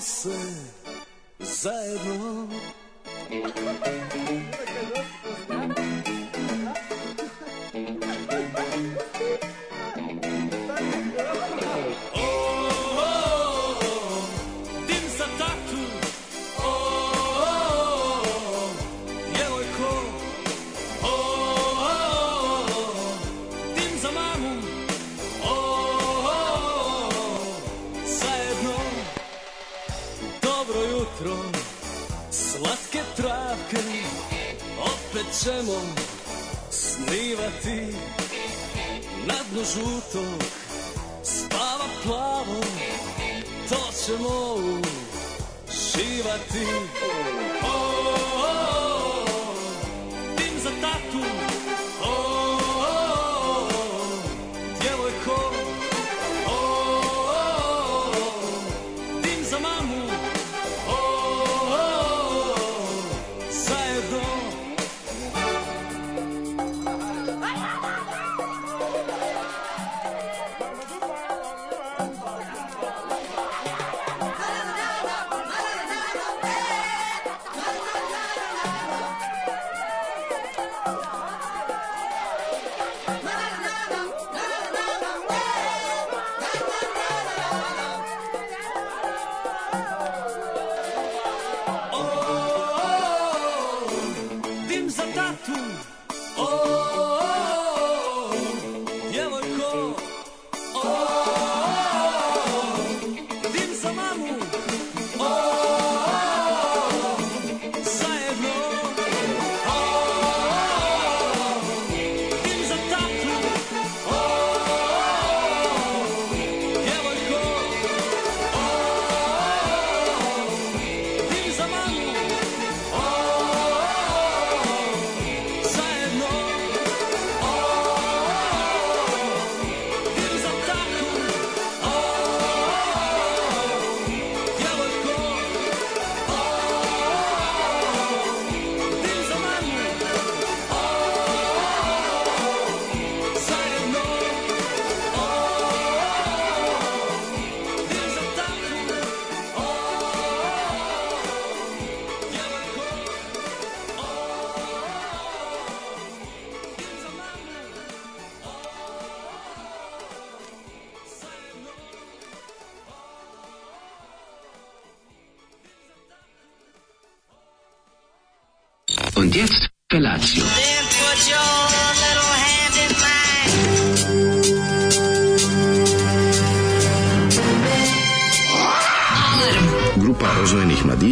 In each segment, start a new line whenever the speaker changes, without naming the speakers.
se zajedno ćemo snivati Na dno žutog spava plavo To ćemo uživati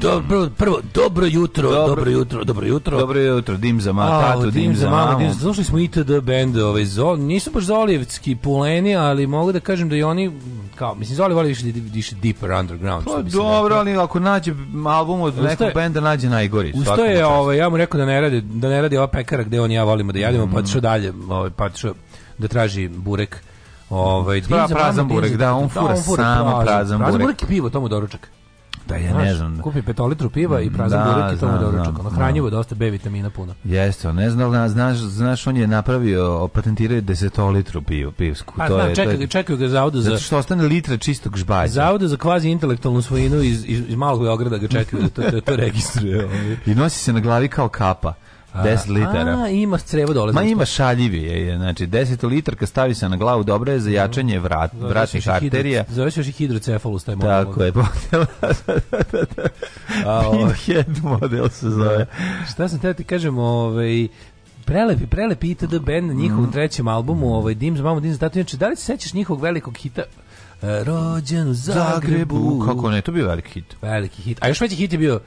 Dobro, prvo, dobro jutro, dobro, dobro jutro,
dobro jutro. Dobro jutro, dim za mamu, tatu, dim, dim za mamu.
Dim, slušali smo ITD bend, ovaj, zo, nisu baš zolijevski puleni, ali mogu da kažem da i oni, kao, mislim, Zoli voli više, više deeper underground.
Pa dobro, ali ako nađe album od nekog benda, nađe najgori.
Usto je, ovaj, ja mu rekao da ne radi, da ne radi ova pekara gde on i ja volimo da jedemo, pa mm. pa tišao dalje, ovaj, pa tišao da traži burek.
Ovaj, prazan burek, da, on da, fura, da, on fura samo
prazan, prazan burek. Prazan burek i pivo, to mu doručak
pa ja ne znam.
Kupi petolitru piva i prazan da, burek i to mu doručak. Ono hranjivo da. dosta B vitamina puno. Jeste,
ne znam, znaš, znaš, on je napravio, patentirao desetolitru pivu,
pivsku. Pa, to znam, je, čekaju, to je, čekaju ga zavodu za... Zato
što ostane litra čistog žbađa.
Zavodu za kvazi intelektualnu svojinu iz, iz, iz malog Beograda ga čekaju da to, to, da to registruje. Ovaj.
I nosi se na glavi kao kapa. 10 litara. A,
ima crevo dole. Ma
ima šaljivi je, znači 10 litarka stavi se na glavu, dobro je za mhm. jačanje vrat, vratnih arterija.
Zoveš još i hidrocefalus taj model. Tako
je, model. A, Pinhead ovaj. model se zove. Da.
Šta sam te ti kažem, ovaj, prelepi, prelepi ITD band na njihovom mm. trećem albumu, ovaj, Dims, Mamo, Dims, Tato, da li se sećaš njihovog velikog hita? Eh, Rođen u Zagrebu. Zagrebu.
Kako ne, to bio veliki hit.
Veliki hit. A još veći hit je bio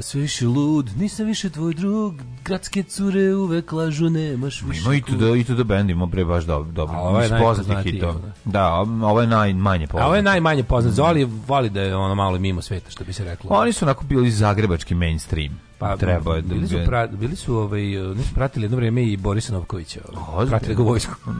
sve više lud, nisam više tvoj drug, gradske cure uvek lažu, nemaš više Ima i tu da,
i to da band ima bre baš dobro, A ovo ovaj je najpoznatiji. Da, da ovo ovaj ovaj je najmanje poznat. A
ovo je najmanje poznat, Zoli voli da je ono malo mimo sveta, što bi se reklo.
Oni su onako bili zagrebački mainstream.
Pa, treba da bili su, pra, bili su ovaj, nisu pratili jedno vreme i Borisa Novkovića, pratili ga vojsku.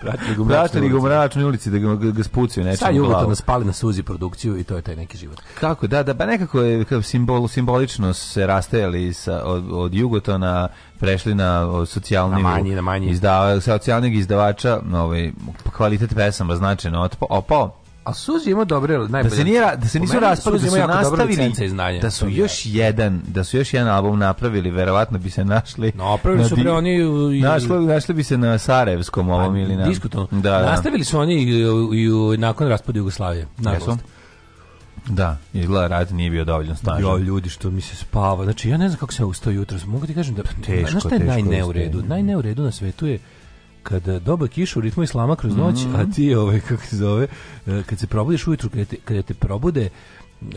Praštali Praštali ga ulici da ga, ga spucaju nečemu Sad Jugotan nas
pali na suzi produkciju i to je taj neki život.
Kako, da, da, ba pa nekako je kao simbol, simbolično se rastajali sa, od, od Jugotona, prešli na socijalni
na manji, na manji. Izdava,
socijalnog izdavača, ovaj, kvalitet pesama značajno opao,
a Suzi
ima dobre, najbolje. Da se nije, da se nisu raspali, da su nastavili, da su još jedan, da su još jedan album napravili, verovatno bi se našli.
Napravili su pre oni
i, našli, našli bi se na Sarajevskom ovom ili na.
Da, da, Nastavili su oni i, i, nakon raspada Jugoslavije.
Nažalost. Da, izgleda rad nije bio dovoljno snažan. Jo,
ljudi što mi se spava. Znači ja ne znam kako se ustao jutros. Mogu ti kažem da teško, znaš šta je najneuredu? Najneuredu na svetu je kada e, doba kišu, u ritmu islama kroz noć, mm -hmm. a mhm. ti ovaj kako se zove, e, kad se probudiš ujutru, kada te, kada te probude uh,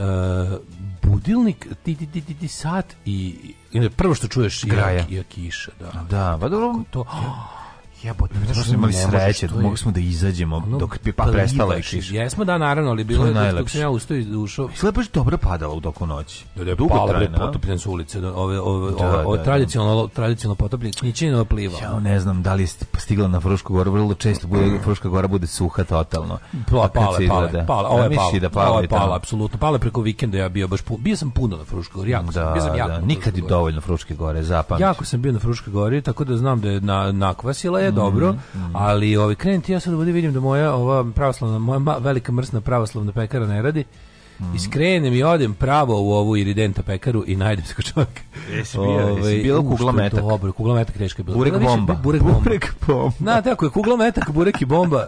budilnik ti ti ti ti, ti sat i, i prvo što čuješ je, je kiša,
da. Da, pa dobro. To. Oh
jebote,
mi smo imali sreće, mogli smo da izađemo ono, dok bi pa, pa da prestala je kiša.
Jesmo da naravno, ali bilo
je dok, dok sam ja
ustao iz duša.
Sve baš dobro padalo u doku noći.
Da, da je Dugo pala, trajna, potopljen su ulice, da, ove, ove, da, ove, da, da, tradicionalno, tradicionalno potopljen, ničinova pliva. Ja
ne znam da li ste stigla na Frušku goru, vrlo često bude, mm. Fruška gora bude suha totalno.
Pla, pala, pala, pale, ovo je pala, da pale, pala, apsolutno, Pala preko vikenda ja bio baš, bio sam puno na Fruškoj
gori,
jako sam, bio sam jako.
Nikad i dovoljno Fruške gore, zapamti. Jako
sam bio na Fruškoj gori, tako da znam da je
na,
nakvasila je Mm-hmm. dobro, mm, mm. ali ovaj krenuti ja sad ovdje vidim da moja ova pravoslavna moja velika mrsna pravoslavna pekara ne radi. Mm. Mm-hmm. I skrenem i odem pravo u ovu iridenta pekaru i najdem se kod čovjeka.
E, jesi bio, jesi ovaj, bilo kugla Dobro,
kugla metak
je bila. Burek bomba.
Burek bomba. Burek bomba. Na, tako je, kugla burek i bomba.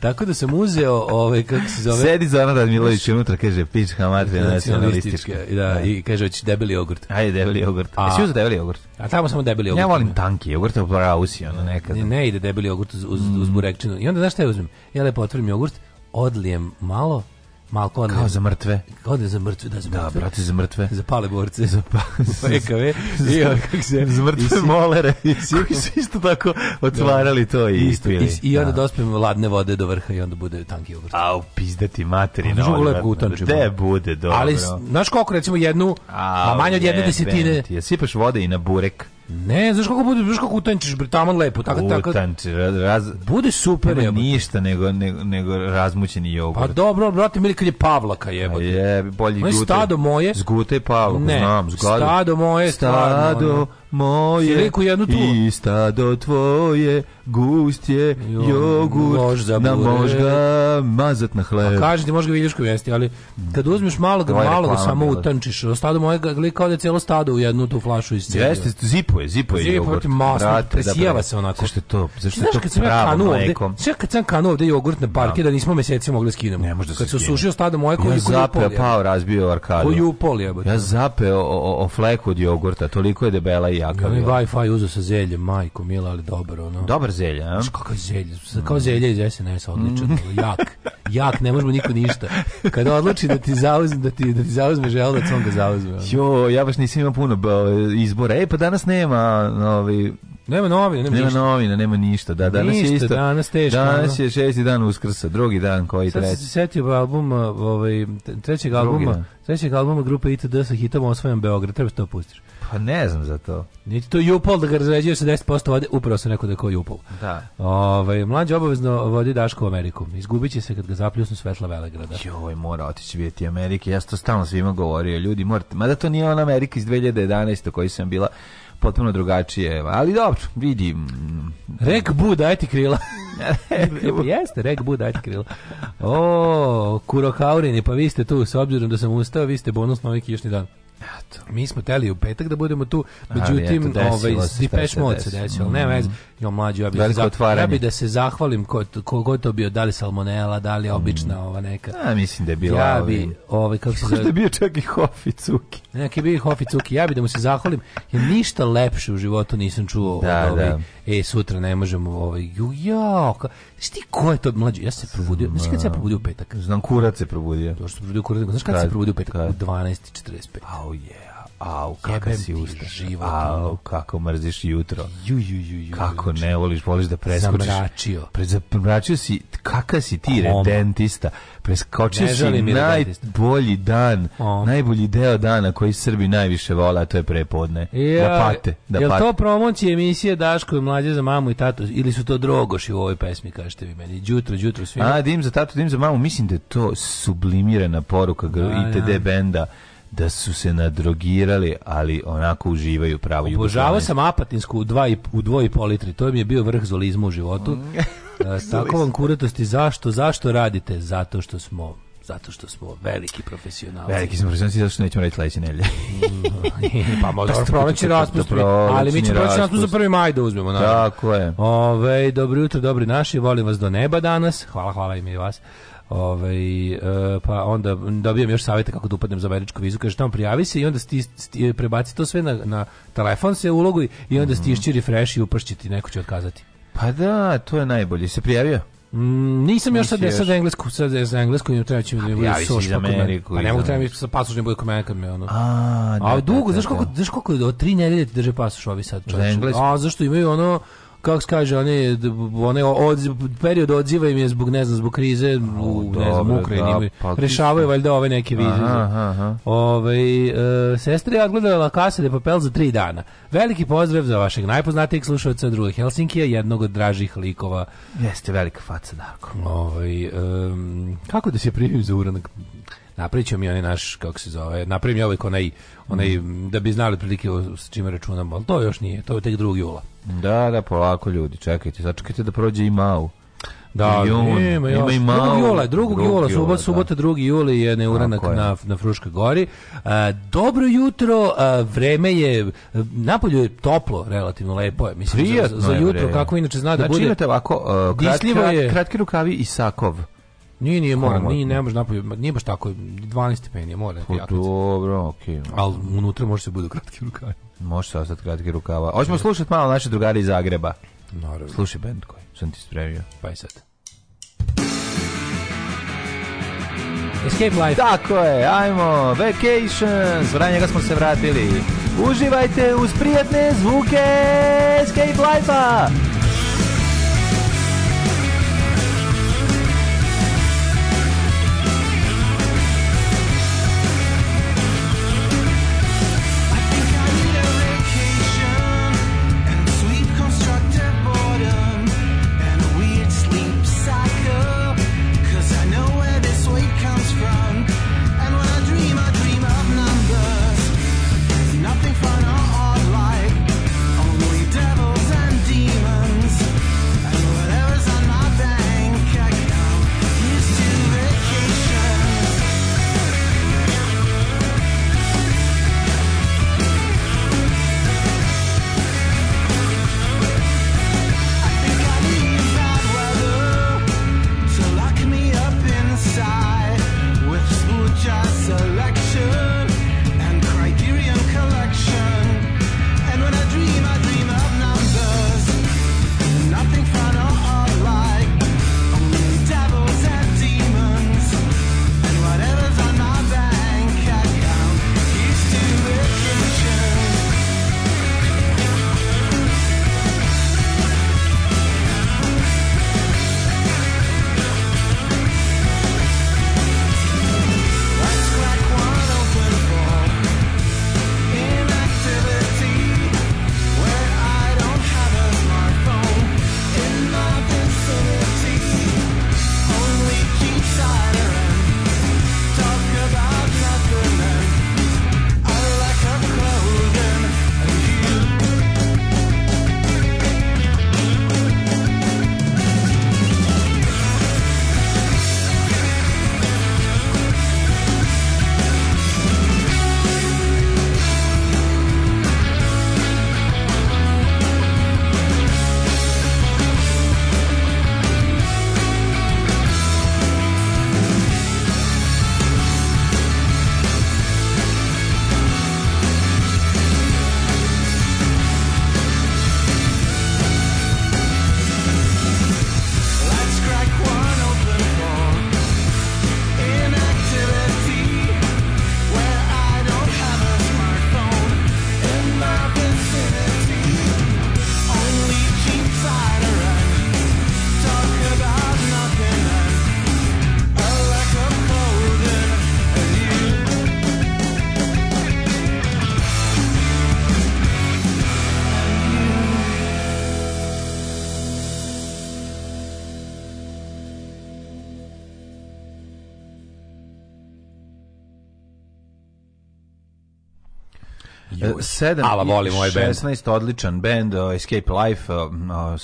Tako da sam uzeo, ovaj, kako se zove...
Sedi Zoran Radmilović unutra, kaže, pička materija nacionalistička.
Da, da, i kaže, hoćeš
debeli jogurt. Ajde, debeli jogurt.
A, Jesi
uzeo debeli
jogurt? A tamo samo debeli jogurt.
Ja volim tanki jogurt, je Brausi,
ono nekad. Ne, ne ide debeli jogurt uz, uz, uz mm. burekčinu. I onda, znaš šta ja uzmem? Ja lepo otvorim jogurt, odlijem malo, Malko
odne. Kao za mrtve.
Kao za mrtve, da za da, mrtve. Da, brate, za mrtve.
Za
pale borce. Za pa,
PKV. Pa I kako se... Za mrtve si, molere. I si, koji su isto tako da. otvarali da, to i isto, ispili.
I, i onda da. dospijemo da ladne vode do vrha i onda bude tanki obrt.
Au, pizdati materina.
Možemo lepo utančimo.
Gde bude, dobro.
Ali, znaš koliko, recimo, jednu, a manje od jedne desetine. Ti
sipaš vode i na burek
Ne, znaš kako bude, znaš kako utančiš, bre, tamo lepo,
tako tako. Utanči, raz, bude super, nema ništa nego nego nego razmućeni jogurt.
Pa dobro, brate, mili kad je Pavlaka jebote.
Je, bolji
gute. stado moje.
Zgute Pavlaku, ne, znam, zgadu.
Stado moje,
stado. Stvarno, moje jednu tu.
ista
do tvoje gust je jogurt na možga mazat na hleb.
A kaže ti možda viljušku jesti, ali kad uzmeš malog, Moje malog samo utančiš, stado moje gli kao da celo stado u jednu tu flašu
iz Jeste, zipuje, zipuje
Zipu, jogurt. masno, presijava da, se onako. Zašto
to? Zašto Znaš, to
kad sam ja kanuo ovde, sve kad sam kanuo ovde jogurt na da. parke, da nismo meseci mogli skinemo. Ne
može da
Kad se
sušio
stado moje koji
ja
zapeo, pao, razbio arkadu.
Koji upol jebote. Ja zapeo o, o, o fleku od jogurta, toliko je debela i jaka. Ja,
Wi-Fi uzu sa zeljem, majko, mila, ali dobro
ono. Dobar zelje, a? Znaš,
kako zelje, kao zelje iz SNS, odličan, mm. jak, jak, ne možemo niko ništa. Kada odluči da ti zauzme, da ti, da ti zauzme želudac, on ga zauzme.
Jo, ja baš nisam imao puno ovaj, izbora. E, pa danas nema, novi, ovaj,
nema novine, nema, nema ništa. novine,
nema ništa. Da, danas
ništa,
je isto.
Danas teško.
Danas je šesti dan Uskrsa, drugi dan koji treći. Sad se
setio albuma, ovaj trećeg albuma, trećeg albuma grupe ITD sa hitom Osvajam Beograd, treba se to pustiti.
Pa ne znam za to.
Niti to Jupol da ga razređuje sa 10% vode, upravo se neko da ko Jupol.
Da.
Ovaj mlađi obavezno vodi Daško u Ameriku. Izgubit će se kad ga zapljusnu svetla Velegrada.
Joj, mora otići vidjeti Amerike. Ja to stalno svima govorio, ljudi, morate. Mada to nije ona Amerika iz 2011. koji sam bila potpuno drugačije, ali dobro, vidim. Mm,
mm. Rek bu, daj ti krila. Jeste, rek bu, daj ti krila. O, Kurokaurini, pa vi ste tu, s obzirom da sam ustao, vi ste bonus na ovaj kišni dan. Eto. Mi smo teli u petak da budemo tu, međutim, ali, eto, ovaj, Depeche Mode se desilo, mm. ne vez, jo mlađi, ja da, za, ja
bi
da se zahvalim ko, ko god to bio, da li salmonela, da li obična mm. ova neka.
Ja mislim da je bila. Ja bi,
ovaj, ovaj kako se zove? da je bio čak i Hofi Cuki. Neki
bio Hofi Cuki,
ja bih da mu se zahvalim, jer ništa lepše u životu nisam čuo da, ovaj, da. e, sutra ne možemo, ovaj, jo, ja, Šti ko je to mlađi? Ja se probudio. Znaš kad se ja probudio u petak?
Znam kurac se probudio.
To što se probudio kurac. Znaš kad, se probudio u petak? U 12:45. Au je
au, kaka si usta. Život, au, kako mrziš jutro.
Ju, ju, ju, ju
kako ne voliš, voliš da preskočiš. Zamračio. Pre, zamračio si, kakav si ti redentista. Preskočio ne si najbolji dan, Om. najbolji deo dana koji Srbi najviše vole, a to je prepodne.
Ja, da pate. Da jel pate. to promocije emisije Daško i mlađe za mamu i tatu? Ili su to drogoši u ovoj pesmi, kažete vi meni? Đutro,
đutro, svima. A, dim za tatu, dim za mamu. Mislim da je to sublimirana poruka a, da, ITD ja. benda da su se nadrogirali, ali onako uživaju pravo Jugoslaviju.
Obožavao sam Apatinsku u, dva i, u dvoji politri, to mi je bio vrh zolizma u životu. Mm. e, tako vam kuratosti, zašto, zašto radite? Zato što smo zato što smo veliki profesionalci.
Veliki
smo
profesionalci zato što nećemo raditi sledeće nedelje. Mm,
pa možda pa da proleći raspust, da ali mi ćemo proleći raspust za 1. maj da uzmemo.
Naravno. Tako je.
Ove, dobro jutro, dobri naši, volim vas do neba danas. Hvala, hvala i mi vas. Ove, ovaj, e, pa onda dobijam još savjeta kako da upadnem za američku vizu, kaže tamo prijavi se i onda sti, sti, prebaci to sve na, na telefon se uloguj i onda mm. stišći refresh i upršćiti, neko će otkazati.
Pa da, to je najbolje. Se prijavio?
Mm, nisam još sad, još... sad englesku, sad je za englesku i treba ću da
bude soš pa Ameriku.
Pa ne mogu treba mi sa pasoš ne da bude kod mene kad me ono. A, da, a da, dugo, da, da, znaš koliko, znaš koliko od 3 nedelje ti drže pasoš ovi sad, čoveče. A zašto
imaju
ono kako se kaže, one, one od, period odziva im je zbog, ne znam, zbog krize u, ne znam, Ukrajini. Da, pa Rešavaju valjda ove neke vize. Aha, aha. Ove, ovaj, e, sestra je odgledala La Casa de Papel za tri dana. Veliki pozdrav za vašeg najpoznatijeg slušalca druge Helsinkija, jednog od dražih likova.
Jeste velika faca, Darko.
Ove, ovaj, e, kako da se primim za uranak? napravit ćemo mi onaj naš, kako se zove, napravim ja ovaj onaj, onaj, mm. da bi znali prilike s čime računamo, ali to još nije, to je tek drugi jula.
Da, da, polako ljudi, čekajte, sačekajte da prođe i Mau.
Da, jun, ima, ima i malo. 2. jula, 2. jula, subot, subota, 2. jula da. je neuranak je. na, na Fruškoj gori. A, e, dobro
jutro, a, e, vreme je, e, napolju je toplo,
relativno lepo je. Mislim, Prijatno za, za jutro, je kako
inače zna da znači, bude. Znači imate
ovako, uh, krat, krat, je. kratki rukavi i sakov. Nije, nije mora, nije, ne može napolje, nije baš tako, 12 stepeni je mora. Pa, dobro, okej. Okay, Al unutra može se bude kratki rukavi. Može se
ostati kratki rukava. Hoćemo slušati malo naše drugari iz Zagreba. Naravno. Slušaj band koji sam ti spremio. Pa i sad.
Escape Life. Tako
je, ajmo, Vacations, vraj njega smo se vratili. Uživajte uz prijatne zvuke Escape Life-a.
7 Ala ovaj moj
band. 16, odličan band, uh, Escape Life, uh,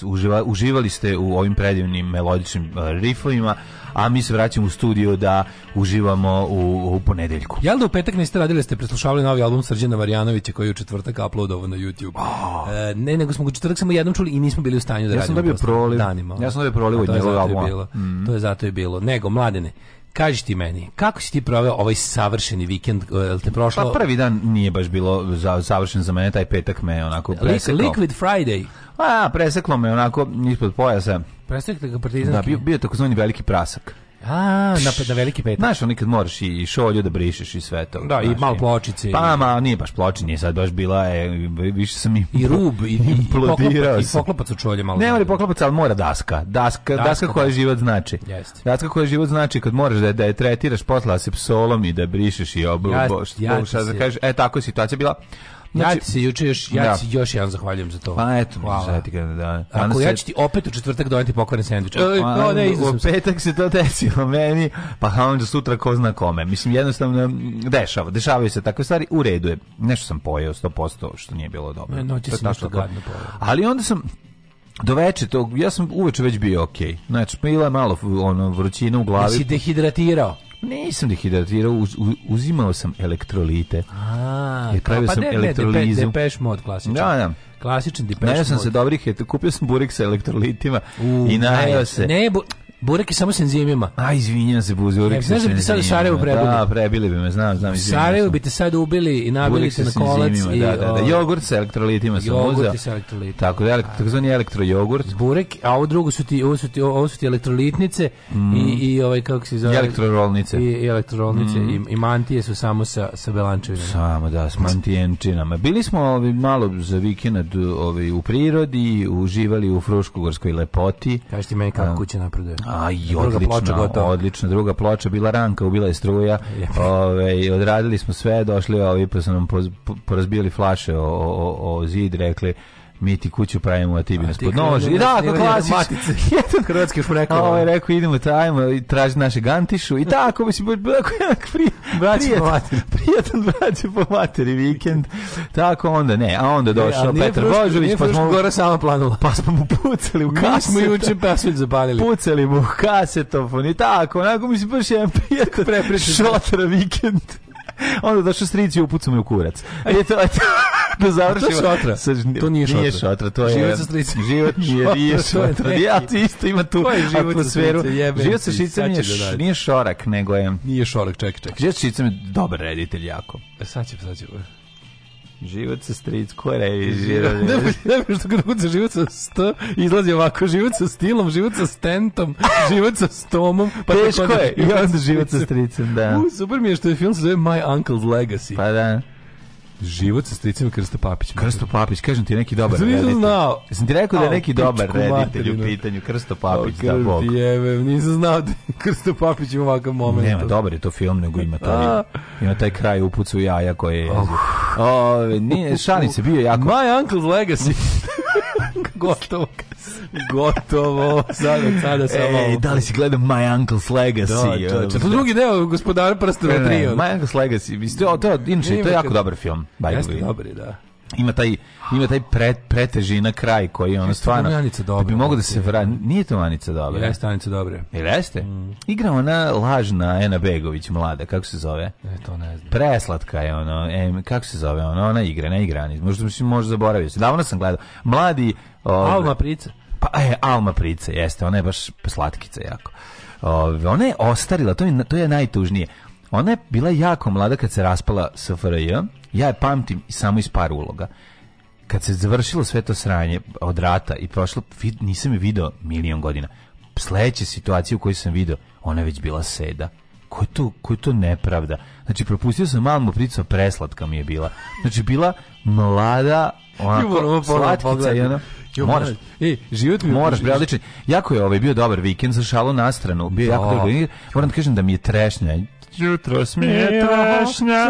uživa, uživali ste u ovim predivnim melodičnim e, rifovima, a mi se vraćamo u studio da uživamo u, u ponedeljku.
Jel da u petak niste radili, ste preslušavali novi album Srđana Marjanovića koji je u četvrtak uploadovao na YouTube?
Oh. E,
ne, nego smo u četvrtak samo jednom čuli i nismo bili u stanju da ja
radimo. Sam ja sam dobio proliv. Ja sam dobio proliv od njegovog albuma. Mhm.
To je zato je bilo. Nego, mladene, Kaži ti meni, kako si ti proveo ovaj savršeni vikend? Eh, jel te prošlo? Pa
prvi dan nije baš bilo za, savršen za mene, taj petak me onako presekao.
Liquid Friday.
A, preseklo me onako ispod pojasa.
Presekli da ga partizanski?
Da, bio, bio takozvani veliki prasak.
A, na, na veliki petak. Znaš,
onikad kad moraš i šolju da brišeš i sve to. Da,
znaš, i malo pločice.
Pa, ma, nije baš ploči, nije sad baš bila, je, više sam i...
I rub, i,
implodirao
i, poklopac, i poklopac od šolje malo. Ne mora
poklopac, ali mora daska. Daska, daska, daska koja da. život znači. Jest. Daska koja život znači kad moraš da, da je tretiraš posla se psolom i da brišeš i obu, ja, boš, ja boš, da kažeš, e, tako je situacija bila.
Znači, ja ti se juče još, ja da. ti još jedan zahvaljujem za to. Pa
eto, hvala. Ti kada, da.
Ako se... ja ću ti opet u četvrtak doneti pokvaren sendvič.
E, pa, no, pa, ne, u petak se to desilo meni, pa onda sutra ko zna kome. Mislim, jednostavno dešava, dešavaju se takve stvari, u redu je. Nešto sam pojeo 100% što nije bilo dobro. Ne,
noći sam gadno pojeo.
Ali onda sam, do veče tog, ja sam uveče već bio okej. Okay. Znači, bila je malo ono, vrućina u glavi.
Jesi
dehidratirao? Nisam dehidratirao, uz, uzimao sam elektrolite.
A, I e,
pravio pa sam de, elektrolizu. Ne,
Depeche Mode klasičan.
Da, da.
Klasičan
Depeche Mode. Najao sam se dobrih, kupio sam burik sa elektrolitima uh, i najao se. Ne, bu,
Burek je samo s enzimima.
A, izvinjam se, Burek. Znaš da bi sad u Sarajevu prebili? Da, prebili bi me, znam, znam. U
Sarajevu bi te sad ubili i nabili te na kolac. I, da, da,
da. Ovaj,
jogurt sa
elektrolitima sam uzeo. Jogurt sa
elektrolitima.
Tako
da,
takozvani elektrojogurt.
Burek, a ovo drugo su ti, ovo su ti, ovo su ti elektrolitnice mm. i, i ovaj, kako se zove? I
Elektrorolnice.
I, i elektrorolnice. Mm. I, I mantije su samo sa, sa belančevinama.
Samo, da, s mantijenčinama. Bili smo ovaj, malo za vikend ovaj, u prirodi, uživali u Fruškogorskoj lepoti.
Kaži ti meni kako kuće
napreduje. A odlična, odlično, odlično. Druga ploča bila ranka, ubila je struja. Ove, ovaj, odradili smo sve, došli ovi pa su nam porazbijali flaše o, o, o zid, rekli mi ti kuću pravimo, a ti bi nas podnoži. Da, kako da, klasič.
Hrvatski
smo rekao. Ovo je rekao, idemo, tajmo, i traži naše gantišu. I tako, mislim, ako je onak pri, prijatan, prijatan braće po materi vikend. Tako onda, ne, a onda došao ne, Petar Božović. pa smo,
gore sama planula.
Pa smo mu pucali u kasetofon. Mi smo
juče
pasulj zapalili. Pucali mu u kasetofon i tako, onako mislim, baš jedan prijatan šotra vikend. Onda došao stric i upucao me u kurac. I
e, to, to, da završimo.
To je šotra. Sa, to nije šotra. Nije šotra, to
je... Život sa stricem.
Život nije, nije šotra. Ja ti isto ima tu život atmosferu. Sa život sa šicem nije, da š, nije šorak, nego je...
Nije šorak, čekaj, čekaj.
Život sa šicem
je
dobar reditelj jako.
E sad će, sad će. Život sa
stric, ko režira? Ne,
ne, što kada kuca život sa st, izlazi ovako, život sa stilom, život sa stentom,
život sa
stomom.
Pa Teško je, i onda
život sa
stricem, da. U,
super mi je što je film se zove My Uncle's Legacy.
Pa da.
Život sa stricima Krsto Papić.
Krsto Papić, kažem ti neki dobar reditelj. Nisam znao. Sam ti rekao da je neki dobar reditelj u pitanju Krsto Papić,
da bog. Jebem, nisam znao
da
Krsto Papić ima ovakav moment. Nema,
dobar je to film, nego ima taj, ima taj kraj upucu jaja koje je... Oh. O, nije, šalim bio jako...
My Uncle's Legacy. Gotovo. Gotovo. Sada, sada samo.
Ej, da li si gledao My Uncle's Legacy? Da,
to, to, da. drugi deo gospodara prstena trio.
My Uncle's Legacy. Mislim, to, to, to je jako dobar film. Jeste, dobar
da
ima taj ima taj pre, pretežina kraj koji je ono stvarno
Anica dobro. Da bi
mogu da se vrati. Nije to Anica dobro.
Jeste Anica dobro.
Jel jeste? Mm. Igra ona lažna Ena Begović mlada, kako se zove? E
to ne znam.
Preslatka je ono, e, kako se zove ona? Ona igra, ne igra ni. Možda mislim možda zaboravio se. Davno sam gledao. Mladi
ove, ovaj- Alma Price.
Pa e, Alma Price, jeste, ona je baš slatkica jako. Ove, ovaj, ona je ostarila, to je, to je najtužnije. Ona je bila jako mlada kad se raspala SFRJ. Ja je pamtim samo iz par uloga. Kad se završilo sve to sranje od rata i prošlo, nisam je video milion godina. Sledeća situacija u kojoj sam video, ona je već bila seda. Ko je to, ko je to nepravda? Znači, propustio sam malu mopricu, da preslatka mi je bila. Znači, bila mlada, onako, slatkica i ona...
Jo, moraš. E, život
mi moraš Jako je ovaj bio dobar vikend za šalo na stranu. Bio jako da. dobar. Moram da kažem da mi je trešnja Jutro smije trešnja,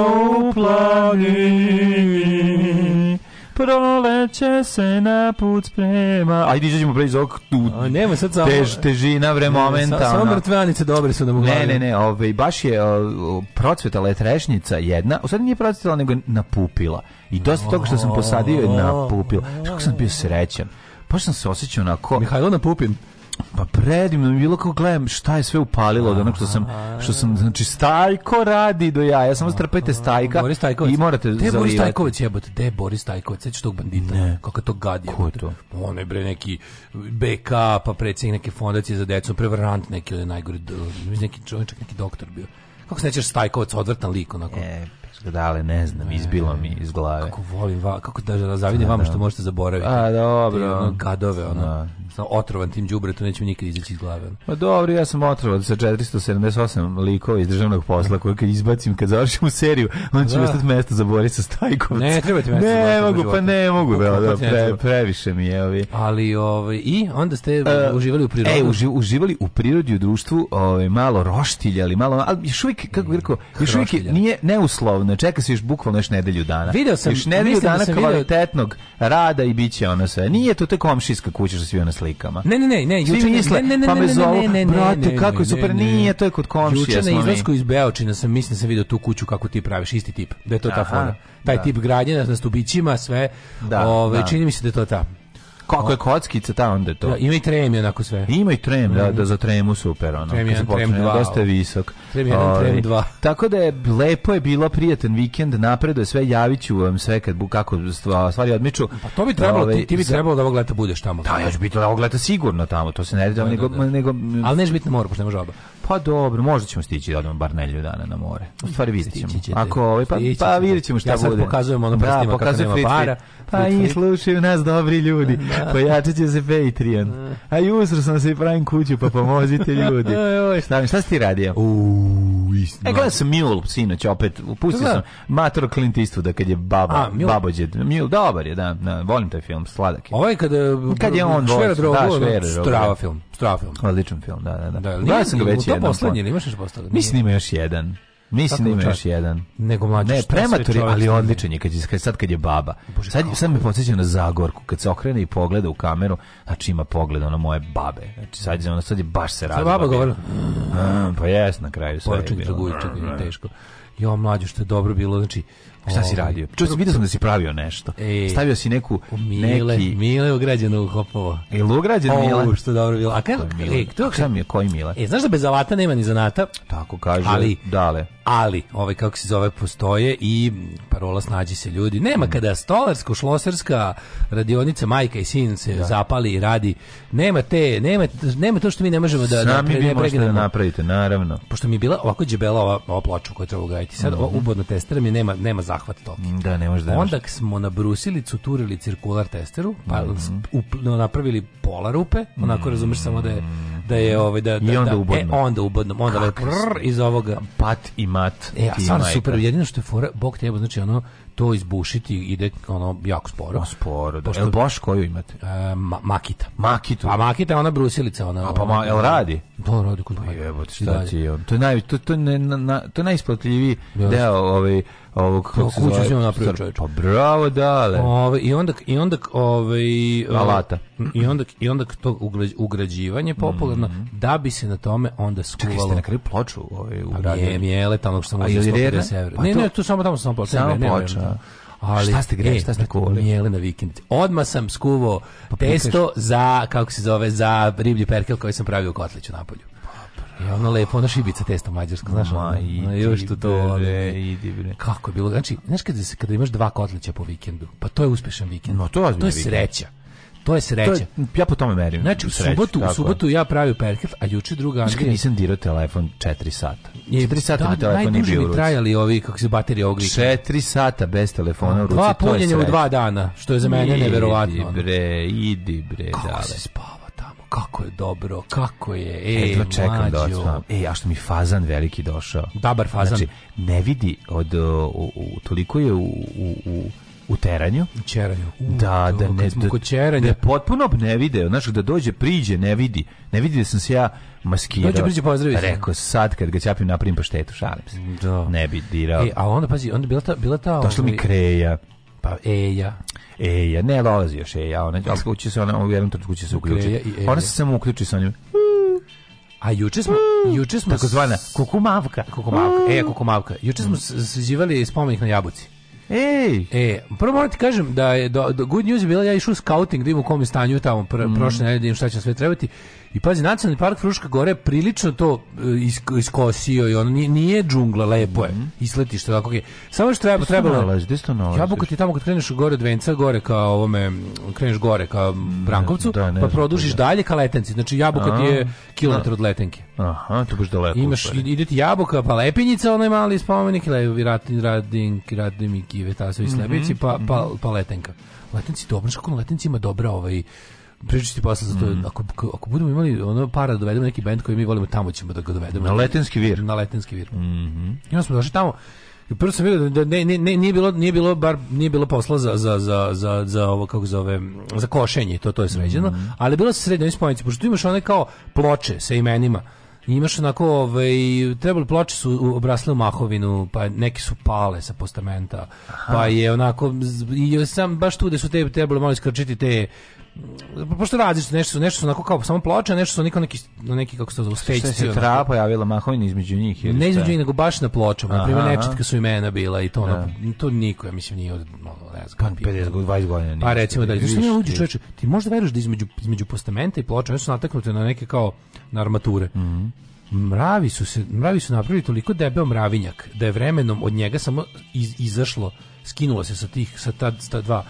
u planini. Proleće se na put sprema. Ajde, izađemo pre iz ovog tu A, nema sad samo, tež, težina, vre, momenta. Sa, samo
mrtvanice dobre su da mu Ne,
ne, ne, ove, ovaj, baš je o, procvetala je trešnjica jedna, u sad nije procvetala, nego je napupila. I dosta toga što sam posadio je napupila. Što sam bio srećan. Baš sam se osjećao onako...
Mihajlo Napupin.
Pa predivno bilo kako gledam šta je sve upalilo od onog što sam što sam znači stajko radi do ja. Ja samo strpajte stajka Boris
i morate Te Boris Stajković jebote, te Boris Stajković, sećaš tog bandita? Ne. Kako to gad je? Ko to? Onaj bre neki BK pa predsjednik neke fondacije za decu, prevarant neki od najgore, neki čovjek, neki doktor bio kako se nećeš Stajkovac, odvrtan lik, onako.
E, skadale, ne znam, izbilo mi iz glave.
Kako volim, va, kako da, da zavidim vama što možete zaboraviti. A,
dobro. Te, ono,
gadove, ono, da. sam otrovan tim džubretom, neću nikad izaći iz glave.
Pa dobro, ja sam otrovan sa 478 likova iz državnog posla, mm. koje kad izbacim, kad završim u seriju, on će da. ostati mesto za Borisa Stajkovca.
Ne, treba ti mesto
Ne mogu, pa ne mogu, da, da, pre, previše mi je. Ovi.
Ali, ovaj, i onda ste uh, uživali u prirodi.
E, uži, uživali u prirodi, u društvu, ovaj, malo ali malo, ali još uvijek, kako bih rekao, još uvijek nije neuslovno ne čeka se još bukvalno još nedelju dana.
Video sam, još nedelju da dana da
kvalitetnog video... rada i biće ono sve. Nije to te komšijska kuća što svi na slikama.
Ne, ne, ne, ne,
juče misle, ne, ne, pa me zovu, ne, ne, brate, kako super, nije, to je kod komšija.
Juče na izlasku iz Beočina sam, mislim, da sam video tu kuću kako ti praviš, isti tip, da je to ta fora. Taj da. tip gradnje na stubićima, sve, ovaj, da, čini mi se da je to ta.
Kako je kockica ta onda to. Da,
ima i trem je onako sve.
Ima i trem, mm. da, da za tremu super ono. Trem 1, trem 2. Da, dosta je visok.
Trem 1, ovaj, trem 2.
Tako da je lepo je bilo prijatan vikend, napredo sve javiću vam sve kad bu kako stvari odmiču.
Pa to bi trebalo, ove, ovaj, ti, ti bi trebalo da ovog leta budeš tamo. Da,
ja ću biti da ovog leta sigurno tamo, to se ne radi, da, nego, da, da, nego...
Ali neće biti na moru, pošto nema žaba.
Pa dobro, možda ćemo stići da odemo bar nelju dana na more. U stvari vidjet ćemo. Ako, ovaj, pa, pa vidjet ćemo šta bude. Ja sad
pokazujem ono prstima kako nema para. Pa
i slušaju nas dobri ljudi. Pojačat pa će se Patreon. A jutro sam se i pravim kuću, pa pomozite ljudi. šta, šta si ti radio?
Uuu,
E, gledam sam Mule, sinoć, opet, upustio sam Mator Clint Eastwooda kad je baba, A, Mule. babođed. Mule, dobar je, da, da, volim taj film, sladak
je. Ovo ovaj je Kad je on švera droga, da, švera
da, droga. Strava da. film, strava film. Odličan film, da, da, da.
Da, da sam ga već jedan. To poslednji, imaš još poslednji?
Mislim ima još jedan. Mislim da ima još jedan.
Nego mlađi.
Ne, premator je, ali odličan je kad je sad kad je baba. Bože, sad, sad me podsjeća na Zagorku kad se okrene i pogleda u kameru, znači ima pogled ono moje babe. Znači sad je ona
sad
je baš se radi. Sad
baba govorila.
Pa jes na kraju sve. Poručnik
da je teško. Jo, mlađe što je dobro bilo, znači
Šta si ovaj, radio? Čuo sam, vidio sam da si pravio nešto. E, Stavio si neku... Mile, neki...
Mile ugrađeno u hopovo.
Je li ugrađeno Mile?
što dobro bilo. A kaj, to je e,
Mile? E, to je... Šta mi je, koji Mile?
E, znaš da bez alata nema ni zanata?
Tako kaže, ali, dale
ali, ovaj, kako se zove, postoje i parola snađi se ljudi. Nema mm. kada stolarsko-šloserska radionica majka i sin se da. zapali i radi, nema te, nema, nema to što mi ne možemo
da...
da
Sami
da,
vi možete da napravite, naravno.
Pošto mi je bila ovako đebela ova, ova ploča koju treba ugajiti. Sad mm -hmm. ova ubodna mi nema, nema zahvat to
mm, Da,
ne
može da
Onda smo na brusilicu turili cirkular testeru, pa mm -hmm. up, napravili pola rupe, onako mhm. razumeš samo da je da je ovaj da da, I
onda da ubodno.
e onda ubodno onda lepo iz ovoga
pat i mat
e a stvarno super jedino što je fora bog te znači ono to izbušiti ide ono jako
sporo.
O,
sporo, da. Pošto, el Bosch koju imate? E,
ma, makita. Makitu. A Makita je ona brusilica, ona. A
pa ma, el radi?
To da, radi kod pa, Jebote,
šta ti on? To je naj to to ne, na, to najisplativiji deo ovaj
ovog kako se zove napravio čovjek. Pa
bravo, dale.
Ovaj i onda i onda ovaj
alata.
I onda i onda to ugrađivanje popularno mm -hmm. da bi se na tome onda skuvalo. Čekaj,
ste na kraju ploču, ovaj
u gradu. Je, mjele tamo što može 150
evra. Pa ne, to... ne, tu samo tamo samo ploča. Samo ploča. ali
šta ste gre, e, šta ste kuvali? Mijele na vikend. Odma sam skuvao pa, testo za kako se zove za riblji perkel koji sam pravio u kotliću napolju. I e, ono lepo, ono šibica testa mađarska, znaš, Ma, ono,
ono, još to to, ali, idi,
bre. Kako je bilo, znači, znaš kada, kada imaš dva kotlića po vikendu, pa to je uspešan vikend. No, to je, to je sreća. To je sreća. To je,
ja po tome merim.
Znači u sreću, subotu, u subotu ja pravim perkat, a juče druga Andrija.
Znači nisam dirao telefon 4 sata. 4 e, sata da, mi telefon nije bio. Da,
trajali ovi kako se baterije ogrika.
4 sata bez telefona u ruci. to
je
Dva punjenja u dva
dana, što je za mene neverovatno. Idi bre, idi bre, kako dale. Kako se kako je dobro, kako je, e, Edva čekam mađo. da odsvam.
E, a što mi Fazan veliki došao.
Dabar Fazan. Znači,
ne vidi od, u, u, toliko je u, u,
u
teranju.
U čeranju. U,
da, da, ne, smo da kod Da potpuno ne video, znaš, da dođe, priđe, ne vidi. Ne vidi da sam se ja maskirao. Dođe, priđe,
pozdravi se. Rekao,
sad kad ga ćapim, napravim paštetu, šalim se. Da. Ne bi
dirao. E, a onda, pazi, onda bila ta... Bila ta
Došla mi ovaj kreja. Pa Eja. Eja, ne dolazi još Eja, ona, ali kako će se ona u jednom trenutku će se uključiti. Ona se samo uključi sa njim.
A juče smo, juče smo
takozvana
kukumavka. Kukumavka, Eja kukumavka. Juče smo sređivali spomenik na Jabuci. Ej. E, prvo moram ti kažem da je do, do Good News je bila ja išao scouting da imam u kom stanju tamo pr, mm. prošle nedelje, da šta će sve trebati. I pazi, nacionalni park Fruška Gora je prilično to e, iskosio i on nije, džungla, lepo je. Mm -hmm. Isletište, tako je. Samo što treba, trebalo... Jabuka ti tamo kad kreneš gore od Venca, gore ka ovome, kreneš gore ka Brankovcu, da, pa produžiš ne. Pa da. dalje ka Letenci. Znači, Jabuka ti je kilometar da. od Letenke.
Aha, to baš daleko.
Imaš, ide ti Jabuka, pa Lepinjica, onaj mali spomenik, Levi Ratin, Radin, Radin, Kive, Tasovi, mhm, Slebici, pa, pa, mhm. pa Letenka. Letenci, dobro, kako na Letenci ima dobra ovaj pričati posle za to. Mm. Ako, ako budemo imali ono para da dovedemo neki bend koji mi volimo, tamo ćemo da ga dovedemo.
Na letenski vir.
Na letenski vir. Mm I smo došli tamo, i prvo sam video da ne, ne, ne, nije bilo nije bilo bar nije bilo posla za za za za za ovo kako zove za košenje, to to je sređeno, mm -hmm. ali bilo se srednjoj spomenici, pošto imaš one kao ploče sa imenima. imaš onako, ovaj, trebali ploče su obrasle u mahovinu, pa neki su pale sa postamenta, Aha. pa je onako, i sam baš tu gde su te trebali malo iskrčiti te Pa, pošto različito nešto su nešto su onako kao samo ploče, nešto su nikao neki na neki kako se zove
stage Šta se tra pojavila mahovina
između njih ili Ne između njih nego baš na pločama. Na primjer, nečitka su imena bila i to ono, da. to niko ja mislim nije od ne znam 50 pa, godina 20 godina. Pa recimo da znači ne luđi čoveče, ti možda veruješ da između između postamenta i ploča one su nataknute na neke kao na armature. Mhm. Mravi su se, mravi su napravili toliko debel mravinjak da je vremenom od njega samo iz, izašlo, skinulo se sa tih sa ta, ta dva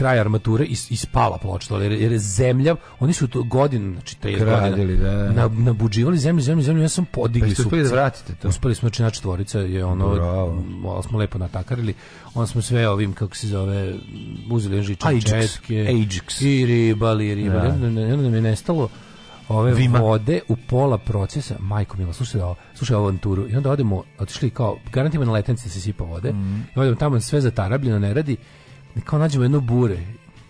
kraj armature i, i spala ploča, jer, jer je zemlja, oni su to godin znači 30
Kradili, godina,
da, da. Na, nabuđivali zemlju, zemlju, zemlju, ja sam podigli pa
uspeli da vratite to.
Uspeli smo, znači, četvorica je ono, malo smo lepo natakarili, on smo sve ovim, kako se zove, uzeli žičan četke, Ajax. i ribali, i ribali, da. ne, ne, nam je nestalo, ove Vima. vode u pola procesa, majko mila, slušaj slušaj ovu avanturu, i onda odemo, otišli kao, garantimo na letenci da se sipa vode, mm. i odemo tamo sve zatarabljeno, ne radi, kao nađemo jedno bure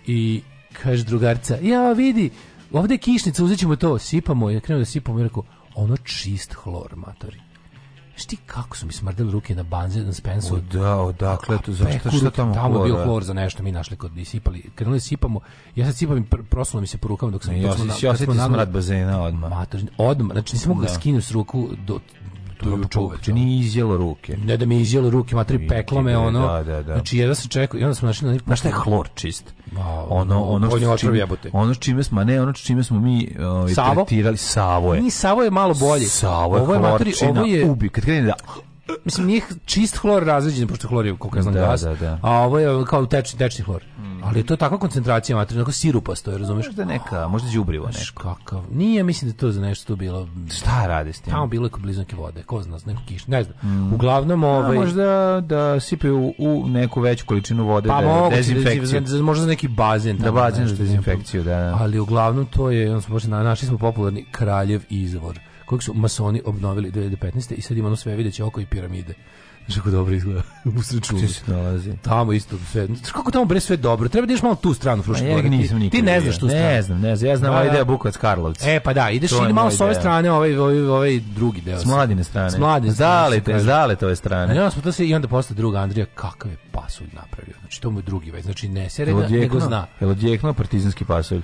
i kaže drugarca, ja vidi, ovde je kišnica, uzet ćemo to, sipamo, ja krenu da sipamo i rekao, ono čist hlor, matori. Znaš ti kako su mi smrdili ruke na banze, na spensu? O
da, odakle, to zašto, šta tamo Tamo
je bio hlor za nešto, mi našli kod isipali. Krenuli da sipamo, ja sad sipam i pr prosula mi se po rukama dok
sam... Ja, ja, ja osjeti smrad bazena odmah.
Mator, odmah, znači nisam mogu da. da skinu s ruku do,
to čoveče, nije izjelo ruke.
Ne da mi je izjelo ruke, tri peklo me da, ono.
Da, da, da.
Znači jedva se čeka i onda smo našli na pa šta
je hlor čist. Wow, ono ono što
čime,
ono čime smo ne, ono čime smo mi
ovaj uh,
tretirali
Savo je. Ni Savo je
malo bolje. Savo je ovo je matri, ovo je ubi kad krene da
Mislim, nije čist hlor razređen, pošto hlor je, koliko ja znam,
da,
gas,
da, da.
a ovo je kao tečni, tečni hlor. Mm. Ali je to takva koncentracija materija, onako sirupasto je, razumiješ?
Možda neka, možda đubrivo
neko. Znaš kakav, nije, mislim da to za nešto to bilo...
Šta radi s
tim? Tamo bilo je kod blizu neke vode, ko zna, neko kiš, ne znam. Mm. Uglavnom, ovaj... A,
možda da sipaju u neku veću količinu vode,
pa,
da mogu, da
dezinfekciju. Da, da, da možda neki bazen.
Tamo, da, bazen za dezinfekciju, da, da.
Ali uglavnom to je, on smo, našli smo popularni kraljev izvor kojeg su masoni obnovili 2015. i sad ima ono sve videće oko i piramide. Znaš kako dobro izgleda u srčuvu.
se nalazi? Tamo isto sve. Znaš kako tamo bre sve dobro. Treba da ideš malo tu stranu Fruške ja, Nisam ti, ti ne znaš tu stranu. Ne znam, ne znam. Ja znam da, ovaj da. deo Bukovac Karlovci. E pa da, ideš i malo s ove strane, ovaj, ovaj, ovaj drugi deo. S mladine strane. S mladine strane. Zdale, zdale to je strane. Ja smo to se i onda posle druga Andrija kakav je pasulj napravio. Znači to mu je drugi već. Znači ne sere nego zna. Jel odjeknuo partizanski pasulj?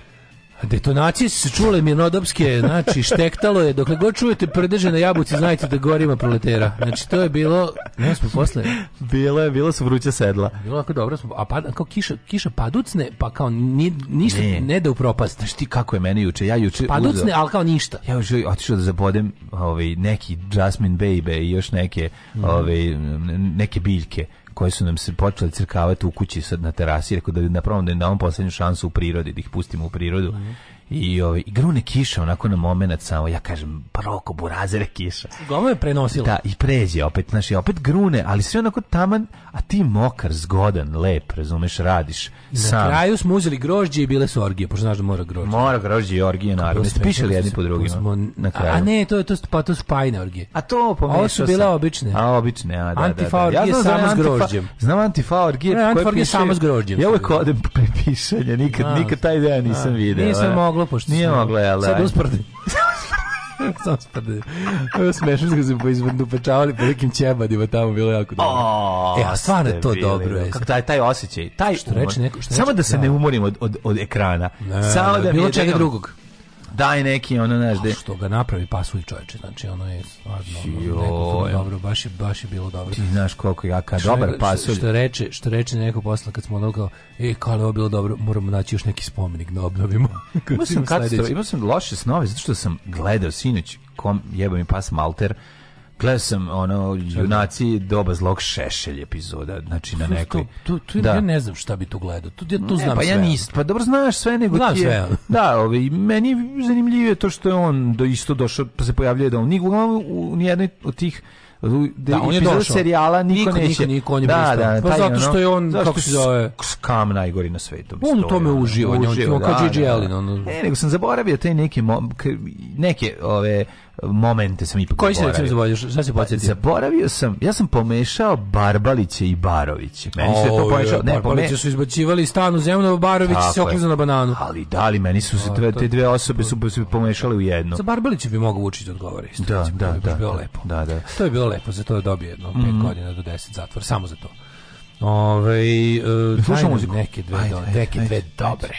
Detonacije su se čule mirnodopske, znači štektalo je, dokle god čujete prdeže na jabuci, znajte da gorima proletera. Znači to je bilo, ne smo posle. Bilo je, bilo su vruća sedla. Bilo ako dobro smo, a pa, kao kiša, kiša paducne, pa kao ni, ništa ne. ne da upropast. Znaš ti kako je mene juče, ja juče Paducne, uzeo, ali kao ništa. Ja juče otišao da zabodem ovaj, neki Jasmine Baby i još neke, mhm. ovaj, neke biljke koje su nam se počele crkavati u kući sad na terasi, rekao da napravimo da na damo posljednju šansu u prirodi, da ih pustimo u prirodu mm i ovaj igrone kiša onako na momenat samo ja kažem proko burazere kiša gomo je prenosila da i pređe opet znači opet grune ali sve onako taman a ti mokar zgodan lep razumeš radiš na sam. kraju smo uzeli grožđe i bile su orgije pošto znaš da mora grožđe mora grožđe i orgije naravno da ste pišali jedni po drugima smo, na kraju a ne to je to pa to su pajne orgije a to pomešao ovo su bile sam. obične a obične a da antifa da, da. ja znam, samo s grožđem znam antifa orgije ne, koje piše samo s grožđem ja uvek odem prepisanje nikad nikad taj dan nisam video nisam moglo, pošto Nije moglo, jel da? Sad usprde. Sam sprde. Smešno se se poizvandupečavali po nekim ćebadima tamo, bilo jako dobro. O, e, a stvarno to bili, dobro. Je. Kako taj, taj osjećaj, taj što reče neko, što Samo da se da. ne umorim od, od, od ekrana. Ne, Samo da bilo čega drugog daj neki ono znaš gde što ga napravi pasulj čoveče znači ono je stvarno dobro baš je baš je bilo dobro ti znaš koliko jaka kad dobar pasulj što, što reče što reče neko posle kad smo ono kao ej kao da ovo bilo dobro moramo naći još neki spomenik da obnovimo imao sam imao sam loše snove zato što sam gledao sinoć kom jebam mi pas malter Gledao sam ono junaci doba zlog šešelj epizoda, znači na nekoj. Tu, tu, da. ja ne znam šta bi to gledao. Tu ja tu znam pa sve. ja nisam, pa dobro znaš sve nego znam ti. Je, sve. Da, ovaj meni zanimljivo je to što je on do isto došao, pa se pojavljuje da on ni u nijednoj od tih da, da, da on je došao. serijala niko, niko neće. Niko, niko, on je da, da, pa zato što je on, kako se zove... Skam najgori na svetu. On u tome uživa, on je da, kao Gigi Allen. Ne, nego sam zaboravio te neke, neke ove momente sam ipak Koji se recimo zaboravio? Šta se pa, podsjetio? Zaboravio sam, ja sam pomešao Barbaliće i Baroviće. Meni se to pomešao. Ne, Barbaliće su izbacivali stan u zemlju, Barović se oklizao na bananu. Ali da li, meni su se te, te dve osobe su se pomešale u jedno. Za Barbaliće bi mogao Vučić odgovori. Da, da, da. To bi da, bilo da, lepo. Da, da. To je bilo lepo, zato je dobio jedno 5 mhm. godina do 10 zatvor, samo za to. Ove, uh, e, slušamo muziku. Neke dve, ajde, do, neke ajde, dve ajde, dobre.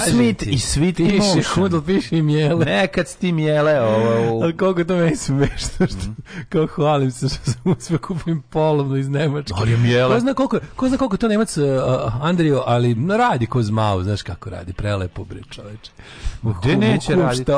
Smith i Sweet piši, Emotion. Piši,
Hudl, piši Mijele.
Nekad si ti Mijele.
Ovo, ovo. Ali koliko to meni smešno. Što, mm kao hvalim se što sam uspio kupim polovno iz
Nemačke. Ali
mjele. Ko zna koliko, ko zna koliko to Nemac uh, e, Andrijo, ali radi ko zmao, znaš kako radi, prelepo bre čoveče.
Gde neće raditi?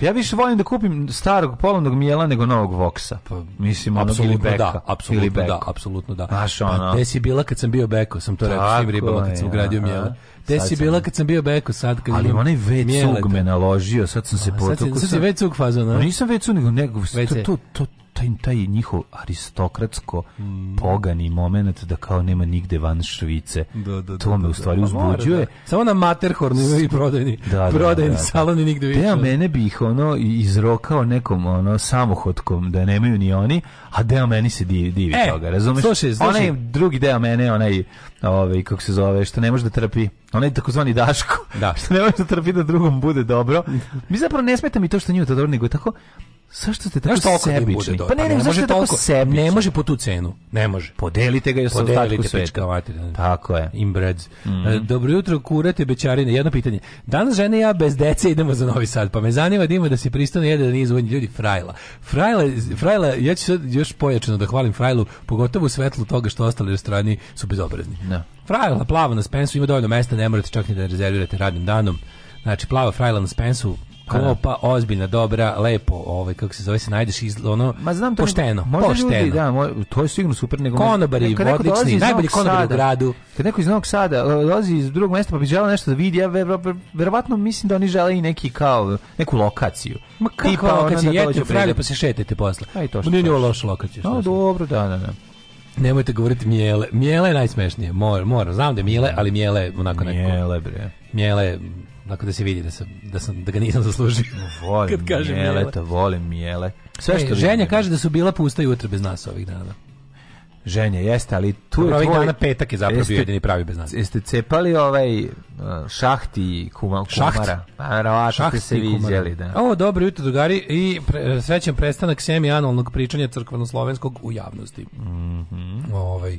Ja više volim da kupim starog polovnog mijela nego novog Voxa.
Pa,
Mislim, apsolutno
da, apsolutno da, apsolutno da. Znaš, pa, ono. Gde si bila kad sam bio Beko, sam to rekao svim ribama kad sam ja, gradio mijela. Gde si bila kad sam bio Beko,
sad kad Ali onaj vecug me naložio, sad sam se
potukao.
Sad si
već vecug fazon,
pa Nisam već vecug, nego to, to, to, taj, taj njihov aristokratsko mm. pogani moment da kao nema nigde van Švice. Da, da, to me da, u da, stvari da. uzbuđuje.
Samo na Materhornu i prodajni, da, prodajni salon i nigde više.
Deo mene bih ono izrokao nekom ono samohotkom da nemaju ni oni, a deo meni se divi, divi e, toga, razumeš? Slušaj,
slušaj. Onaj drugi deo mene, onaj ovaj kako se zove, što ne može da trpi. Onaj takozvani Daško. Da. što ne može da trpi da drugom bude dobro. Mi zapravo ne smeta mi to što nije to dobro, nego je tako Zašto ste tako Znaš, da
sebični? Pa ne, ne, ne zašto tako sebični? Ne može po tu cenu. Ne može.
Podelite ga i
sa ostatku
sveta. Tako je. Inbreds. Mm -hmm. E, dobro jutro, kurate bečarine. Jedno pitanje. Danas žene i ja bez dece idemo za Novi Sad, pa me zanima da ima da se pristane jedan da nije ljudi frajla. Frajla, frajla, ja ću sad još pojačano da hvalim frajlu, pogotovo u svetlu toga što ostale restorani su bezobrazni. Da. Frajla plava na Spensu, ima dovoljno mesta, ne morate čak ni da rezervirate radnim danom. Znači, plava frajla na Spensu, klopa, pa, ozbiljna, dobra, lepo, ovaj kako se zove, se najdeš iz ono Ma znam to pošteno, možda pošteno.
Ljudi, da, moj, to je sigurno super nego
konobari, odlični, najbolji konobari u gradu.
Kad neko iz Novog Sada e, dolazi iz drugog mesta pa bi želeo nešto da vidi, ja verovatno mislim da oni žele i neki kao neku lokaciju.
Ma kako Tipa, lokaciju, da jedete frajle pa se šetajte posle. Aj
pa to što.
Nije loša lokacija.
No, dobro, da, da, da.
Nemojte govoriti mijele. Mijele je najsmešnije. Moram, moram. Znam da je mijele, ali mijele onako neko.
Mijele, bre.
Mjele, tako da se vidi da, sam, da, sam, da ga nisam zaslužio.
Volim Kad kažem mjele, to volim mjele.
Sve e, što e, ženja vidim.
kaže da su bila pusta jutra bez nas ovih dana.
Ženja jeste, ali
tu je tvoj... dana petak je zapravo jeste, bio jedini pravi bez nas.
Jeste cepali
ovaj uh,
šahti kuma, kumara? Šaht? Pa, šahti se viđeli, da.
O, dobro jutro, drugari, i
pre,
srećan prestanak semijanalnog pričanja crkveno-slovenskog u javnosti. Mm
-hmm.
ovaj,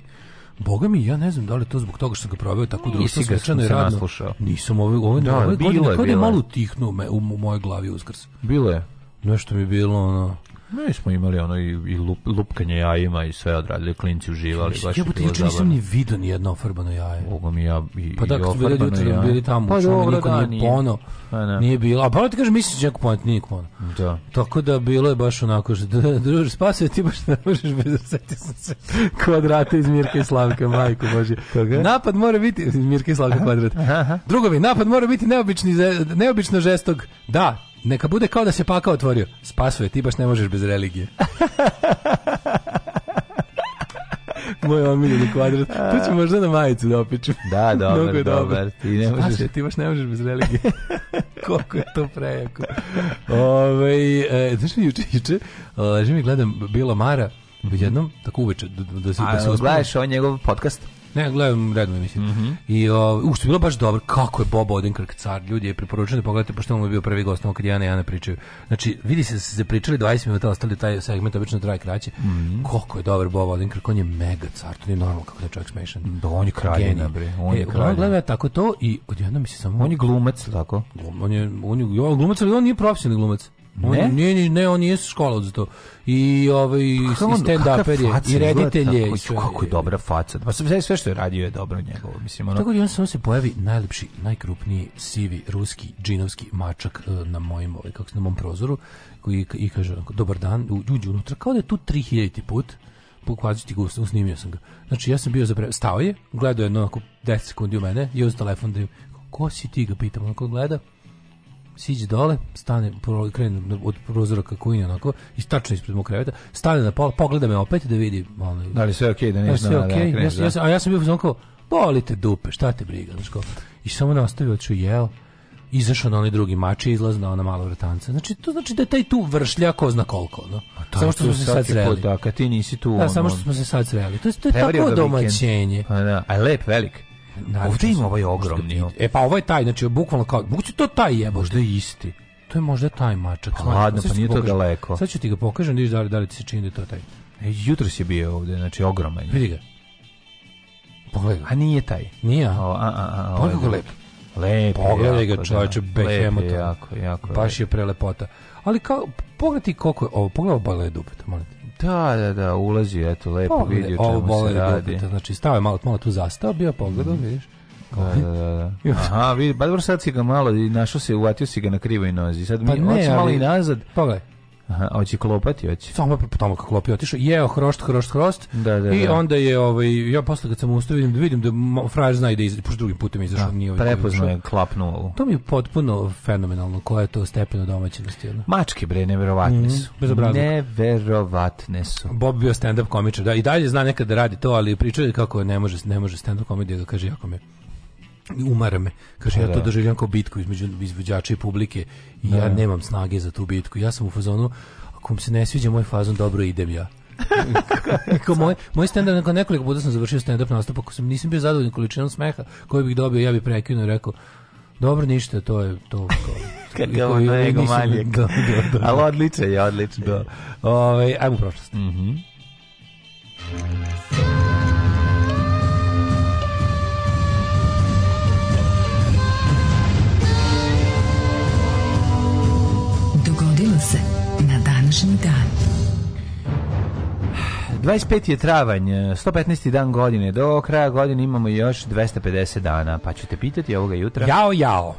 Boga mi, ja ne znam da li to zbog toga što sam ga probao tako društvo svečano i radno. Naslušao.
Nisam ove, ove, da, ove godine, kao da je malo utihnuo u, u mojoj glavi uzgrs. Bilo je.
Nešto mi je bilo ono...
Mi smo imali ono i, i lup, lupkanje jajima i sve odradili, klinci uživali.
Baš ja buti juče nisam ni vidio ni jedno ofarbano jaje.
Boga mi ja
i, pa da, i ofarbano jaje. Pa da, bili tamo, pa, dobro, niko da, nije pono, nije, pa da. nije bilo. A pa ti kažeš, misliš da neko ponat, nije pono.
Da.
Tako da bilo je baš onako, što, druže, spasuje ti baš ne možeš bez osjeti sam se kvadrata iz Mirka i Slavka, majko Bože. Koga? Napad mora biti, iz Mirka i Slavka kvadrat. Drugovi, napad mora biti neobični, neobično žestog. Da, Neka bude kao da se pakao otvorio. Spasuje, ti baš ne možeš bez religije. Moj omiljeni kvadrat. Tu ću možda na majicu da opičem.
Da, dobar, Mnogo je dobar. dobar. Ti, ne možeš... Spasoje,
ti baš ne možeš bez religije. Koliko je to prejako.
Ove, e, znaš mi juče, juče, ležim i gledam Bila Mara, u jednom, tako uveče,
da, da se... A, da gledaš on njegov podcast?
Ne, gledam redno mislim. Mhm. Mm -hmm. I uh, u što je bilo baš dobro, kako je Bob Odenkirk car, ljudi je preporučeno da pogledate pošto on je bio prvi gost kad Jana i Jana pričaju. Znači, vidi se da se pričali 20 minuta, ostali taj segment obično traje kraće. Mm -hmm. Koliko je dobar Bob Odenkirk, on je mega car, to je normalno kako da čovjek smešan.
Da, on
je
kralj,
bre,
on
je e, kralj. gleda da. tako to i odjednom mi se samo on
je glumac, tako.
On je on je, on je glumac, ali on nije profesionalni glumac. Ne, ne? ne, on nije školac za to. I ovaj pa, stand up i reditelj je.
Kako je dobra faca. Pa sve sve što je radio je dobro njegovo, mislim ono.
Tako da on samo se pojavi najlepši, najkrupniji sivi ruski džinovski mačak e, na mojim, ovaj, kako se na mom prozoru, koji i kaže dobar dan, uđe unutra kao da je tu 3000 put pokvađu ti gusno, snimio sam ga. Znači, ja sam bio zapre... Stao je, gledao je onako 10 sekundi u mene, je uz telefon da je... Ko si ti ga pitam, onako gleda, siđe dole, stane, krene od prozora kako i onako, i istačno ispred mog kreveta, stane na pola, pogleda me opet da vidi.
Ono, da li sve okej, okay, da, da nije sve
da
okej,
okay, ja, da. ja, ja, a ja sam bio onako, boli te dupe, šta te briga, znaš I samo nastavio ću jeo, izašao na onaj drugi mač i izlaz na ona malo vratanca. Znači, to znači da je taj tu vršlja ko zna koliko, no? Taj, samo
što smo se sad sreli. Da, kad ti
nisi tu...
Da, ono,
samo što smo se sad sreli. To je, to je tako domaćenje. Pa
da, a lep, velik.
Ovde ima ovaj ogromni.
E pa ovo je taj, znači bukvalno kao, bukvalno to taj jebote. Možda je
isti.
To je možda taj mačak.
Pa ladno, pa nije to daleko.
Sad ću ti ga pokažem, vidiš da li, da li ti se čini da to taj.
E, jutro si bio ovde, znači
ogroman. Vidi ga.
Pogledaj. A nije taj.
Nije, a? O,
a, a, a
Pogledaj kako lepo. Lepo Pogledaj ga,
da,
čovječe, behemota.
Lepo jako, jako.
Baš je prelepota. Ali kao, pogledaj ti koliko je ovo, pogledaj ovo bale dupeta, molim
Da, da, da, ulazi, eto, lepo Pogled, vidi o čemu ovo se da radi.
Dopita, znači, stao je malo, malo tu zastao, bio pogledao, mm. vidiš.
Da, da, ovaj. da. da. Aha, vidi, ba dobro sad si ga malo i našao se, uvatio si ga na krivoj nozi. Sad
pa mi pa ne, malo i nazad.
Pogledaj. Aha, hoće klopati, hoće.
Samo po tamo kako klopi otišao, jeo hrošt, hrošt, hrost.
Da, da,
I da. onda je ovaj ja posle kad sam ustao vidim da vidim da frajer zna da iz po drugim putem izašao
da, nije. Ovaj prepoznao je klapnuo.
To mi je potpuno fenomenalno koje je to stepen domaćinosti. Ono.
Mačke bre neverovatne
mm -hmm. su. Bezobrazno.
Neverovatne su.
Bob bio stand up komičar, da i dalje zna nekad da radi to, ali pričali kako ne može ne može stand up komedija da kaže jako me umara me. Kaže, ja to da. doživljam kao bitku između izvođača i publike i ja da. nemam snage za tu bitku. Ja sam u fazonu, ako mi se ne sviđa moj fazon, dobro idem ja. kao moj, moj stand-up, nakon nekoliko puta sam završio stand-up nastup, ako sam, nisam bio zadovoljan količinom smeha koju bih dobio, ja bih prekinuo i rekao, dobro, ništa, to je to.
Kad ga ono ego da manijek. Da, da, da. Ali odlično je, odlično.
Ovaj, ajmo prošlost.
Mhm. Mm dogodilo se na današnji dan. 25 je travanj, 115. dan godine, do kraja godine imamo još 250 dana, pa ću te pitati ovoga jutra.
Jao, jao.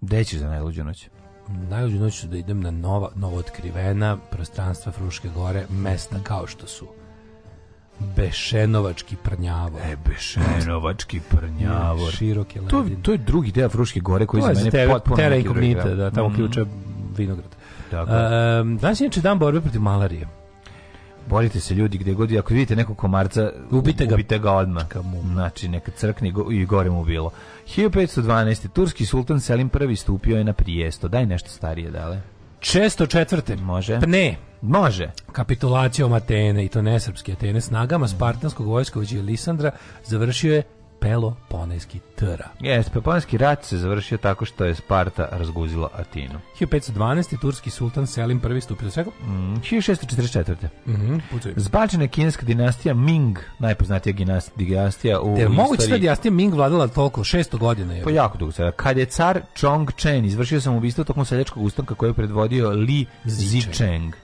Gde ćeš za najluđu noć?
Najluđu noć ću da idem na nova, novo otkrivena prostranstva Fruške gore, mesta kao što su Bešenovački prnjavo.
E, Bešenovački prnjavo. Široke
ledine.
To, to je drugi deo Fruške gore koji to je za mene tebe, potpuno...
Tera inkognita, da, tamo mm. ključa vinograd. Tako. Um, danas je inače dan borbe protiv malarije.
Borite se ljudi gde god, ako vidite nekog komarca,
ubite ga,
ubite ga odmah.
Mu.
Znači, neka crkne go, i gore mu bilo. 1512. Turski sultan Selim I stupio je na prijesto. Daj nešto starije, dale.
604.
Može.
Pne.
Može.
Kapitulacijom Atene, i to nesrpske Atene, snagama Spartanskog vojskovođa Lisandra završio je Peloponejski tr.
Jes, Peloponejski rat se završio tako što je Sparta razguzila Atinu.
1512. turski sultan Selim I stupio svega. Mm,
1644.
Mm -hmm, Zbačena kineska dinastija Ming, najpoznatija dinastija u Jer moguće
da dinastija Ming vladala toliko, 600 godina. Je. Po
pa jako dugo sada.
Kad je car Chongchen izvršio sam ubistvo tokom seljačkog ustanka koje je predvodio Li Zicheng. Zicheng.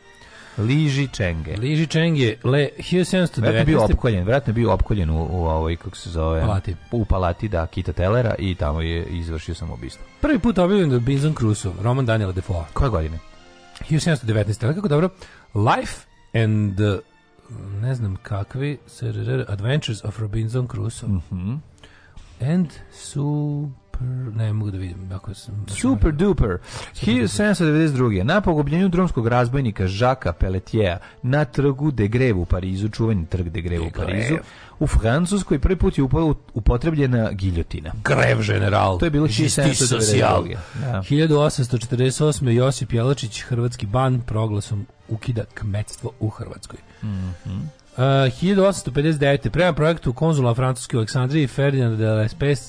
Liži Čenge.
Liži Čenge, le 1719.
Pa vratno bio opkoljen, vratno bio opkoljen u, u ovoj, kako se zove,
palati.
u palati, da, Kita Telera i tamo je izvršio samobista.
Prvi put objavljen da Binzon Crusoe, roman Daniela Defoe.
Koje godine?
1719. Ali kako dobro, Life and the, ne znam kakvi, Adventures of Robinson Crusoe.
Mm -hmm.
And su... So ne mogu da vidim ako
sam da Super duper 1792. Na pogubljenju drumskog razbojnika Žaka Peletjea na trgu de Greve u Parizu, čuveni trg de Greve u Parizu, u Francuskoj prvi put je upotrebljena giljotina.
Grev general.
To je bilo
1792. Da. 1848. Josip Jelačić, hrvatski ban, proglasom ukida kmetstvo u Hrvatskoj. Mhm.
Mm Uh,
1859. prema projektu konzula Francuske u Aleksandriji Ferdinand de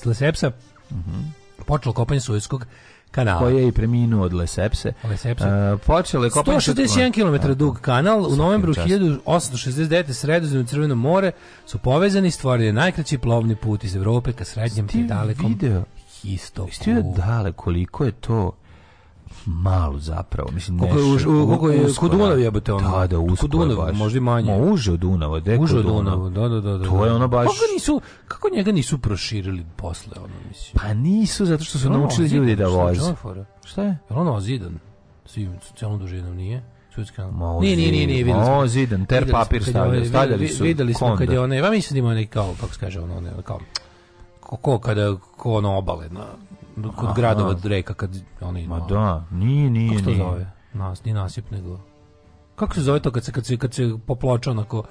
Lesepsa Mm -hmm. Počelo kopanje Suezkog kanala.
Koji je i preminuo od Lesepse.
Lesepse.
Uh,
počelo je kopanje... 161 km dug kanal u novembru 1869. sredozemno Crveno more su povezani stvorili najkraći plovni put iz Evrope ka srednjem i dalekom video?
Istoku. Jeste
daleko koliko je to malo zapravo, mislim ne.
kako
je
u Dunava jebote ono?
Da, da, usko kod Dunava,
možda i manje.
Ma uže od Dunava, da Uže od Dunava,
da, da, da, da.
To je da. ono baš.
Kako nisu kako njega nisu proširili posle ono, mislim.
Pa nisu zato što su naučili ljudi da voze.
Šta je?
Ono zidan. Svim celom dužinom nije.
Sudska.
Nije, ne, ne, ne, videli smo. zidan,
ter papir ovaj- stavljali, stavljali
su. Videli smo kad je onaj, ja pa mislim da ima neki kao, kako se kaže, ono, kao, ko kada, ko ono obale, na, kod Aha. gradova reka kad oni
Ma da, nije,
nije, Kako se to nije. zove? Nas, ni nasip nego. Kako se zove to kad se kad se kad se poploča onako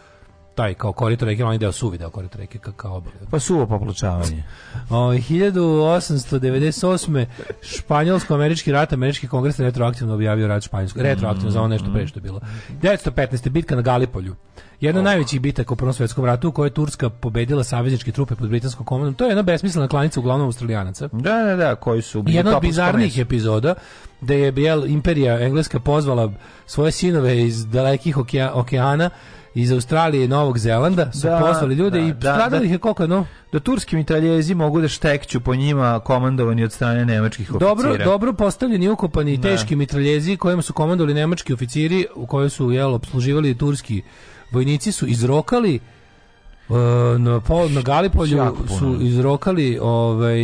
taj kao korito reke, onaj deo suvi deo korito reke kao, kao obale.
Pa suvo popločavanje. Ovaj, o,
1898. Španjolsko-američki rat, američki kongres retroaktivno objavio rat Španjolskoj. Retroaktivno, mm za ono nešto mhm. pre što je bilo. 1915. bitka na Galipolju. Jedna od oh. najvećih bitaka u Prvom svjetskom ratu u kojoj je Turska pobedila savezničke trupe pod britanskom komandom. To je jedna besmislena klanica uglavnom Australijanaca.
Da, da, da, koji su
bili Jedna od bizarnih mesu. epizoda da je Bijel imperija engleska pozvala svoje sinove iz dalekih okeana iz Australije i Novog Zelanda su da, poslali ljude da, i da, stradali da. ih je koliko no?
Da turski mitaljezi mogu da štekću po njima komandovani od strane nemačkih oficira.
Dobro, dobro postavljeni, ukopani i da. teški mitraljezi kojima su komandovali nemački oficiri u kojoj su jel, obsluživali turski vojnici su izrokali Uh, na, po, na Galipolju su izrokali ovaj,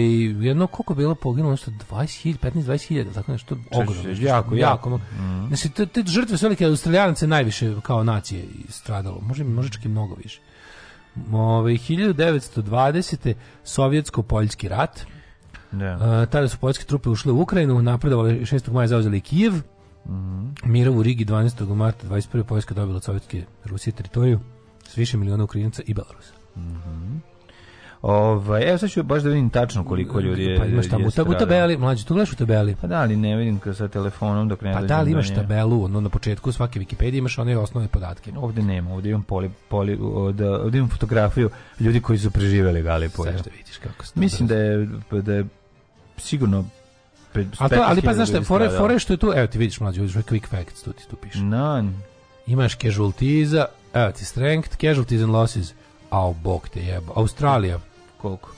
jedno koliko bilo poginulo nešto 20.000, 15-20.000 tako nešto ogromno
jako, jako, Mm -hmm.
znači, te, te žrtve su velike australijance najviše kao nacije stradalo može, može čak i mnogo više Ove, ovaj, 1920. sovjetsko-poljski rat
yeah. Da.
Uh, tada su poljske trupe ušle u Ukrajinu napredovali 6. maja zauzeli Kijev Mm. Mira u Rigi 12. marta 21. Poljska dobila od Sovjetske Rusije teritoriju s više miliona Ukrajinaca i Belorusa.
Mm -hmm. Ovaj, evo sad ću baš da vidim tačno koliko ljudi je
Pa imaš tamo u tabeli, mlađe, tu gledaš u tabeli.
Pa da, ali ne vidim sa telefonom dok ne
Pa da, ali imaš tabelu, ono na početku svake Wikipedije imaš one osnovne podatke.
Ovde nema, ovde imam poli, poli od, ovde imam fotografiju ljudi koji su preživeli Galipolje. Sve
što vidiš
kako ste. Mislim da je, da je sigurno
A to, ali pa da znaš šta, fore, fore što je tu, evo ti vidiš mlađe, uđeš quick facts, tu ti tu piše.
No.
Imaš casualties, evo ti strength, casualties and losses. Au, bok te jeba. Australija. Koliko?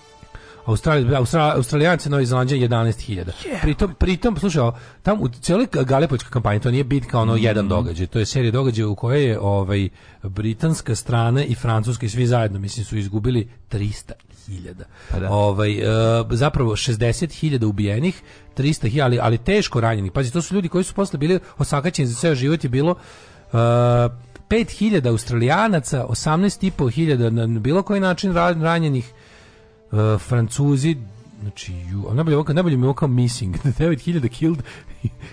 Australija, da, Austra, Australijanci Novi Zelandija
11.000. Yeah. Pritom,
pritom, slušaj, tam u cijeloj Galepočkoj kampanji, to nije bitka ono mm jedan događaj, to je serija događaja u kojoj je ovaj, britanska strana i francuska i svi zajedno, mislim, su izgubili 300 hiljada. Pa da. Ovaj,
e,
zapravo 60 hiljada ubijenih, 300 hiljada, ali, ali teško ranjenih. Pazi, to su ljudi koji su posle bili osakaćeni za ceo život i bilo e, 5000 australijanaca, 18.500 na bilo koji način ranjenih, e, Francuzi Znači, ju, a najbolje, ovo, najbolje mi je ovo kao missing. 9000 killed,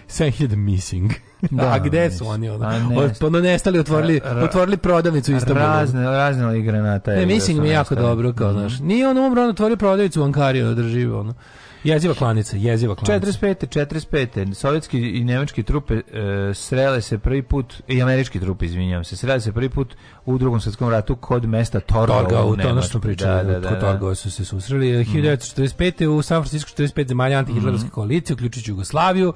7000 missing. Da, a gde su oni? Ono, pa ne, ono pa, nestali, otvorili, ra, otvorili prodavnicu u
Istanbulu. Razne, razne ovih granata.
Ne, missing mi da jako nestali. dobro, kao, mhm. znaš. ni on umro, on otvorio prodavnicu u Ankariju, održivo, ono. Jeziva klanica, jeziva klanica.
45. 45. Sovjetski i nemački trupe e, srele se prvi put, i američki trupe, izvinjavam se, srele se prvi put u drugom svjetskom ratu kod mesta Torgau. Torgau,
to ono što pričali, da, da, da, kod da, Torgau da. su se susreli. 1945. Mm. u San Francisco 45 zemalja antihitlerovske mm. koalicije, uključujući Jugoslaviju,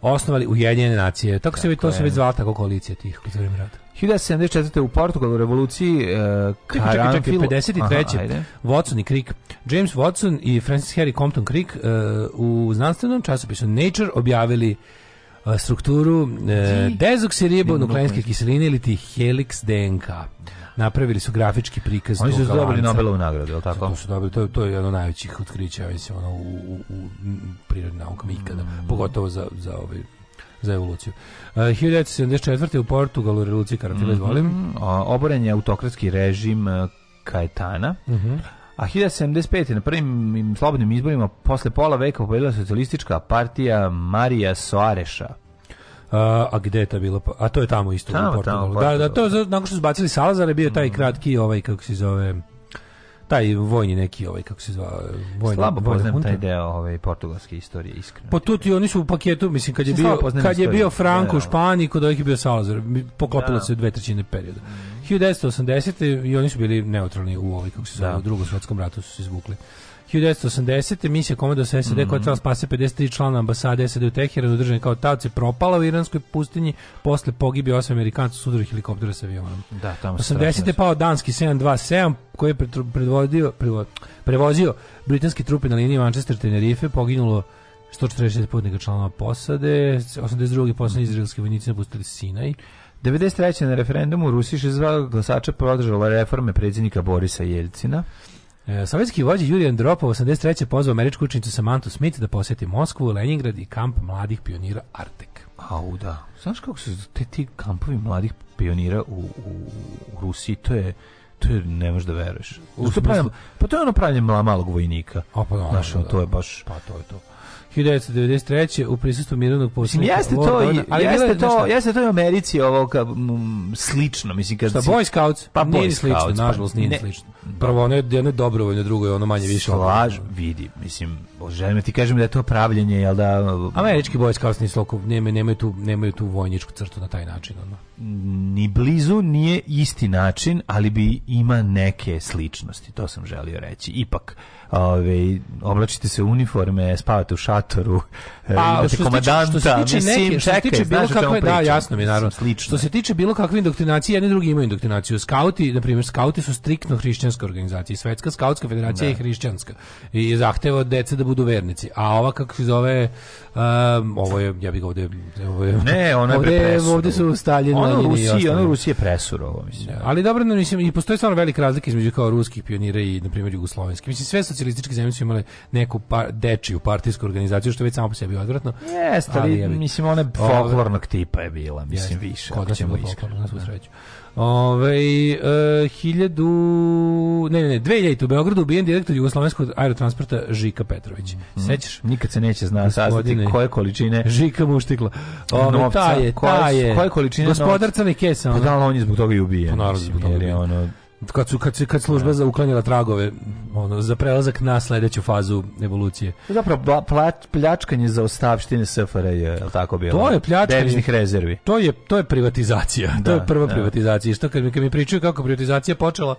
osnovali Ujedinjene nacije. Tako, tako se već, to se već zvala tako koalicija tih u rata.
1974. u Portugalu u revoluciji uh, e, Karanfil...
Čekaj, čekaj, 53. Aha, Watson i Crick. James Watson i Francis Harry Compton Crick uh, u znanstvenom časopisu Nature objavili uh, strukturu uh, dezoksiribonukleiske kiseline ili ti helix DNK napravili su grafički prikaz
Oni su dobili Nobelovu nagradu, je li tako?
To su dobili, to, to je jedno najvećih otkrića, mislim, ono, u, u, u prirodnim naukama ikada, mm. pogotovo za, za ovaj za evoluciju. E, uh, 1974. u Portugalu revolucija Karanfile, mm -hmm.
Oboren je autokratski režim uh, e, Kajetana. Mm -hmm. A
1975.
na prvim slobodnim izborima posle pola veka pobedila socijalistička partija Marija Soareša.
A, a gde je ta bila? A to je tamo isto tamo, u Portugalu. Tamo, da,
da,
to nakon što su bacili Salazar je bio taj mhm. kratki ovaj kako se zove taj vojni neki ovaj kako se zva vojni
slabo poznajem taj deo
ove ovaj,
portugalske istorije iskreno
pa tu ti oni su u paketu mislim kad je bio kad je bio Franco u da. Španiji kod ovih je bio Salazar poklopilo da. se dve trećine perioda 1980 i oni su bili neutralni u ovoj kako se zove da. u drugom svetskom ratu su se izvukli 1980. misija Komodo SAD mm -hmm. koja treba spasiti 53 člana ambasade SAD u Teheranu održane kao taoce propala u iranskoj pustinji posle pogibi osam Amerikanca s udru helikoptera sa avionom.
Da,
tamo 80. je pao danski 727 koji je predvodio, prevozio britanske trupe na liniji Manchester Tenerife poginulo 140 putnika članova posade, 82. poslednji izraelski vojnici napustili Sinaj.
93. na referendumu Rusi 62 glasača podržala reforme predsjednika Borisa Jelcina.
E, sovjetski vođa Jurij Andropov 83. pozvao američku učenicu Samantha Smith da poseti Moskvu, Leningrad i kamp mladih pionira Artek.
Au, da. Znaš kako su te ti kampovi mladih pionira u, u Rusiji, to je to je, ne možeš da veruješ.
U, to
pa to je ono pravljenje malog vojnika.
A,
pa,
no,
Znaš, da, to je da. baš...
Pa to je to. 1993. u prisustvu mirovnog
poslanika Jeste to, ali jeste, jeste to, jeste to u Americi ovoga m, slično, mislim
kad Šta si... Boy Scouts? Pa nije Boy slično, Scouts, pa nažalost nije ne. slično. Prvo ono je jedno je dobrovoljno, drugo je ono manje više.
Slaž, vidi, mislim, želim da ti kažem da je to pravljenje, jel da
Američki Boy Scouts ni oko, nemaju, nemaju tu nemaju tu vojničku crtu na taj način ono.
Ni blizu nije isti način, ali bi ima neke sličnosti, to sam želio reći. Ipak ove, oblačite se uniforme, spavate u šatoru, pa, e, idete komadanta, što se tiče mislim, neke, što se
tiče bilo kakve, da, jasno mi naravno,
slično.
Što se tiče bilo kakve indoktrinacije, jedni drugi imaju indoktrinaciju. Skauti, na primjer, skauti su striktno hrišćanska organizacija, Svetska skautska federacija da. je hrišćanska i zahteva od dece da budu vernici. A ova kako se zove um, ovo je ja bih ovde ovo
je, Ne, ona je ovde
su Stalin
ono Rusije, ono Rusije presurovo mislim.
Da, ali dobro, no, mislim i postoji stvarno velika razlika između kao ruskih pionira i na primjer jugoslovenskih. Mislim sve socijalističke zemlje su imale neku par, dečiju partijsku organizaciju, što je već samo po sebi odvratno.
Jeste, ali, je, mislim, ona folklornog tipa je bila, mislim, jeste, više.
Kod nas je na sreću. Ovaj e, hiljadu, ne, ne, ne, 2000 u Beogradu ubijen direktor Jugoslovenskog aerotransporta Žika Petrović.
Mm. Sećaš?
Nikad se neće zna saznati koje količine
Žika mu uštikla.
Ove, novca, ta je, ta je.
Koje, količine
Gospodar Crni Kesa. Pa
ono. Pa da, on je zbog toga i ubijen. Pa naravno, zbog toga. je ono,
kad su kad, kad služba da. za uklanjala tragove ono za prelazak na sledeću fazu evolucije.
Zapravo pla, pljačkanje za ostavštine SFRJ, je tako bilo. To je
pljačkanje
deviznih rezervi.
To je to je privatizacija. Da, to je da, prva da. privatizacija. Što kad, kad mi pričaju kako privatizacija počela,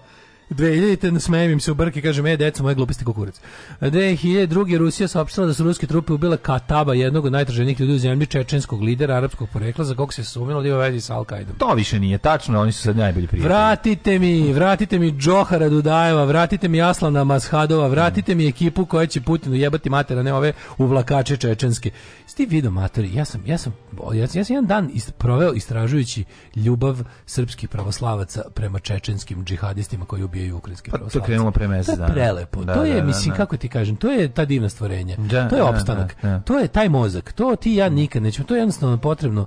2000. smejevim se u brke, kažem, e, deca moje gluposti kukurac. 2002. Rusija saopštila da su ruske trupe ubile Kataba, jednog od najtraženijih ljudi u zemlji, čečenskog lidera arapskog porekla, za kog se sumnjalo da ima vezi sa al -Qaidom.
To više nije tačno, oni su sad najbolji prijatelji.
Vratite mi, vratite mi Džohara Dudajeva, vratite mi Aslana Mashadova, vratite mi ekipu koja će Putinu jebati matera, ne ove uvlakače čečenske. Sti video materi, ja sam, ja sam, ja sam, ja sam jedan dan ist, proveo istražujući ljubav srpskih pravoslavaca prema čečenskim džihadistima koji ubijaju okupiraju ukrajinski pa, To je
krenulo pre mesec
dana. To je prelepo. Da, to je, da, da, mislim, da. kako ti kažem, to je ta divna stvorenja. Da, to je da, opstanak. To je taj mozak. To ti ja mm. nikad nećemo. To je jednostavno potrebno.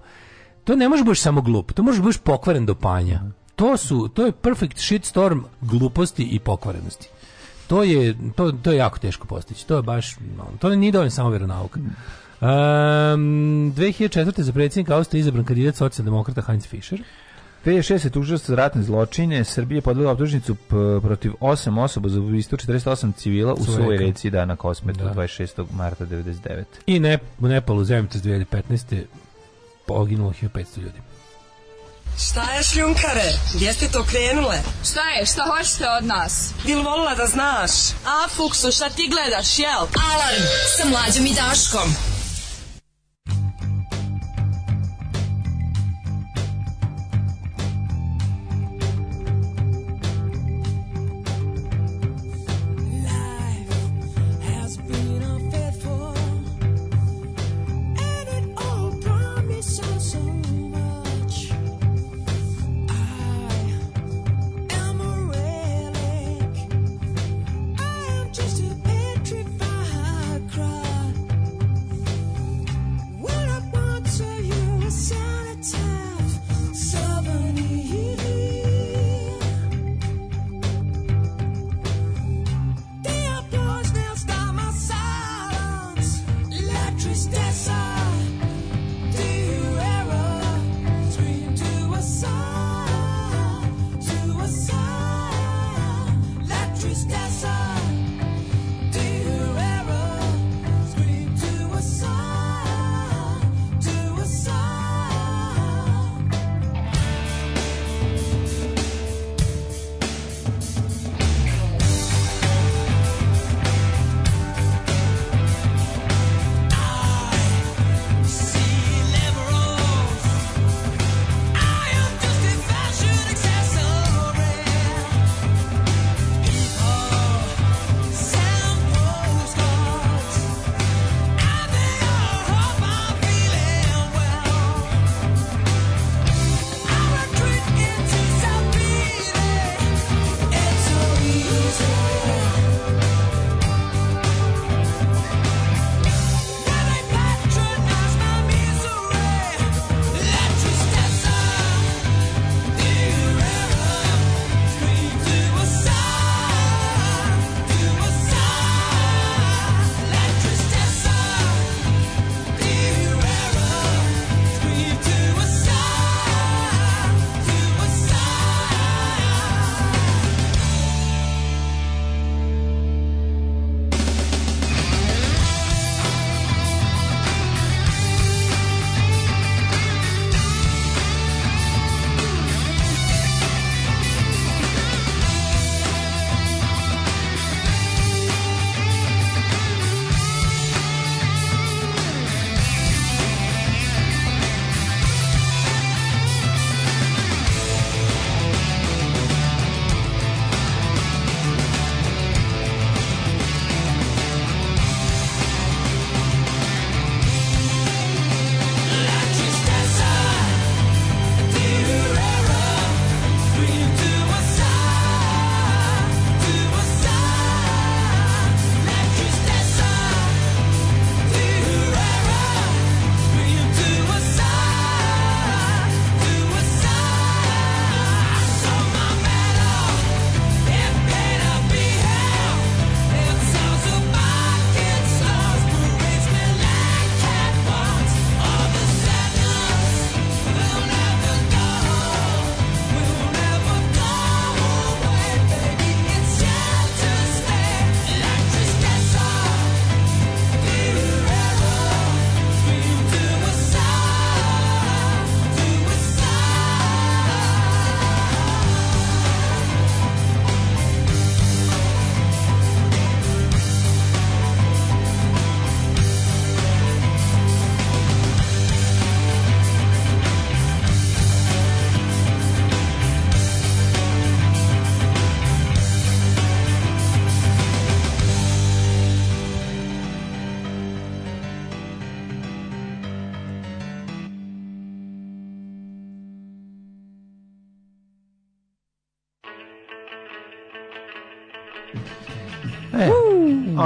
To ne može biti samo glup. To možeš baš pokvaren do panja. Mm. To su, to je perfect shitstorm gluposti i pokvarenosti. To je, to, to je jako teško postići. To je baš, to nije dovoljno samo veronauka. Um, mm. 2004. za predsjednika Austrije izabran kandidat socijaldemokrata Heinz Fischer.
56 je tužilac za ratne zločine Srbija podela optužnicu protiv 8 osoba za ubistvo 48 civila u svojoj reci dana na Kosmetu da. 26. marta 99.
I ne, u Nepalu zemljice 2015. poginulo 500 ljudi.
Šta je šljunkare? Gdje ste to krenule?
Šta
je?
Šta hoćete od nas?
Bil volila da znaš?
A, Fuksu, šta ti gledaš, jel?
Alarm sa mlađom i Daškom.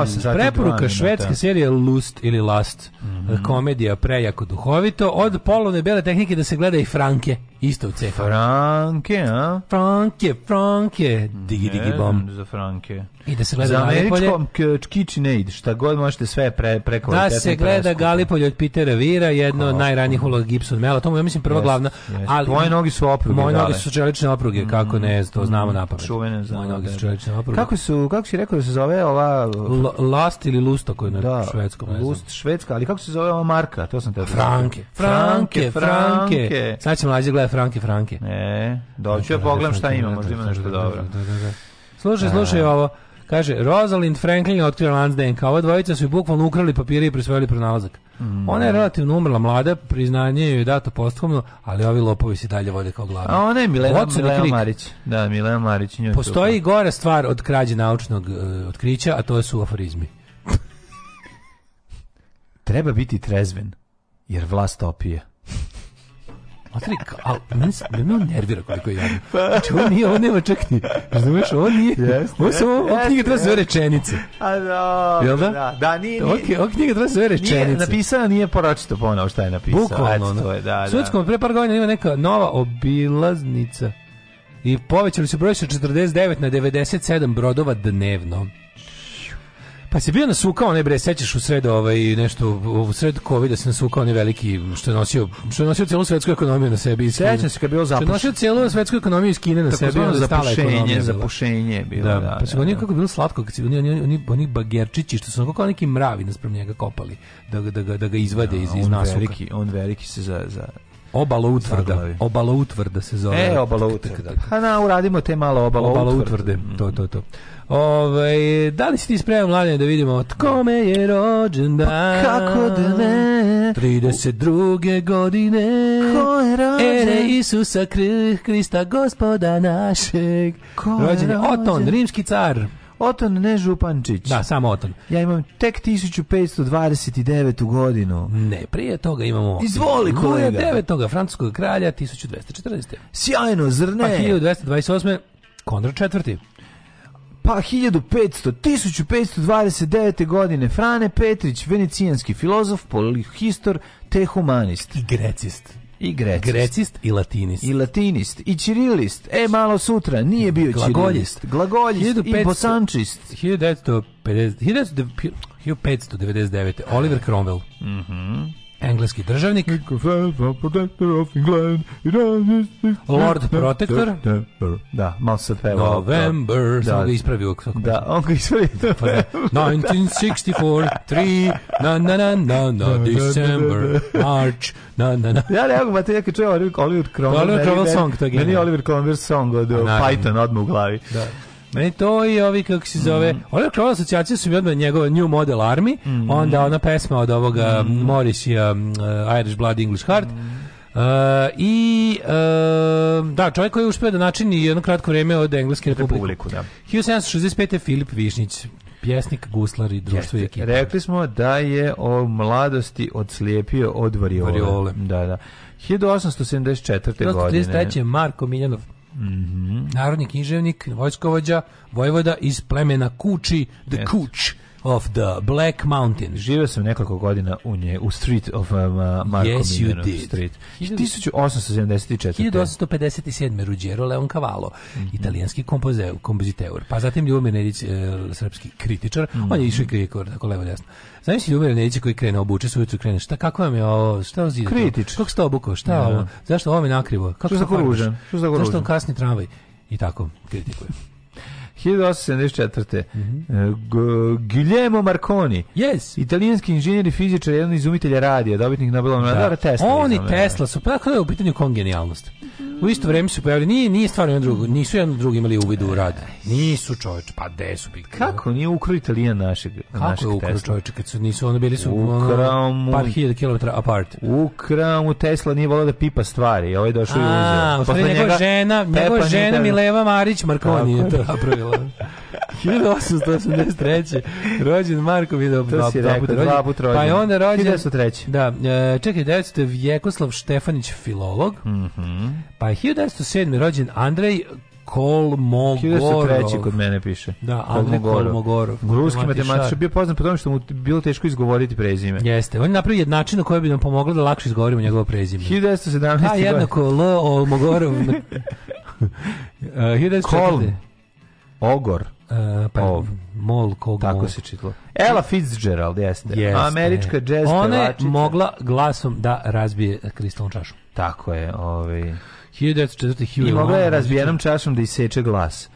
8 mm, Preporuka da, švedske da. serije Lust ili Last. Mm -hmm. Komedija prejako duhovito. Od polovne bele tehnike da se gleda i Franke. Isto u cefa. Franke, a? Franke, Franke digi digi bom. Ne, za franke. I da se gleda za američkom KitchenAid, šta god možete sve pre, preko. Da se gleda Galipolje od Petera Vira, jedno od najranijih uloga Gibson Mela, to mu ja mislim prva yes, glavna. Yes. Ali, moje noge su opruge. Moje noge su čelične opruge, kako ne, to znamo mm, na pamet. Čuvene znamo. Moje noge su čelične opruge. Kako su, kako si rekao da se zove ova... L last ili Lusto koji je na švedskom, ne znam. Lust, švedska, ali kako se zove ova marka, to sam te... Franke. Franke, Franke. Sad će mlađe gleda Franke, Franke. E, doću ja pogledam šta ima, možda ima nešto dobro. Da. Slušaj, slušaj ovo. Kaže, Rosalind Franklin otkrila lanac DNK. Ova dvojica su bukvalno ukrali papire i prisvojili pronalazak. Mm. Ona je relativno umrla mlada, priznanje joj je dato posthumno, ali ovi lopovi se dalje vode kao glavni. A ona je Milena, Milena Marić. Da, Milena Marić. Njoj Postoji tukla. gore stvar od krađe naučnog uh, otkrića, a to su aforizmi. Treba biti trezven, jer vlast opije. Makar, al, meni, meni on nervira koliko je jadno. Pa. Znači, on nije, on nema čak ni, razumeš, on nije, yes, on samo, yes, knjiga treba sve rečenice. A da, da? Da, da nije, nije. Ova knjiga treba sve rečenice. Nije napisana, nije poročito ponovo šta je napisao. Bukvalno, Da, da. Sudskom pre par godina ima neka nova obilaznica i povećali su broj sa 49 na 97 brodova dnevno. Pa si bio nasukao, ne bre, sećaš u sred ovaj, nešto, u sred COVID-a si nasukao onaj veliki, što je nosio, što je nosio celu svetsku ekonomiju na sebi. Sećam se kad je bilo zapušenje. Što je nosio celu svetsku ekonomiju iz Kine na sebi. Tako zapušenje, zapušenje bilo.
Da, da, pa se da, da, da. kako bilo slatko, kad si, oni, oni, oni, oni bagerčići, što su kao neki mravi nasprem njega kopali, da, da, da, da ga izvade da, iz, iz nasuka. veliki,
on veliki se za, za,
Obalo obalo obaloutvrda se zove.
E, obaloutvrda. A
pa na, uradimo te malo obaloutvrde.
Obalo mm. to, to, to. Ove, ovaj, da li si ti spreman, mladine, da vidimo kome je rođendan? Pa
kako da ne?
32. godine.
Ko je rođen?
Ere Isusa Krista, gospoda našeg.
Ko je rođen? Oton, rimski car.
Oton, ne Župančić.
Da, samo Oton.
Ja imam tek 1529. godinu.
Ne, prije toga imamo...
Izvoli
kolega. 9. francuskog kralja 1240.
Sjajno, zrne.
Pa 1228. Kondor četvrti.
Pa 1500, 1529. godine Frane Petrić, venecijanski filozof, polihistor te humanist.
I grecist.
I grecist. Grecist
i latinist.
I latinist. I čirilist. E, malo sutra. Nije bio glagoljist. čirilist.
Glagoljist.
1500, I bosančist. 1950, 1900,
1599. Oliver Cromwell.
Mhm. Mm
engleski državnik, pa
Lord Protector, da, malo sad
peva.
November, da, sam ga ispravio.
Da, on ga ispravio.
1964, 3,
pa na, na, na, na, na, December, March, na, na, na. Ja ne mogu, mate, ja kad Oliver Cromwell pa song, to je Oliver Cromwell song od Python odmah u glavi. Da.
Meni to i ovi, kako se zove, mm. ove krova asocijacije su mi odmah njegova New Model Army, mm. onda ona pesma od ovoga mm. Morrisija, um, uh, Irish Blood, English Heart, mm. Uh, I uh, da, čovjek koji je uspio da načini jedno kratko vrijeme od Engleske republike. Da.
1765. Filip Višnjić, pjesnik, guslar i društvo i ekipa.
Rekli smo da je o mladosti odslijepio od variole. variole. Da, da. 1874.
godine. 1833. Marko Miljanov
Mhm.
Narodni književnik, vojskovođa, vojvoda iz plemena Kuči, the yes. Kuč, of the Black Mountain.
Živio sam nekoliko godina u nje, u Street of uh, Marko
yes, Milano,
you Street. 1874. 1857.
Ruđero Leon Cavallo, mm -hmm. italijanski kompozeur, kompoziteur. Pa zatim Ljubomir Nedić, e, srpski kritičar. Mm -hmm. On je išao i kritičar, tako levo jasno. Znaš li Ljubomir Nedić koji krene, obuče se ujutru, krene, šta, kako vam je ovo, šta ovo
Kritič.
Kako ste obukao, šta da, da. ovo, zašto ovo mi nakrivo? Kako što
za koružan?
Što za koružan? Zašto on kasni tramvaj? I tako, kritikuje.
1874. Mm -hmm. Eh, Guglielmo Marconi.
Yes.
Italijanski inženjer i fizičar, jedan izumitelj radija, dobitnik Nobelove nagrade da. Tesla.
Oni Tesla da. su, pa tako je u pitanju kongenijalnost. U isto vrijeme su pojavili, nije, nije stvar jedan drugo, nisu jedno drugi imali uvid u rad. Nisu čoveče, pa gde su bili?
Kako nije ukrao Italijan našeg,
Kako
našeg
je ukrao čoveče, kad su, nisu, ono bili su ukrao mu, par hiljada kilometra apart.
Ukrao mu Tesla, nije volao da pipa stvari, ovaj došao i uzeo. A, u
stvari njegova žena, njegova žena Mileva Marić Marconi je to napravila ono.
1883. Rođen Marko
Vidov. To si rekao,
dva puta rođen. Pa je onda rođen...
1903.
Da, e, čekaj, 1900. Vjekoslav Štefanić, filolog.
Mm -hmm.
Pa je 1907. rođen Andrej Kolmogorov. 1903.
kod mene piše.
Da, Andrej Kolmogorov.
Ruski matematičar bio poznat po tome što mu bilo teško izgovoriti prezime.
Jeste, on je napravio jednačinu koja bi nam pomogla da lakše izgovorimo njegovo prezime.
1917. A da,
jednako
L Olmogorov.
uh, 1904. Kolm. Ogor. Uh,
pa Ov. Mol kog Tako
mol. se čitalo.
Ella Fitzgerald jeste. jeste. Američka jazz
Ona je mogla glasom da razbije kristalnu čašu.
Tako je. Ovaj.
1904. Hugh I
mogla je razbijenom čašom da iseče glas.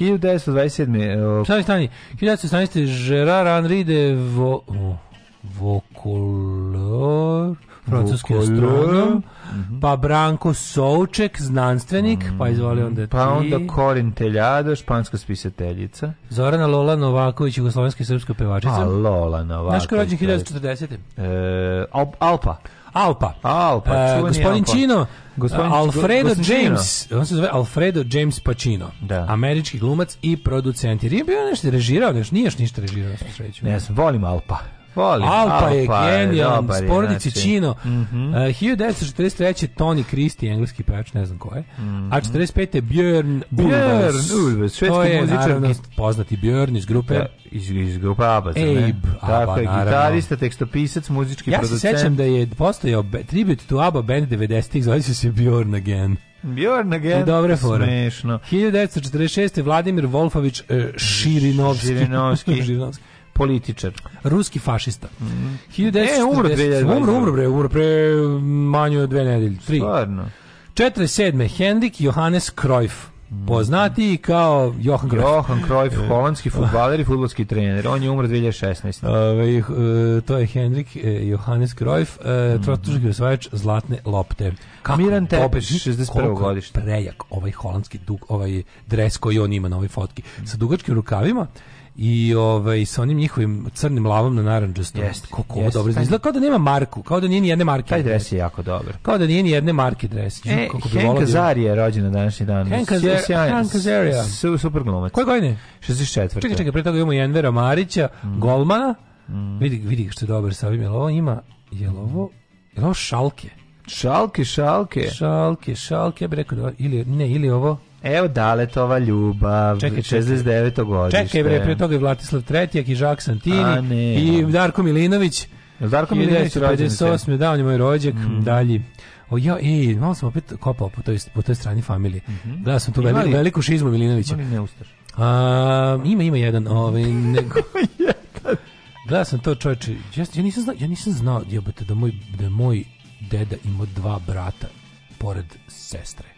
1927. Uh, Šta stani? 1917. Gerard Henri de Vo... Vokolor francuski astronom, mhm. pa Branko Souček, znanstvenik, mhm. pa izvoli onda pa ti.
Pa onda Korin Teljada, španska spisateljica.
Zorana Lola Novaković, jugoslovenska i srpska pevačica. A pa,
Lola Novaković. Naš rođen
1940. E,
Alpa.
Alpa. Alpa, uh, gospodin Alpa. Čino, gospodin, Alfredo James, on se zove Alfredo James Pacino,
da.
američki glumac i producent. Jer je bio nešto režirao,
nešto, nije
još ništa režirao, smo sreću.
Ne, ja volim Alpa. Volim.
Alpa, pa je genijalan, porodice znači. Čino. Mm
-hmm. uh,
1943. Tony Christie, engleski pevač, ne znam ko je. Mm -hmm. A 45. Mhm. Björn
Ulvaeus. Björn Ulvaeus, švedski muzičar.
poznati Björn iz grupe... Da,
iz, iz grupe
Abba, Abe,
Abba, Tako je, gitarista, tekstopisac, muzički
ja
producent.
Ja se sećam da je postojao tribute to Abba band 90-ih, zove se Björn again.
Bjorn Again. Dobre fore.
Smešno. 1946. Vladimir Volfović e,
Širinovski. Širinovski. Širinovski političar.
Ruski fašista. Mm -hmm. 1940, e, umro Umro, umro da. umro pre manje od dve nedelje. Tri. Stvarno. 47. Hendrik Johannes Cruyff. Mhm. Poznati kao Johan Cruyff.
Johan Cruyff, e. holandski futbaler i futbolski trener. On je umro 2016. Ove, eh,
to je Henrik eh, Johannes Cruyff, eh, mm. trotužki osvajač Zlatne lopte.
Kako, Miran Tepeš, 61. godište.
prejak ovaj holandski dug, ovaj dres koji on ima na ovoj fotki. Mhm. Sa dugačkim rukavima, i ovaj sa onim njihovim crnim lavom na narandžastom. Yes, Kako yes, dobro izgleda. Kao da nema marku, kao da nije ni jedne marke.
Taj dres je jako dobar.
Kao da nije ni jedne marke dres. E,
Kako bi Hank da- Azaria je rođen današnji dan.
Hank Azaria. Su,
super glumac. Koje
godine?
64.
Čekaj, čekaj, pre toga imamo Jenvera Marića, mm. golmana. Mm. Vidi, vidi što je dobro sa ovim. Jel ovo ima, jel ovo, jel ovo šalke?
Šalke, šalke.
Šalke, šalke, ja bih rekao da, ili, ne, ili ovo,
Evo Daletova ljubav, čekaj, čekaj. 69. godište.
Čekaj bre, prije toga je Vlatislav Tretjak i Žak Santini ne, i Darko Milinović.
Darko Milinović rođen?
58. Da, on je moj rođak, mm. dalji. O ja, ej, malo sam opet kopao po toj, po toj strani familije. Mm -hmm. Gledao sam tu veliku, veliku šizmu Milinovića. Ima ne ustaš? A, ima, ima jedan. Ovaj, nego... Gledao da, sam to čovječe. Ja, ja nisam znao, ja nisam znao jebate, da, moj, da moj deda ima dva brata pored sestre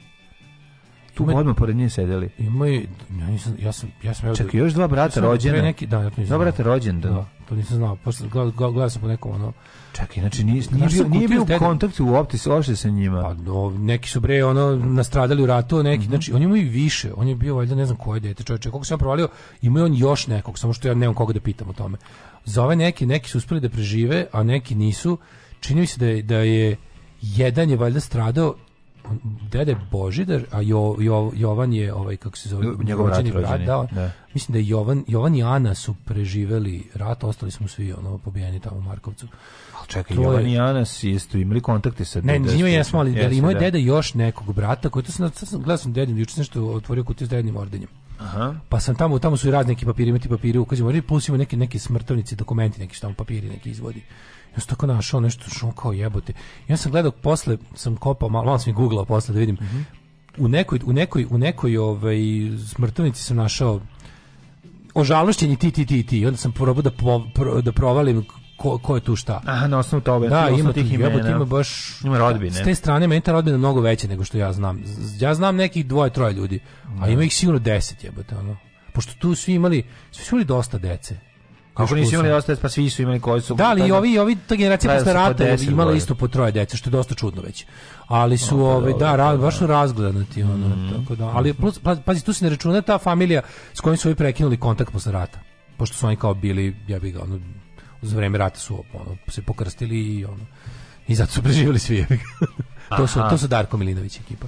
tu ima, odmah pored nje sedeli. Ima i,
ja, nisam, ja sam, ja sam...
Čekaj, još dva brata ja rođena.
Neki, da,
ja to
nisam
dva brata rođendan. Da,
to nisam znao. Posle, gledao gleda sam po nekom, ono...
Čekaj, znači nije, nije, bio, nije bio u kontaktu u opti ošte sa njima. Pa,
no, neki su bre, ono, nastradali u ratu, neki, mm -hmm. znači, on ima i više. On je bio, valjda, ne znam koje dete, čovječe, koliko sam ja provalio, ima on još nekog, samo što ja nemam koga da pitam o tome. Za ove neki, neki su uspeli da prežive, a neki nisu. Čini mi se da je, da je jedan je valjda stradao dede Božidar, a jo, jo, Jovan je ovaj kako se zove
njegov rođeni brat,
da, da, mislim da je Jovan, Jovan i Ana su preživeli rat, ostali smo svi ono pobijeni tamo u Markovcu.
Al čekaj, Troje... Jovan i Ana su isto imali kontakte sa
Ne, njima jesmo, ali da moj deda još nekog brata, koji to sam sad gledao sam dedin, juče nešto otvorio kutiju s dedinim ordenjem.
Aha.
Pa sam tamo, tamo su i razni neki papiri, imati papiri, ukazi, plus ima neke, neke smrtovnice, dokumenti, neki što tamo papiri, neki izvodi. Ja sam tako našao nešto što kao jebote. Ja sam gledao posle, sam kopao, malo, malo sam i googlao posle da vidim. Mm -hmm. U nekoj, u nekoj, u nekoj ovaj, smrtovnici sam našao ožalošćeni ti, ti, ti, ti. Onda sam probao da, po, pro, da provalim ko, ko je tu šta.
Aha, na osnovu toga.
Da, ima tih imena. Jebot, ima baš...
Ima rodbine. S
te strane, meni ta rodbina mnogo veća nego što ja znam. Ja znam nekih dvoje, troje ljudi, a da. ima ih sigurno deset jebote, ono. Pošto tu svi imali,
svi
su
imali
dosta dece.
Kako nisu imali ostaje, pa svi su imali koji su...
Da, ali i ovi, ovi, ta generacija posle rata imala isto po troje dece, što je dosta čudno već. Ali su, no, pa, pa, ove, da, ra, pa, baš su da. razgledani ono, mhm. tako da. Ali, plus, pazi, tu se ne računa ta familija s kojim su ovi prekinuli kontakt posle rata. Pošto su oni kao bili, ja bih ga, ono, za vreme rata su ono, se pokrstili i ono, i zato su preživjeli svi. to, su, to su Darko Milinović ekipa.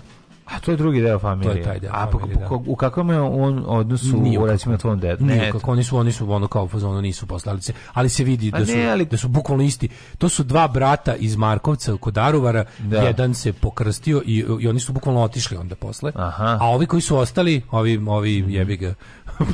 A to je drugi deo familije. To je
taj
deo A
familije, da.
u kakvom je on odnosu u recimo tvom dedu?
Ne, nije kako oni su oni su ono kao fazonu nisu poslali se, ali se vidi da su ne, ali... da su bukvalno isti. To su dva brata iz Markovca kod Daruvara, da. jedan se pokrstio i, i oni su bukvalno otišli onda posle.
Aha.
A ovi koji su ostali, ovi ovi mhm. jebi ga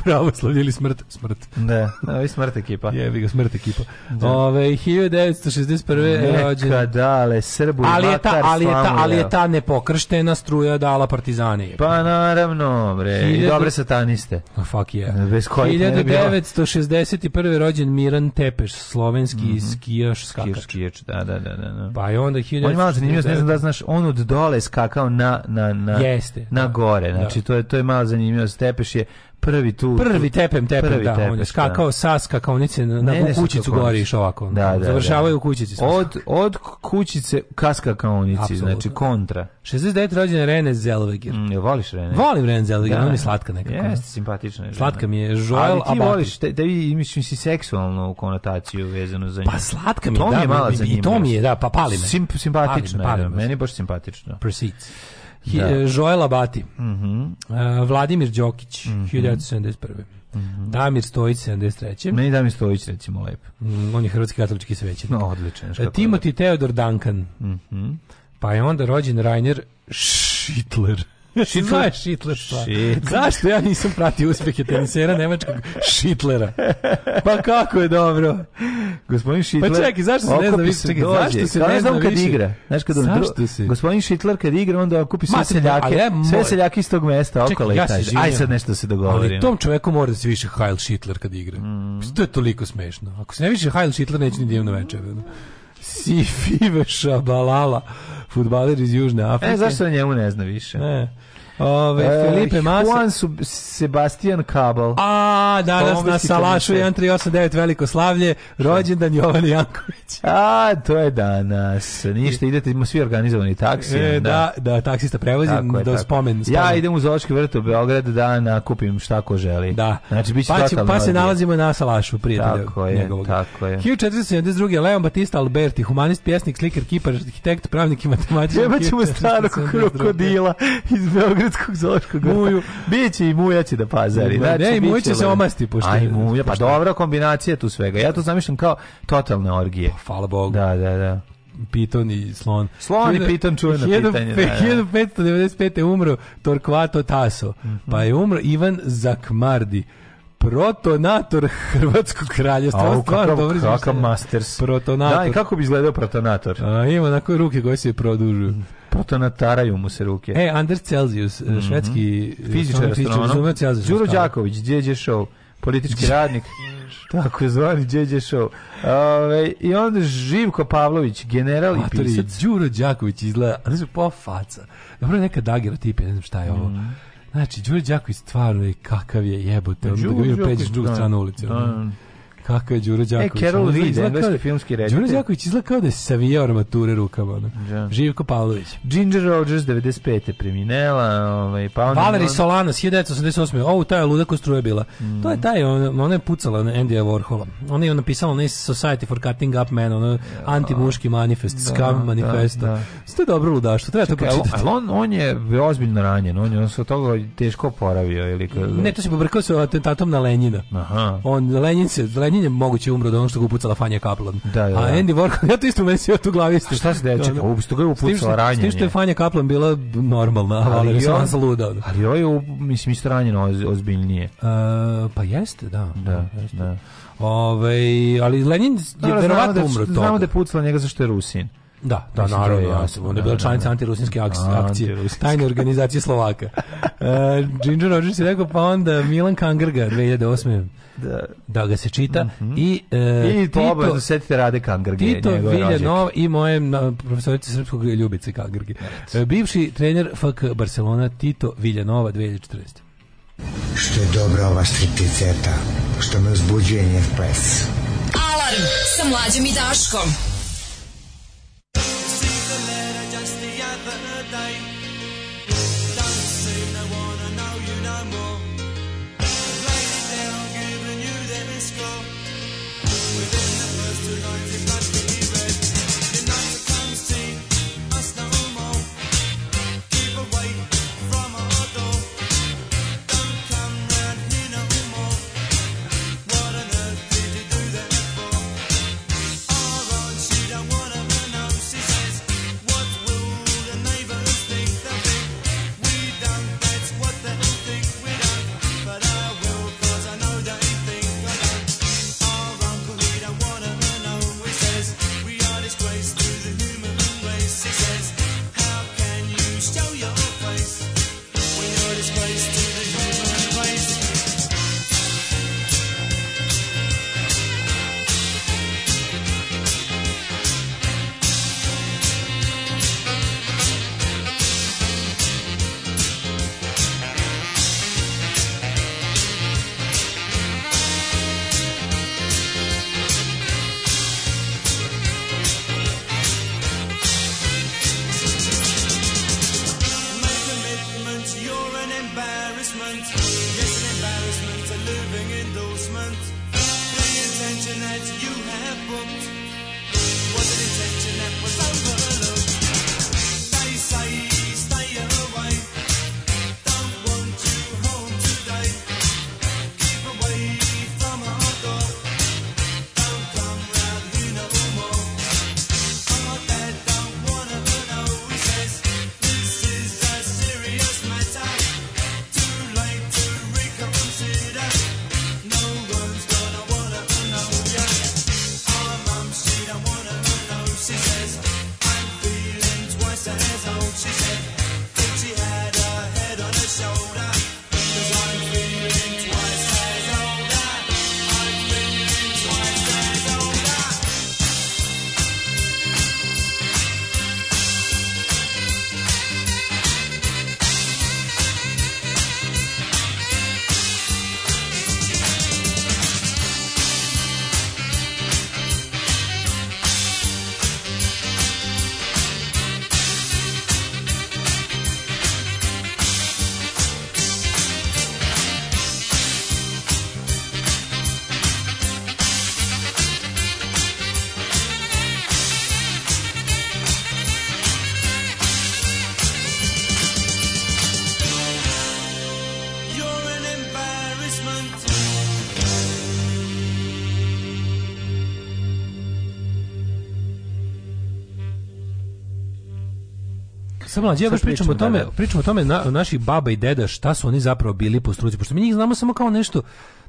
pravoslavlje ili smrt, smrt.
Da, ovi smrt ekipa.
Jebi ga, smrt ekipa. Da. Ove, 1961. rođen.
Neka Srbu
ali je ta, ali je
ta,
ali je ta nepokrštena struja dala partizane.
Pa naravno, bre, i dobre sataniste. Oh,
fuck yeah.
Bez
kojih 1961. rođen Miran Tepeš, slovenski mm -hmm. skijaš, skakač. Skijaš,
da, da, da, da.
Pa je onda
1900... On je malo zanimljivo, ne znam da znaš, on od dole skakao na, na, na,
Jeste,
na gore. Znači, to, je, to je malo zanimljivo. Tepeš je Prvi tu.
Prvi tepem tepem,
prvi
da, tepeš, on je da. skakao da. kao nice na, ne, kućicu gore išao ovako. Da, da, Završavaju da. u kućici. Sam.
Od, od kućice kaska kao nice znači kontra.
69. rođen Rene Zelweger. Mm, ja
voliš Rene?
Volim Rene Zelweger, da. ona mi je slatka neka
Jeste, simpatična
je. Slatka mi je Joel Ali ti Abati.
voliš, te, te imaš mi si seksualnu konotaciju vezanu za pa nju.
Pa slatka mi je, da. mi je mala zanimljivost. I to mi je, da, pa pali me.
Simp, simpatično, meni baš simpatično.
proceed Hi, da. E, Joel Abati, mm -hmm. uh, Vladimir Đokić, mm -hmm. 1971. Mm -hmm. Damir Stojić 73.
Meni Damir Stojić recimo lepo.
Mm, on je hrvatski katolički svećenik.
No, odličan. E,
Timothy Teodor Duncan. Mm -hmm. Pa je onda rođen Rainer Schittler. Šitler. Šitler pa? Zašto ja nisam pratio uspehe tenisera nemačkog Šitlera? Pa kako je dobro.
Gospodin Šitler.
Pa čekaj, zašto se ne zna više? Čekaj, zašto se ne zna kad više? igra? Znaš kad on dru... se...
Gospodin Šitler kad igra, onda okupi sve seljake. Ja moj... Sve seljake iz tog mesta okolo
i taj. Aj sad nešto se dogovori. Ali tom čoveku mora da se više Heil Šitler kad igra. Mm. To je toliko smešno. Ako se ne više Heil Šitler, neće ni divno večer. Si five šabalala futbaler iz Južne Afrike.
E, zašto na njemu ne zna više? Ne.
Ove, e, Felipe Massa.
Juan Sebastian Kabal.
A, danas da, na Salašu 1389 veliko slavlje, rođendan da. Jovan Janković.
A, to je danas. Ništa, idete, imamo svi organizovani taksi. E,
da, da, taksista prevozi do tako. Spomen, da spomen,
Ja idem u Zoološki vrt u Beograd da nakupim šta ko želi.
Da. Znači, biće pa, će, pa, pa se nalazimo na Salašu, prijatelju
tako je, njegovog.
Tako je. 1472. Leon Batista Alberti, humanist, pjesnik, sliker, kipar, arhitekt, pravnik i matematičar.
Jebaćemo starog krokodila iz Beograda
Beogradskog zoološkog muju.
Biće i muja će da pazari.
Znači, ne, muja će se omasti.
Pošto, Aj, muja, pa dobra kombinacija tu svega. Ja to zamišljam kao totalne orgije. Pa,
hvala Bogu.
Da, da, da
piton i slon.
Slon i znači, piton čuje
na pitanje. 1595. Da, da. je umro Torquato Tasso, mm -hmm. pa je umro Ivan Zakmardi, protonator Hrvatskog kraljestva.
Au, kakav, dobro kakav masters. Protonator. Da, i kako bi izgledao protonator? A,
ima onako ruke koje se produžuju.
Mm. Protonataraju mu se ruke.
E, Anders Celsius, mm -hmm. švedski
e, fizičar,
astronom.
Đuro Đaković, Đeđe Show, politički radnik. Tako je zvani Đeđe Show. Ove, I onda Živko Pavlović, general i pisac.
Đuro Đaković izgleda, ali su po faca. Dobro, neka dagera tipa, ne znam šta je ovo. Mm. Znači, Đuro Đaković stvarno je kakav je jebote. Pa ono da ga vidim peđeš drugu da. stranu ulice. Da, da. Kako je Đuro e, Đaković? E, Carol Reed, engleski
da- filmski reditelj. Đuro
Đaković izgleda kao da je savijao armature rukama. Ja. Da. Živko Pavlović.
Ginger Rogers, 95. preminela. Ovaj,
pa on Valerie Solanas, 1988. O, taj je luda kostruje bila. Mm. To je taj, ona, ona je pucala na Andy Warhola. Ona je napisala onaj Society for Cutting Up Man, ono ja. Da. anti-muški manifest, da, scam manifesto. Da, da. To je dobro ludaštvo, treba Čekaj, to
pročitati. on, on je ozbiljno ranjen, on je on se od toga teško oporavio. Ili...
Ne, to
se
pobrkao sa atentatom na Lenjina.
Aha.
On, Lenjin se, Lenjin Ranjen je moguće umro od onog što ga upucala Fanja Kaplan.
Da, da, da.
A Andy Warhol, ja to isto meni sve tu glavi
isto. Šta se deče? Ono,
što ga
je upucala ranjenje. S tim što
je Fanja Kaplan bila normalna, ali, je je da se luda.
Ali joj je, mislim, isto ranjeno oz, ozbiljnije. Uh,
pa jeste, da.
Da, da,
da.
jeste. da.
Ove, ali Lenin je verovatno umro toga.
Znamo da je pucala njega zašto je Rusin.
Da, da, Mislim, naravno, ja sam. Onda je bila da, članica da, da. antirusinske akcije, tajne organizacije Slovaka. Uh, Ginger Rogers je rekao, pa onda Milan Kangrga 2008. Da. da ga se čita. Mm
-hmm. I, uh, I Tito, da setite Rade Kangrge.
Tito Viljanova i moje profesorice srpskog ljubice Kangrge. Uh, bivši trener FK Barcelona Tito Viljanova 2014.
Što je dobra ova stripticeta, što me uzbuđuje njen ples.
Alarm sa mlađim i Daškom.
mlađe, ja baš pričam o tome, da, da. pričam o tome na, naših baba i deda, šta su oni zapravo bili po struci, pošto mi njih znamo samo kao nešto,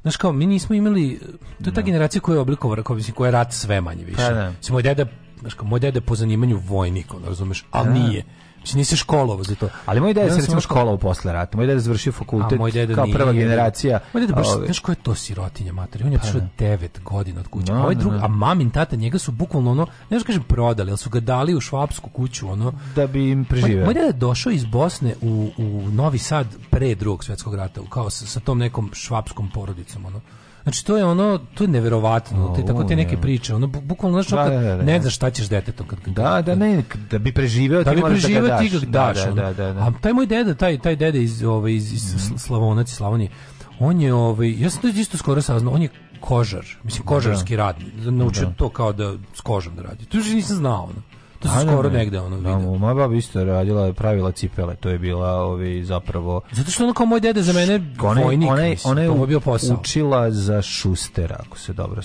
znaš kao, mi nismo imali, to je ta no. Da. generacija koja je oblikovana, kao, mislim, koja je rat sve manje pa više. Pa, da. Mislim, moj deda, znaš kao, moj deda po zanimanju vojnik, on, razumeš, ali da. nije Znači nisi školovao za to.
Ali moj deda se recimo školovao posle rata. Moj deda završio fakultet moj deda kao prva nije, generacija.
Moj deda baš, znaš ko je to sirotinja mater? On je pa otišao 9 da. godina od kuće. No, da, da, a ovaj drug, a mamin tata njega su bukvalno ono, ne znam kažem prodali, ali su ga dali u švapsku kuću ono
da bi im preživeo.
Moj, moj deda je došao iz Bosne u, u Novi Sad pre Drugog svetskog rata, kao sa, sa tom nekom švapskom porodicom ono. Znači to je ono, to je neverovatno, ti tako te neke priče. Ono bukvalno znači da, da, da, ne da. znaš šta ćeš detetom kad,
kad Da, da ne, da bi preživeo, da ti bi preživeo da ga daš. Ti ga da,
daš da, ono. A taj moj deda, taj taj deda iz ovaj iz, iz mhm. Slavonac Slavonije, on je ovaj ja sam to isto skoro saznao, on je kožar, mislim kožarski radnik, naučio to kao da s kožom da radi. To je nisam znao. Ono. To su skoro ne. negde ono da, video.
moja baba isto radila, pravila cipele, to je bila ovi zapravo...
Zato što ono kao moj dede za mene one, vojnik,
ona, mislim, ona je to bio posao. učila za šuster, ako se dobro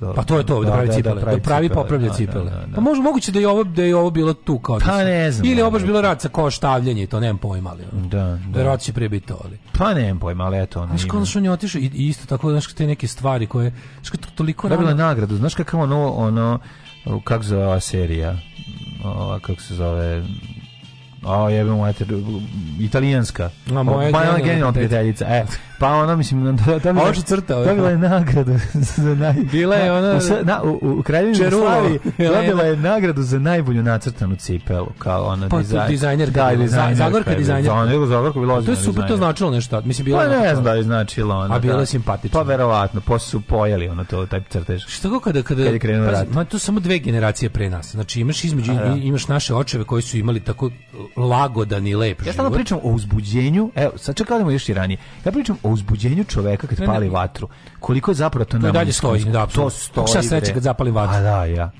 Dobro,
Pa to je to, da, da pravi da, da cipele, da, pravi, da pravi popravlja cipele. Da, da, pa mož, moguće da je ovo, da je ovo bilo tu kao pa
da pa, ne znam.
Ili ovo baš bilo rad sa koštavljenje, to nemam pojma, ali... Da, da. će pre biti to, ali...
Pa nemam pojma, ali eto... Znaš
kao on je otišao isto tako, znaš te neke stvari koje... Znaš toliko...
Dobila nagradu, znaš kako ono, ono kako zove ova serija? Ova, kako se zove... O, jebim mater, italijanska. A moja, moja genijalna prijateljica. E, pa ona mislim
da da mi crta
dobila je nagradu za naj
bila je
ona u, na, u, u kraljevini Jugoslaviji dobila je nagradu za najbolju nacrtanu cipelu kao ona pa,
dizajn dizajner da
dizajner
Zagorka dizajner
Zagorka Zagorka bila pa
to je super to značilo nešto mislim bila
pa, ne znam da je značilo
ona a bila da. je simpatična
pa verovatno posle su pojeli ona to taj crtež
Šta kako kada kada kad je
krenuo rat
ma to samo dve generacije pre nas znači imaš između da. imaš naše očeve koji su imali tako lagodan i lep
ja stalno pričam o uzbuđenju evo sad čekajmo još i ranije ja pričam o uzbuđenju čoveka kad ne, pali ne. vatru, koliko je zapravo to, to nam...
dalje stoji, da, to stoji. Šta se reče kad zapali vatru?
A da, ja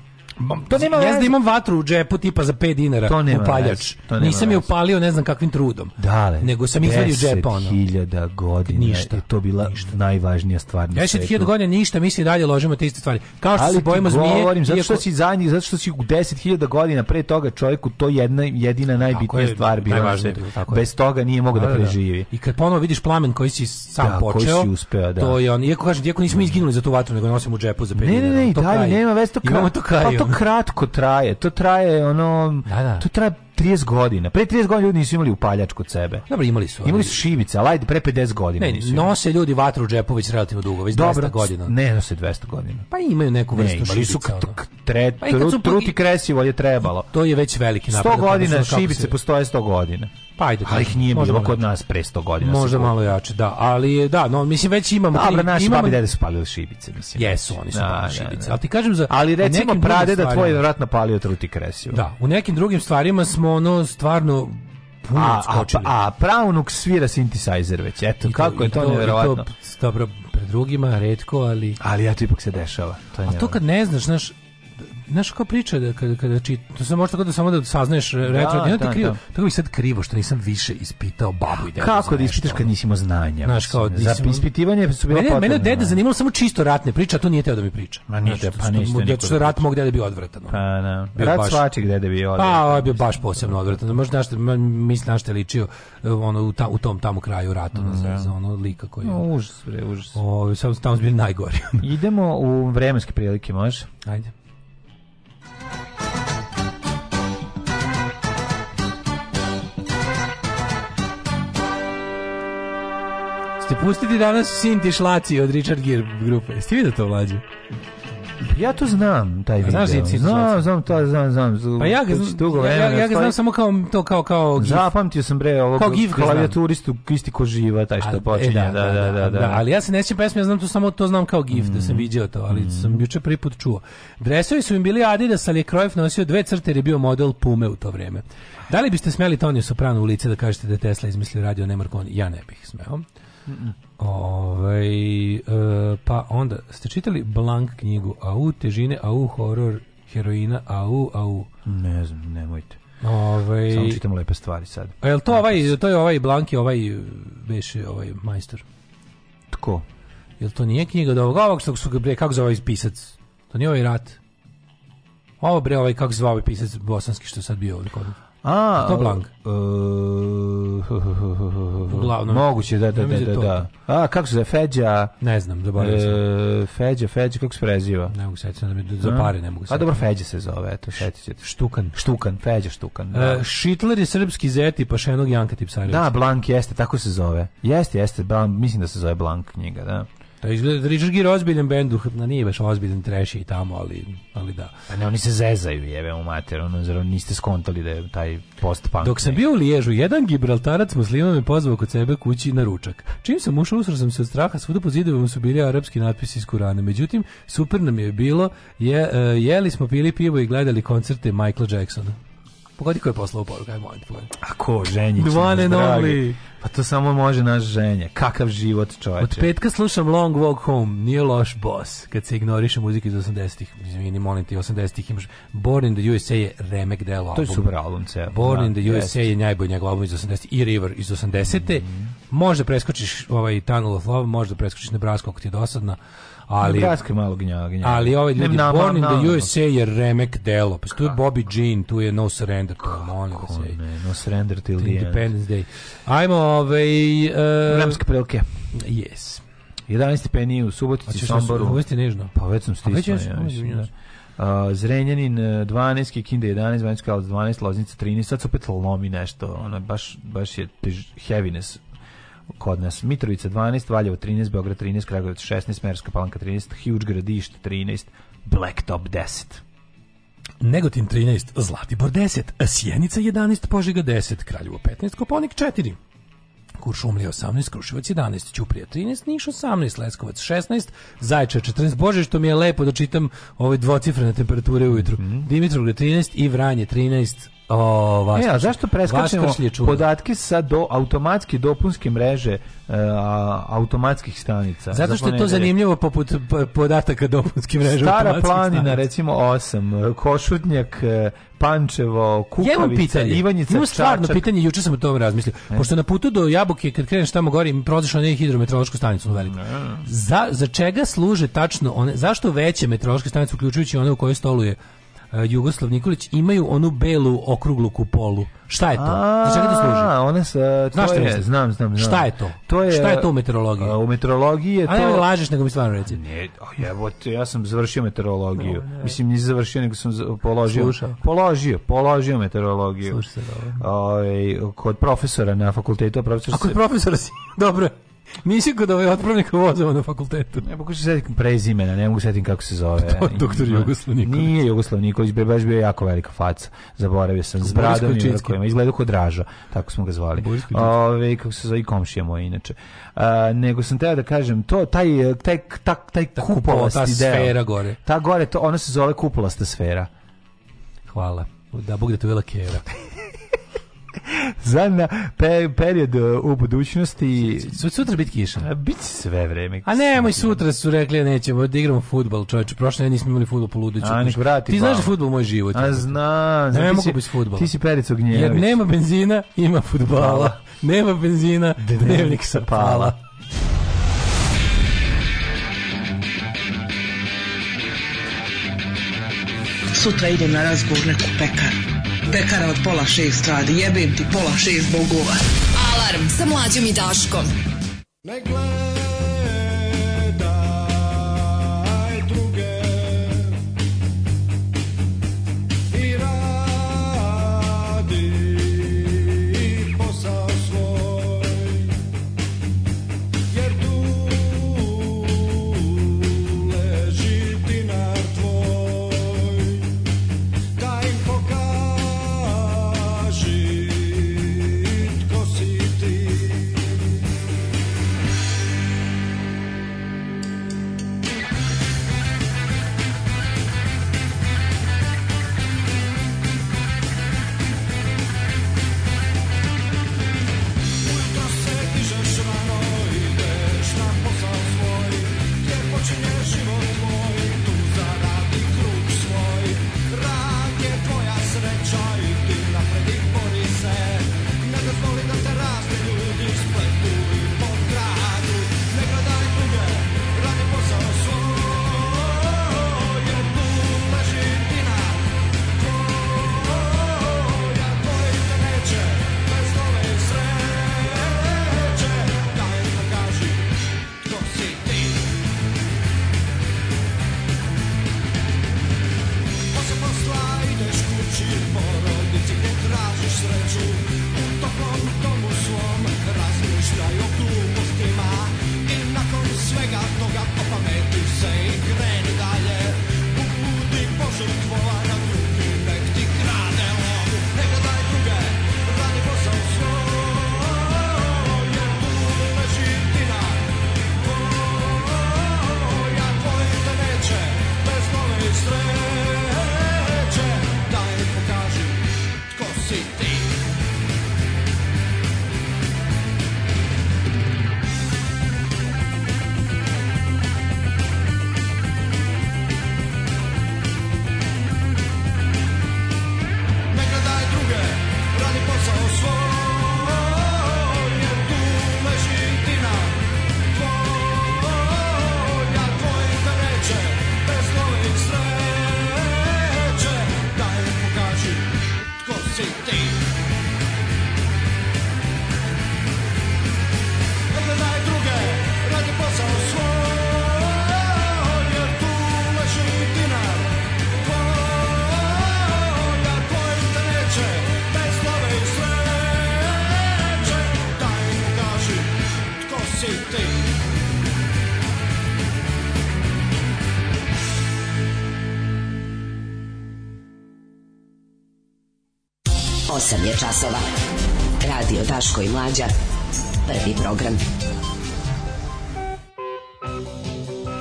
to nema veze. da imam vatru u džepu tipa za 5 dinara to nema upaljač. To nema Nisam je upalio ne znam kakvim trudom.
Dale,
nego sam izvadio džepa ono.
10.000 godina ništa. to bila ništa. najvažnija stvar na
svetu. 10.000 godina ništa, mi se dalje ložimo te iste stvari. Kao što Ali se bojimo zmije. Govorim,
zato što, si za njih, zato što
si
u 10.000 godina pre toga čovjeku to jedna, jedina najbitnija je, stvar
bila. Najvažnije.
Bez toga nije mogao da, da, da, da preživi. I
kad ponovo vidiš plamen koji si sam
da,
počeo, koji si uspeo, da. to je on. Iako kažem, iako nismo izginuli za tu vatru, nego nosimo u džepu za 5 dinara. Ne, ne, ne,
dalje, nema veze to
kao. Imamo to kao
kratko traje. To traje ono... Da, da. To traje 30 godina. Pre 30 godina ljudi nisu imali upaljač kod sebe.
Dobro, imali su.
Imali su šibice, ali ajde pre 50 godina.
Ne, nisu nose ljudi vatru u džepu već relativno dugo, već Dobro, 200 godina.
Ne, nose 200 godina.
Pa imaju neku
vrstu ne, imali su tre, pa tru, su truti kresivo je trebalo.
To je već veliki napad. 100
godina šibice postoje 100 godina.
Pa ajde, ali ih
nije bilo kod nas pre 100 godina.
Možda malo jače, da, ali da, no mislim već imamo. Dobro, naši
imamo... babi dede su palili šibice, mislim.
Jesu, oni su da, palili da, šibice. Da. Ali ti kažem za
Ali recimo prade da tvoj je palio truti kresivo.
Da, u nekim drugim stvarima smo smo ono stvarno puno a, A,
a Praunuk svira synthesizer već, eto, to, kako je to, to nevjerovatno. to, dobro,
pre drugima, redko, ali...
Ali ja to ipak se dešava.
To
je
a to kad ne znaš, znaš, znaš kao priča da kada kada čit, to se možda kada samo da saznaješ da, retro, da, da, krivo. Da. Tako bi sad krivo što nisam više ispitao babu i
dedu. Kako da ispitaš kad nisi imao znanja? Znaš kao nisam, za ispitivanje su
bilo potrebno. Mene deda da. zanimalo samo čisto ratne priče, a to nije teo da mi priča.
Ma nije, pa
ništa. Da što rat mog dede bio odvratan. Pa
da. Rat svačeg deda
bio pa, odvratan. Pa, bio baš posebno odvratan. Možda našte mislim našte ličio eh, ono u, ta, u tom tamo kraju rata mm, za, da. za ono lika koji. užas, bre, užas. O, ovaj, sam tamo bili
najgori. Idemo u vremenske prilike, može?
Ajde. ćete pustiti danas Sinti Šlaci od Richard Gear grupe. Jeste vidio to mlađe?
Ja to
znam,
taj video. Znaš
Sinti Znam, znam, to, znam, znam. Pa ja ga, znam, ja, ja, ga znam samo kao to, kao, kao
gif. Zapamtio sam bre ovog
kao gif
klavijaturistu isti ko živa, taj što počinje. da, da, da, da,
Ali ja se nećem sjećam pesme, ja znam to samo, to znam kao gif, da sam viđao to, ali sam juče prvi put čuo. Dresovi su im bili Adidas, ali je Cruyff nosio dve crte jer je bio model Pume u to vrijeme. Da li biste smeli Tonio Soprano u lice da kažete da Tesla izmislio radio ne Marconi? Ja ne bih smeo. Mm -mm. Ovaj, e, pa onda, ste čitali Blank knjigu, au težine, au horor, heroina, au, au.
Ne znam, nemojte.
Ovaj
Samo čitam lepe stvari sad.
A jel to ovaj to je ovaj Blanki, ovaj beše ovaj majstor.
Tko?
Jel to nije knjiga od ovog, ovog što su bre kako zove ovaj pisac? To nije ovaj rat. Ovo bre ovaj kako zvao ovaj pisac bosanski što sad bio ovdje kod. A,
to Blank. Uglavnom. Moguće, da, da, da, da, A, kako se zove, Feđa?
Ne znam, zaboravio
sam. Feđa, Feđa, kako se preziva?
Ne mogu sećati, da mi za pare ne mogu
sećati.
A
dobro, Feđa se zove, eto, sećate ćete.
Štukan.
Štukan, Feđa Štukan.
Šitler je srpski zet i pašenog Janka Tipsarević. Da,
Blank jeste, tako se zove. Jeste, jeste, mislim da se zove Blank knjiga,
da. Da izgleda da Richard Gere ozbiljan bend, na nije baš ozbiljan treši i tamo, ali, ali da. A
pa ne, oni se zezaju, jeve mu mater, ono, zar niste skontali da je taj post-punk.
Dok sam bio u Liježu, jedan Gibraltarac muslima me pozvao kod sebe kući na ručak. Čim sam ušao, usro sam se od straha, svuda po zidovima su bili arapski natpisi iz Kurana. Međutim, super nam je bilo, je, e, jeli smo pili pivo i gledali koncerte Michael Jacksona. Pogodi ko je poslao poruku, aj molim
pogodi. A ko, Ženjić?
Dvane Nobli.
Pa to samo može naš ženje. Kakav život čovječe.
Od petka slušam Long Walk Home, nije loš boss. Kad se ignoriše muzika iz 80-ih, izvini, molim ti, 80-ih imaš Born in the USA je remek delo
album. To je super album, ceo.
Born da, in the jest. USA je najbolji njegov album iz 80 i River iz 80-te. Mm -hmm. Možda preskočiš ovaj Tunnel of Love, možda preskočiš Nebraska ako ti je dosadna Ali
Gradska je malo gnjava, gnjava.
Ali ovaj ljudi na, Born in the USA je remek delo. Pa tu je Bobby Jean, tu je No Surrender,
to je molim vas. No Surrender till the
Independence
Day.
Ajmo ovaj uh,
eh, Vremske prilike.
Yes. 11 stepeni u
Subotici, da Somboru.
Uvesti nežno.
Pa već sam Već Ja, Uh, Zrenjanin 12, Kikinda 11, Vanjska 12, Loznica 13, sad se opet lomi nešto, ono, baš, baš je heaviness kod nas. Mitrovica 12, Valjevo 13, Beograd 13, Kragujevac 16, Merska Palanka 13, Huge Gradište 13, Blacktop 10. Negotin 13, Zlatibor 10, Sjenica 11, Požega 10, Kraljevo 15, Koponik 4. Kuršumlija 18, Kruševac 11, Ćuprija 13, Niš 18, Leskovac 16, Zaječar 14. Bože, što mi je lepo da čitam ove dvocifrene temperature ujutru. Mm -hmm. Dimitrov 13 i Vranje 13, O, vas, e, a
zašto preskačemo
podatke sa do automatski dopunske mreže e, automatskih stanica?
Zato što je to zanimljivo poput podataka dopunske mreže
Stara planina, stanica. recimo 8, Košutnjak, Pančevo, Kukavica, pitanje. Ivanjica, Imam stvarno
Čačak. pitanje, juče sam o tome razmislio. E. Pošto na putu do Jabuke, kad kreneš tamo gore, im prozašao na hidrometeorološku stanicu u veliku. Za, za čega služe tačno one, zašto veće meteorološke stanice, uključujući one u kojoj stoluje E, Jugoslav Nikolić imaju onu belu okruglu kupolu. Šta je to? Za čega to služi?
one sa Znaš je, znam, znam, znam.
Šta je to?
To je
Šta je to u meteorologiji? A,
u meteorologiji je to.
A lažeš nego mi stvarno reci.
Ne, evo te, ja sam završio meteorologiju. No, ne. Mislim nisam završio nego sam položio. Sluša. Položio, položio meteorologiju.
Slušaj,
ovaj, kod profesora na fakultetu,
profesor. A kod profesora si. Dobro. Nisi kod ovaj otpravnika vozova na fakultetu.
Ne mogu se setiti prezimena, ne mogu se setiti kako se zove. To
doktor Jugoslav Nikolić.
Nije Jugoslav Nikolić, bre baš bio jako velika faca. Zaboravio sam s bradom i rukovima. Izgledao kod Draža, tako smo ga zvali. Ove, kako se zove i komšija moja inače. A, nego sam teo da kažem, to, taj, taj, taj, taj
ta
kupola,
ta sfera deo, gore.
Ta gore, to, ona se zove kupolasta sfera.
Hvala.
Da Bog da te vela kera. za na pe, period uh, u budućnosti.
Sutra biti kiša.
Biće sve vreme.
A nemoj sutra su rekli da nećemo da igramo fudbal, čoveče. Prošle nismo imali fudbal po ludiću.
Ti znaš
da fudbal moj život.
A zna,
ne, ne mogu
bez fudbala. Ti si Perica
Gnjević. Jer nema benzina, ima fudbala. Nema benzina, dnevnik se pala.
Sutra idem na razgovor neku pekaru pekara od pola šest radi, jebim ti pola šest bogova. Alarm sa mlađom i Daškom. Ne
i Mlađa. Prvi program.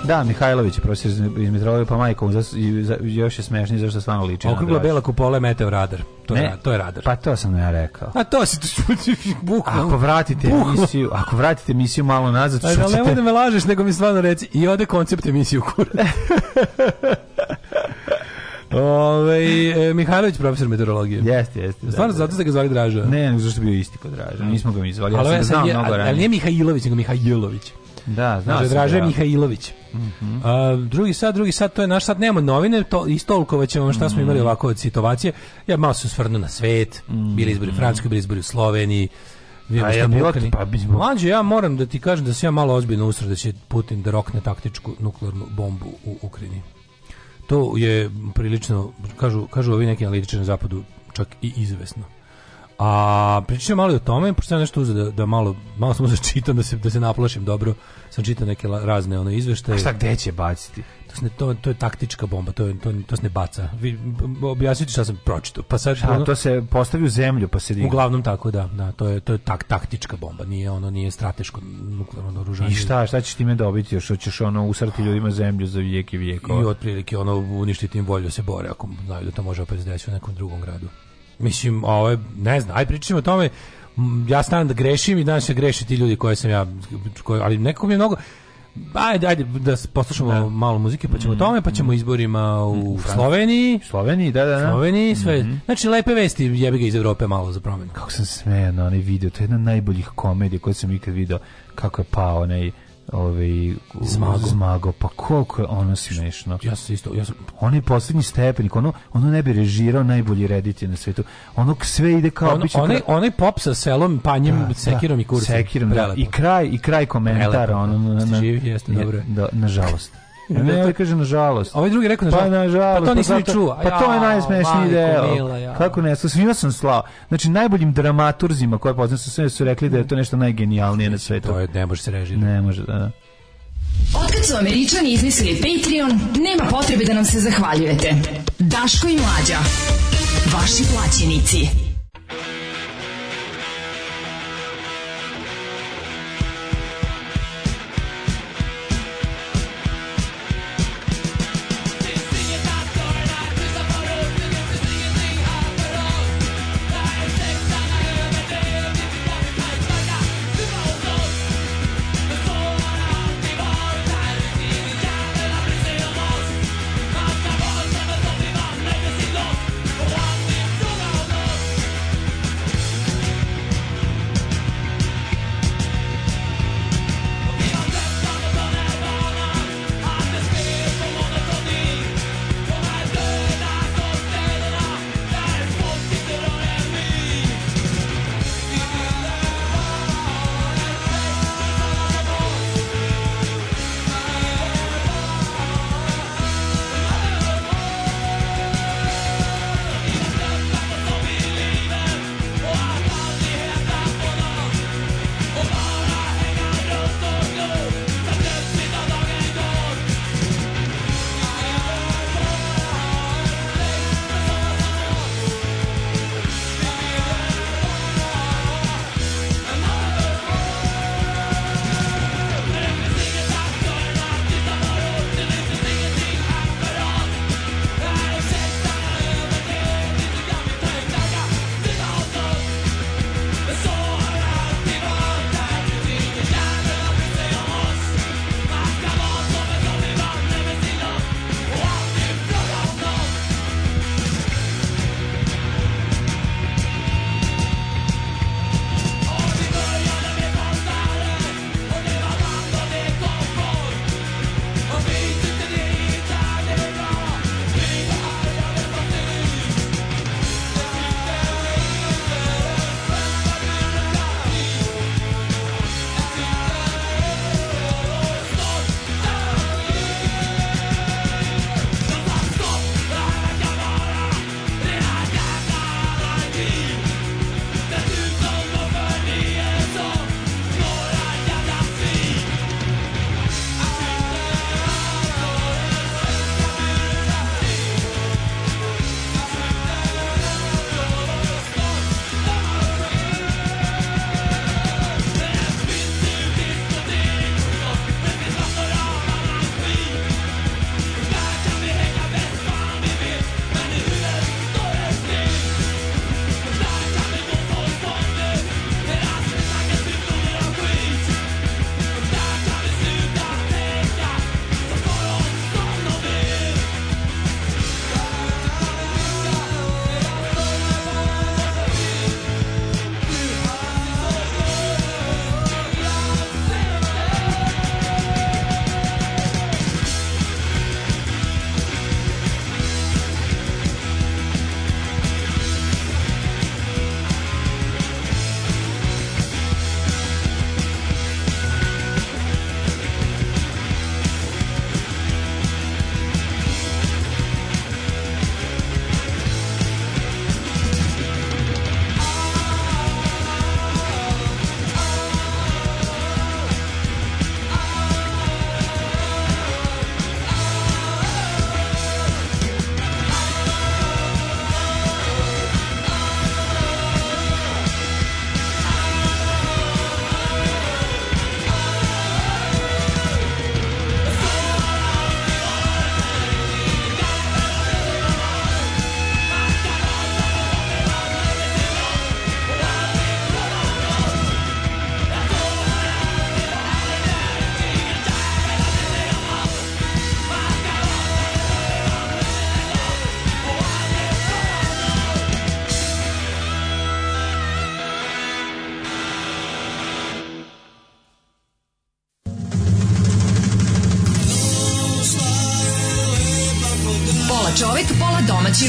Da, Mihajlović je prosir iz Mitrovice pa majkom za, za, još je smešniji zašto stvarno liči.
Okrugla bela kupola je meteo radar. To je, to je radar.
Pa to sam ja rekao.
A to se bukvalno.
Ako vratite bukno. emisiju, ako vratite emisiju malo nazad, što ćete... Ali
nemoj da me lažeš, nego mi stvarno reci i ode koncept emisiju kurac.
Ove, e, Mihajlović profesor meteorologije.
Jeste, jeste.
Stvarno
da, da, zato
ste da. ga zvali Draža.
Ne, ne, zašto je bio isti kod Draža. Nismo ga mi zvali.
Ali, ja sam ovaj ga znao
mnogo ranije. Ali nije
Mihajlović, nego Mihajlović.
Da, znaš.
Znači, Draže da. Mihajlović. Mm -hmm. A, drugi sad, drugi sad, to je naš sad nema novine, to istolkovat ćemo šta smo mhm. imali ovako od situacije. Ja malo se svrnu na svet, mhm. bili izbori u Francuskoj, bili izbori u Sloveniji,
A ja
Putin,
pa
bismo... Mlađe, ja moram da ti kažem da se ja malo ozbiljno usro da će Putin da rokne taktičku nuklearnu bombu u Ukrajini to je prilično, kažu, kažu ovi neki analitičari na zapadu, čak i izvesno. A pričam malo o tome, pošto sam nešto uzeo da, da malo, malo sam uzeo da čitam, da se, da se naplašim dobro. Sam čitao neke la, razne ono izveštaje. A
šta gde će baciti?
To, ne, to, to je taktička bomba, to, je, to, to se ne baca. Vi, objasniti šta sam pročitao.
Pa sad, šta, ono, to se postavi u zemlju pa se digne.
Uglavnom tako, da. da to je, to je tak, taktička bomba, nije ono nije strateško nuklearno oružanje.
I šta, šta ćeš time dobiti još? Hoćeš ono usrati ljudima zemlju za vijek i vijek?
I otprilike ono uništiti im volju da se bore ako znaju da to može opet se desiti u nekom drugom gradu. Mislim, ovo je, ne znam, aj pričajmo o tome, ja stavim da grešim i danas se greše ti ljudi koje sam ja, koje, ali nekako mi je mnogo, Ajde, ajde da poslušamo da. malo muzike pa ćemo mm, tome, pa ćemo mhm. izborima u, u
Sloveniji. Sloveniji, da, da, da.
Sloveniji, sve. Mm -hmm. Znači, lepe vesti jebi ga iz Evrope malo za promenu.
Kako sam smejan na onaj video, to je jedna najboljih komedija koje sam ikad video kako je pao onaj ovaj
zmago.
zmago pa koliko je ono smešno
ja sam isto ja sam
on je stepenik ono ono ne bi režirao najbolji reditelj na svetu ono sve ide kao ono,
onaj kraj... onaj pop sa selom panjem da, da
sekirom
da,
i kurcem sekirom
da. i
kraj i kraj komentara da. ono na,
na, na,
Da, nažalost Ne, to kaže nažalost.
Ovaj drugi rekao pa, nažalost. Pa nažalost. Pa to nisi pa čuo.
Pa to je najsmešniji deo. Kako ne, sa svima sam slao. Znači najboljim dramaturzima koje poznam su sve su rekli da je to nešto najgenijalnije na svetu.
To je ne može se režirati.
Ne može, da. da.
Otkad su Američani izmislili Patreon, nema potrebe da nam se zahvaljujete. Daško i Mlađa, vaši plaćenici.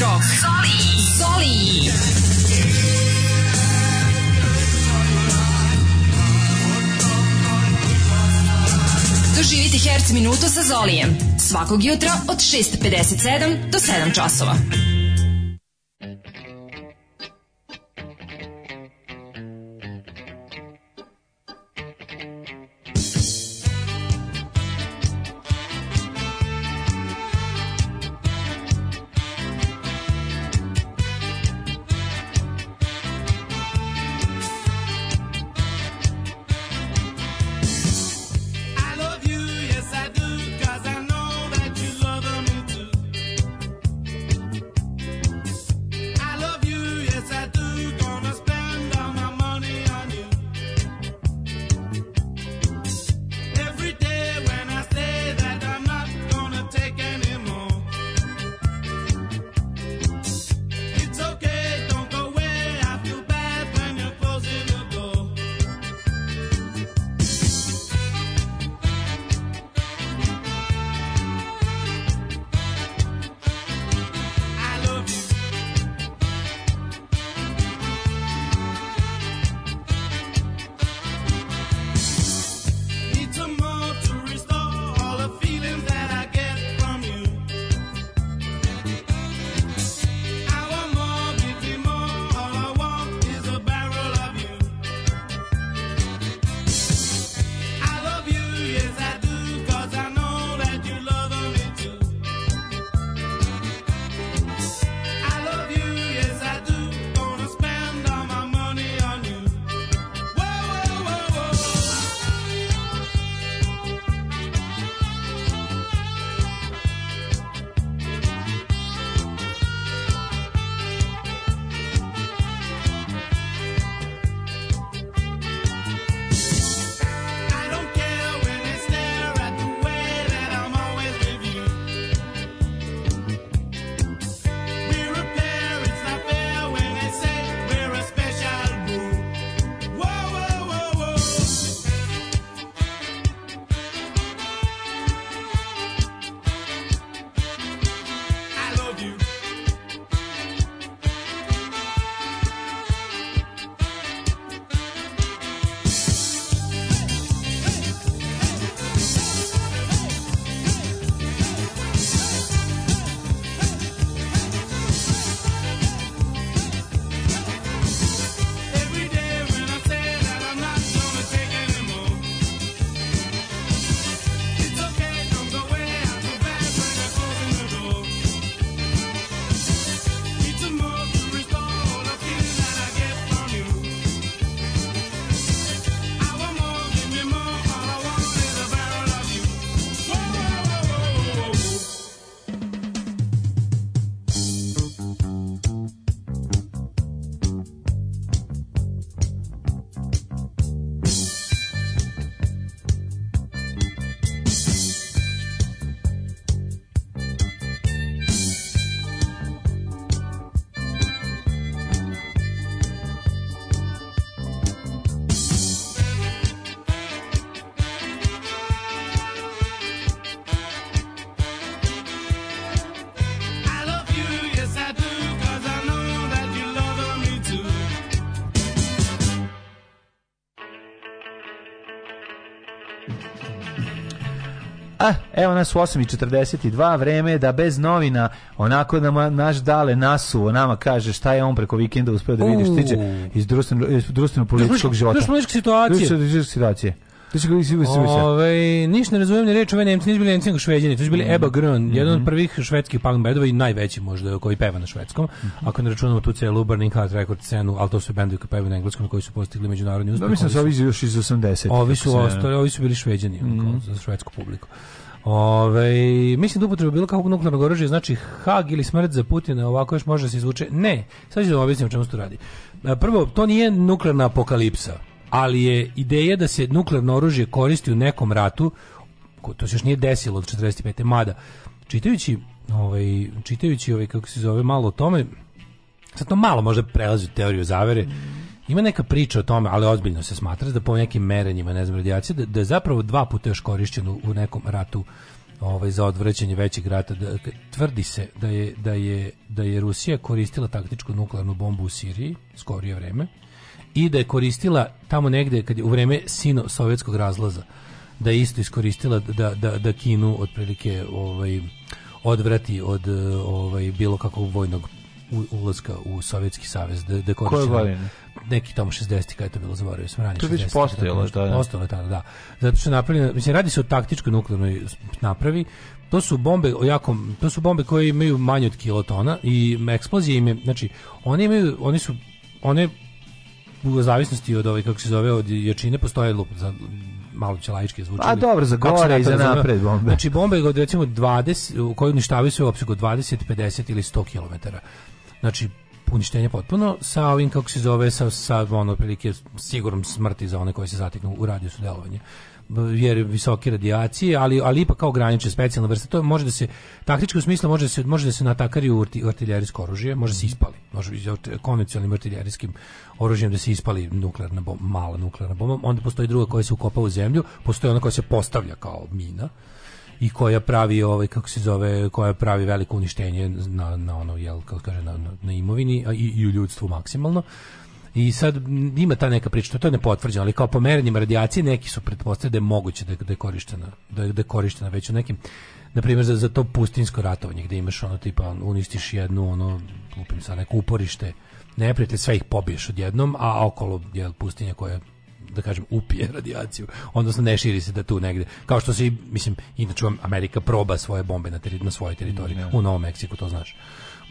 domaći rok. Zoli! Zoli! Doživite Herc minutu sa Zolijem. Svakog jutra od 6.57 do 7 časova.
Evo nas u 8.42, vreme je da bez novina, onako da naš dale nasu o nama kaže šta je on preko vikenda uspeo da vidi što tiče iz društveno-političkog života. Društveno-političke situacije. Društveno situacije.
Ove, ovaj, niš ne razumijem ni reč, ove Nemci nisu bili Nemci nego Šveđani, to su bili mm. Eba Grön, mhm. jedan mm -hmm. od prvih švedskih punk bendova i najveći možda koji peva na švedskom.
Mm -hmm. Ako ne računamo tu celu Burning Heart record scenu, ali to su bendovi koji pevaju na engleskom koji su postigli međunarodni da,
uspeh. Da mislim su ovi još iz 80.
Ovi su ostali, ovi su bili Šveđani, mm -hmm. za švedsku publiku. Ove, mislim da upotreba bilo kakvog nuklearnog oružja znači hag ili smrt za Putina, ovako još može da se izvuče. Ne, sad ću da vam objasniti o čemu se tu radi. E, prvo, to nije nuklearna apokalipsa, ali je ideja da se nuklearno oružje koristi u nekom ratu, to se još nije desilo od 45. mada. Čitajući, ovaj, čitajući ovaj, kako se zove, malo o tome, sad to malo možda prelazi u teoriju zavere, mm Ima neka priča o tome, ali ozbiljno se smatra da po nekim merenjima, ne znam, radijacije, da, da je zapravo dva puta još korišćeno u nekom ratu ovaj za odvraćanje većeg rata da, da, tvrdi se da je, da je da je Rusija koristila taktičku nuklearnu bombu u Siriji skorije vreme i da je koristila tamo negde kad je u vreme sino sovjetskog razlaza da je isto iskoristila da, da, da Kinu otprilike ovaj odvrati od ovaj bilo kakvog vojnog ulaska u Sovjetski savez da da Koje godine? neki tamo 60 kada je to bilo zaboravio sam ranije.
To je već da, postojalo, da, da.
Postojalo tada, da. Zato što napravljeno, mislim radi se o taktičkoj nuklearnoj napravi. To su bombe o jakom, to su bombe koje imaju manje od kilotona i eksplozije im je, znači one imaju, oni su one u zavisnosti od ove kako se zove od jačine postoje lup za malo će laički zvuči. A pa
dobro, za gore i za napred bombe.
Znači bombe od recimo 20, u kojoj uništavaju sve u opsegu 20, 50 ili 100 km. Znači uništenje potpuno sa ovim kako se zove sa sa ono otprilike sigurom smrti za one koji se zateknu u radiju delovanja jer visoke radijacije, ali ali ipak kao graniče specijalna vrsta. To može da se taktički u smislu može da se može da se natakari u artiljerijsko oružje, može se ispali. Može iz konvencionalnim artiljerijskim oružjem da se ispali nuklearna bomba, mala nuklearna bomba. Onda postoji druga koja se ukopa u zemlju, postoji ona koja se postavlja kao mina i koja pravi ovaj kako se zove koja pravi veliko uništenje na na ono jel kako kaže na, na imovini a i, i u ljudstvu maksimalno i sad ima ta neka priča, to je nepotvrđeno, ali kao po merenjima radijacije neki su pretpostavljeni da je moguće da, da je korištena, da, da je, da je korištena već u nekim na primjer za, za to pustinsko ratovanje gdje imaš ono tipa uništiš jednu ono lupim sa neko uporište neprijatelj sve ih pobiješ odjednom a okolo je pustinja koja da kažem, upije radijaciju, odnosno ne širi se da tu negde. Kao što se, mislim, inače vam Amerika proba svoje bombe na, teri, na svojoj teritoriji, ne. u Novom Meksiku, to znaš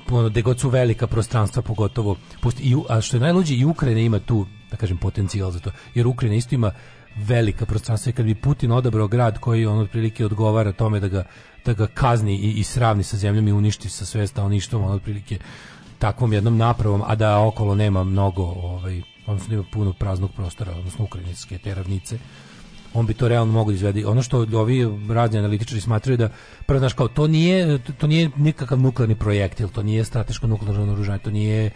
ono, gde god su velika prostranstva, pogotovo, pusti, i, a što je najluđe, i Ukrajina ima tu, da kažem, potencijal za to, jer Ukrajina isto ima velika prostranstva i kad bi Putin odabrao grad koji on otprilike odgovara tome da ga, da ga kazni i, i sravni sa zemljom i uništi sa sve stanovništvom, on otprilike takvom jednom napravom, a da okolo nema mnogo ovaj, odnosno da ima puno praznog prostora, odnosno ukrajinske te ravnice, on bi to realno mogao da izvedi. Ono što ovi razni analitičari smatraju da prvo znaš kao to nije to nije nikakav nuklearni projektil, to nije strateško nuklearno oružanje, to nije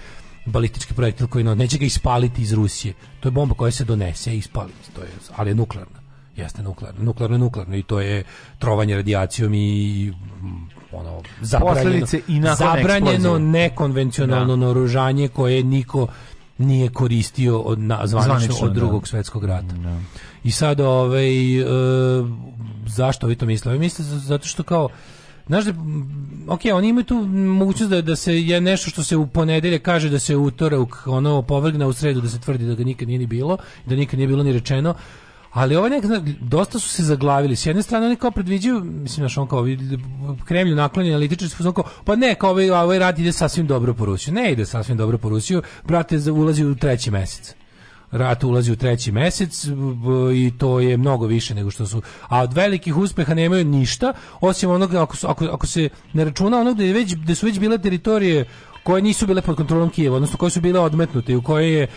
balistički projektil koji neće ga ispaliti iz Rusije. To je bomba koja se donese i ispali, to je, ali je nuklearna. Jeste nuklearno, nuklearno, nuklearno i to je trovanje radijacijom i ono
zabranjeno, i zabranjeno
nekonvencionalno da. naoružanje koje niko nije koristio od na, zvanično, zvanično, od da. drugog da. svjetskog rata. Da. I sad ovaj e, zašto vi to mislite? Vi zato što kao Znaš da, ok, oni imaju tu mogućnost da, da se je nešto što se u ponedelje kaže da se utorak ono opovrgne u sredu da se tvrdi da ga nikad nije ni bilo, da nikad nije bilo ni rečeno, Ali ovaj nek, dosta su se zaglavili. S jedne strane oni kao predviđaju, mislim naš on kao da Kremlju naklonjeni analitičari su kao pa ne, kao ovaj, ovaj rat ide sasvim dobro po Rusiju. Ne ide sasvim dobro po Rusiju. Brate, ulazi u treći mesec rat ulazi u treći mesec i to je mnogo više nego što su a od velikih uspeha nemaju ništa osim onog ako, ako, ako se ne računa onog gdje da već gde da su već bile teritorije koje nisu bile pod kontrolom Kijeva, odnosno koje su bile odmetnute i u koje je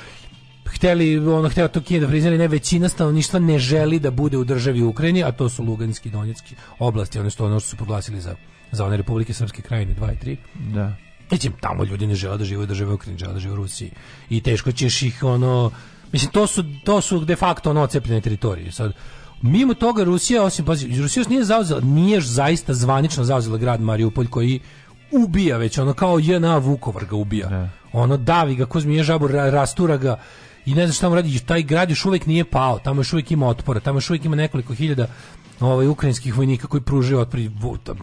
hteli ono hteo to Kijev da priznali, ne većina stanovništva ne želi da bude u državi Ukrajini, a to su Luganski i Donjecki oblasti, one što ono što su proglasili za za one Republike Srpske krajine 2 i 3.
Da.
Mislim, znači, tamo ljudi ne žele da žive u državi Ukrajini, žele da žive u Rusiji. I teško ćeš ih ono mislim to su to su de facto ono ocepljene teritorije. Sad mimo toga Rusija osim pazi, Rusija nije zauzela, nije zaista zvanično zauzela grad Mariupolj koji ubija već ono kao jedna Vukovar ga ubija. Ne. Da. Ono davi ga ko zmije žabu rastura ga i ne znam šta mu radi, taj grad još uvek nije pao, tamo još uvek ima otpora, tamo još uvek ima nekoliko hiljada ovaj ukrajinskih vojnika koji pružaju otpor,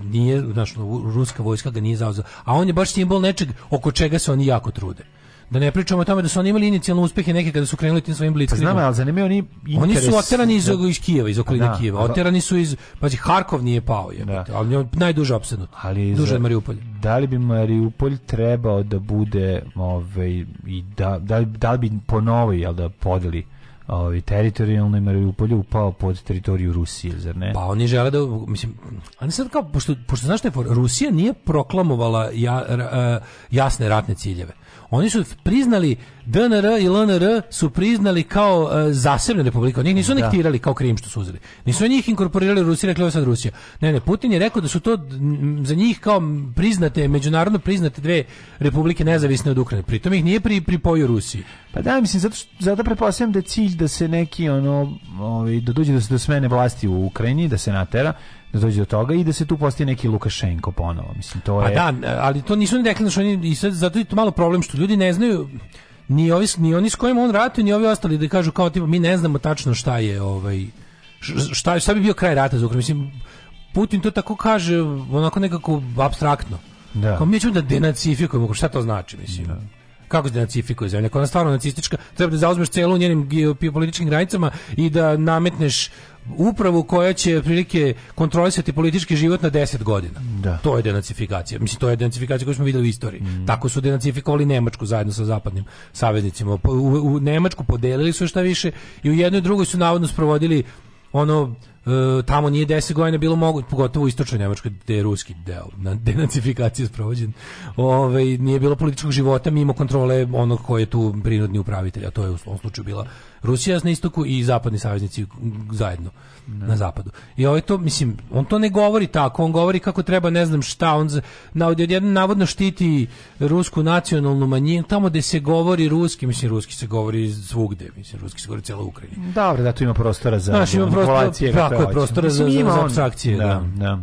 nije znači ruska vojska ga nije zauzela a on je baš simbol nečeg oko čega se oni jako trude Da ne pričamo o tome da su oni imali inicijalne uspehe neke kada su krenuli tim svojim blitzkriegom.
Pa znam, ali zanimaju oni interes...
Oni su oterani iz, da. iz Kijeva, iz okoline da, Kijeva. Oterani su iz... Pazi, Harkov nije pao, je. Da. Ali on najduže opsednut. Ali duže od Mariupolja.
Da li bi Mariupolj trebao da bude... Ove, ovaj, i da, da, da li bi po novoj, jel da podeli ovaj teritorijalno Mariupolje upao pod teritoriju Rusije, zar ne?
Pa oni žele da mislim, ali sad kao pošto pošto znaš šta je Rusija nije proklamovala ja, e, jasne ratne ciljeve. Oni su priznali DNR i LNR su priznali kao uh, zasebne republike. Oni nisu anektirali da. kao krim što su uzeli. Nisu oni njih inkorporirali Rusija, rekli sad Rusija. Ne, ne, Putin je rekao da su to za njih kao priznate, međunarodno priznate dve republike nezavisne od Ukrajine. Pritom ih nije pri, pripojio Rusiji.
Pa da, mislim, zato, što, zato pretpostavljam da je cilj da se neki, ono, ovi, da dođe do, do smene vlasti u Ukrajini, da se natera, da dođe do toga i da se tu postaje neki Lukašenko ponovo. Mislim, to pa je...
A da, ali to nisu ni rekli, što znači oni, i sad, zato je to malo problem što ljudi ne znaju ni, ovi, ni oni s kojim on ratuje, ni ovi ostali da kažu kao tipa, mi ne znamo tačno šta je ovaj, šta, šta bi bio kraj rata za Ukrajinu. Mislim, Putin to tako kaže onako nekako abstraktno. Da. Kao mi ćemo da denacifikujemo, šta to znači, mislim. Da kako se denacifikuje zemlja, koja je stvarno nacistička, treba da zauzmeš celu njenim geopolitičkim granicama i da nametneš upravu koja će prilike kontrolisati politički život na 10 godina.
Da.
To je denacifikacija. Mislim, to je denacifikacija koju smo videli u istoriji. Mm. Tako su denacifikovali Nemačku zajedno sa zapadnim saveznicima. U, u Nemačku podelili su šta više i u jednoj drugoj su navodno sprovodili ono e, tamo nije 10 godina bilo moguće, pogotovo u istočnoj Njemačkoj, gde je ruski deo, na denacifikaciji sprovođen, Ovaj nije bilo političkog života mimo kontrole onog koji je tu prinudni upravitelj, a to je u ovom slučaju bila Rusija na istoku i zapadni saveznici zajedno ne. na zapadu. I ovaj to, mislim, on to ne govori tako, on govori kako treba, ne znam šta, on na, odjedno navodno štiti rusku nacionalnu manjinu, tamo gde se govori ruski, mislim, ruski se govori svugde, mislim, ruski se govori cijela Ukrajina. Dobro, da tu ima prostora za Znaš, ima prostora, Tako je, prostora za, za, za abstrakcije. Da, da. da.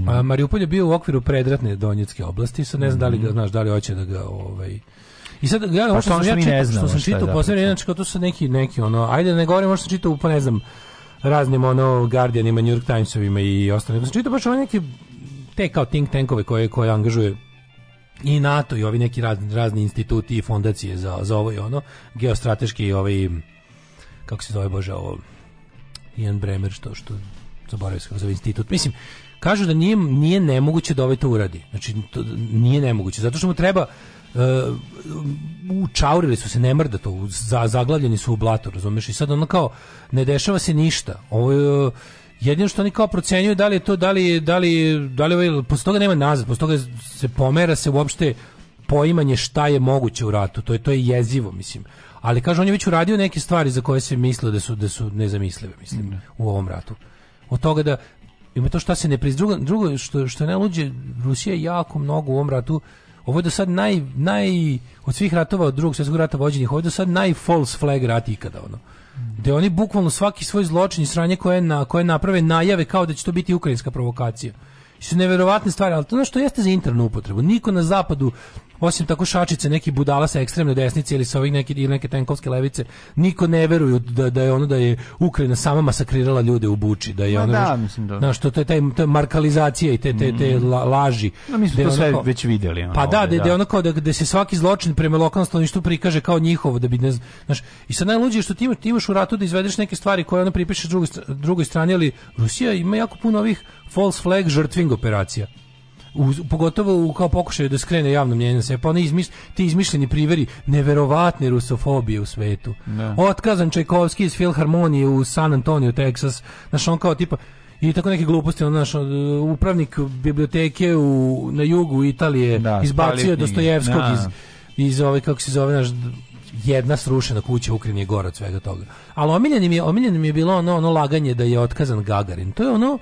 Mm. A, Mariupol je bio u okviru predratne Donjetske oblasti, sad ne znam da li ga mm. znaš, da li hoće da ga ovaj, i sad ja
pa što, što, što,
mi ne znamo, što sam čitao poslednje, znači kao tu su neki neki ono, ajde da ne govorim što sam čitao, pa ne znam, raznim ono Guardianima, New York Timesovima i ostalim. Sam čitao baš ono neke te kao think tankove koje koje angažuje i NATO i ovi neki razni, razni instituti i fondacije za, za ovo i ono, geostrateški i ovi kako se zove bože ovo Ian Bremer što što zaboravio sam za institut. Mislim, kažu da nije, nije nemoguće da ovaj to uradi. Znači, to nije nemoguće. Zato što mu treba Uh, učaurili su se, ne mrda to, za, zaglavljeni su u blatu, razumeš? I sad ono kao, ne dešava se ništa. Ovo je, uh, jedino što oni kao procenjuju da li je to, da li, da li, da li ovaj, posle toga nema nazad, posle toga se pomera se uopšte poimanje šta je moguće u ratu, to je, to je jezivo, mislim ali kaže on je već uradio neke stvari za koje se mislio da su da su nezamislive mislim mm. u ovom ratu od toga da ima to što se ne priz drugo, drugo što što ne luđe Rusija jako mnogo u ovom ratu ovo je do sad naj, naj od svih ratova od drugog svjetskog rata vođenih ovo je do sad naj false flag rat ikada ono gde da oni bukvalno svaki svoj zločin i sranje koje, na, koje naprave najave kao da će to biti ukrajinska provokacija. I su neverovatne stvari, ali to ono što jeste za internu upotrebu. Niko na zapadu osim tako šačice neki budala sa ekstremne desnice ili sa ovih neke ili neke tenkovske levice, niko ne veruju da, da je ono da je Ukrajina sama masakrirala ljude u Buči, da je ono. Da, mislim da. Znaš, to, to je taj ta markalizacija i te te te mm. laži.
No, mi smo
to
sve već videli.
Ono, pa da, ovde,
da, da, da,
ono kao da, da se svaki zločin prema lokalnom stanovništvu prikaže kao njihovo da bi ne znaš. I sa najluđe što ti imaš, ti imaš u ratu da izvedeš neke stvari koje ona pripiše drugoj drugoj strani, ali Rusija ima jako puno ovih false flag žrtving operacija u, pogotovo u kao pokušaju da skrene javno mnjenje se, pa oni izmiš, ti izmišljeni priveri neverovatne rusofobije u svetu. Ne. Da. Otkazan Čajkovski iz Filharmonije u San Antonio, Texas, znaš on kao tipa, i tako neke gluposti on naš upravnik biblioteke u na jugu Italije da, izbacio Dostojevskog da. iz iz ove kako se zove naš jedna srušena kuća u Ukrajini je gore od svega toga. Ali omiljeno mi je, omiljeno mi je bilo ono, ono laganje da je otkazan Gagarin. To je ono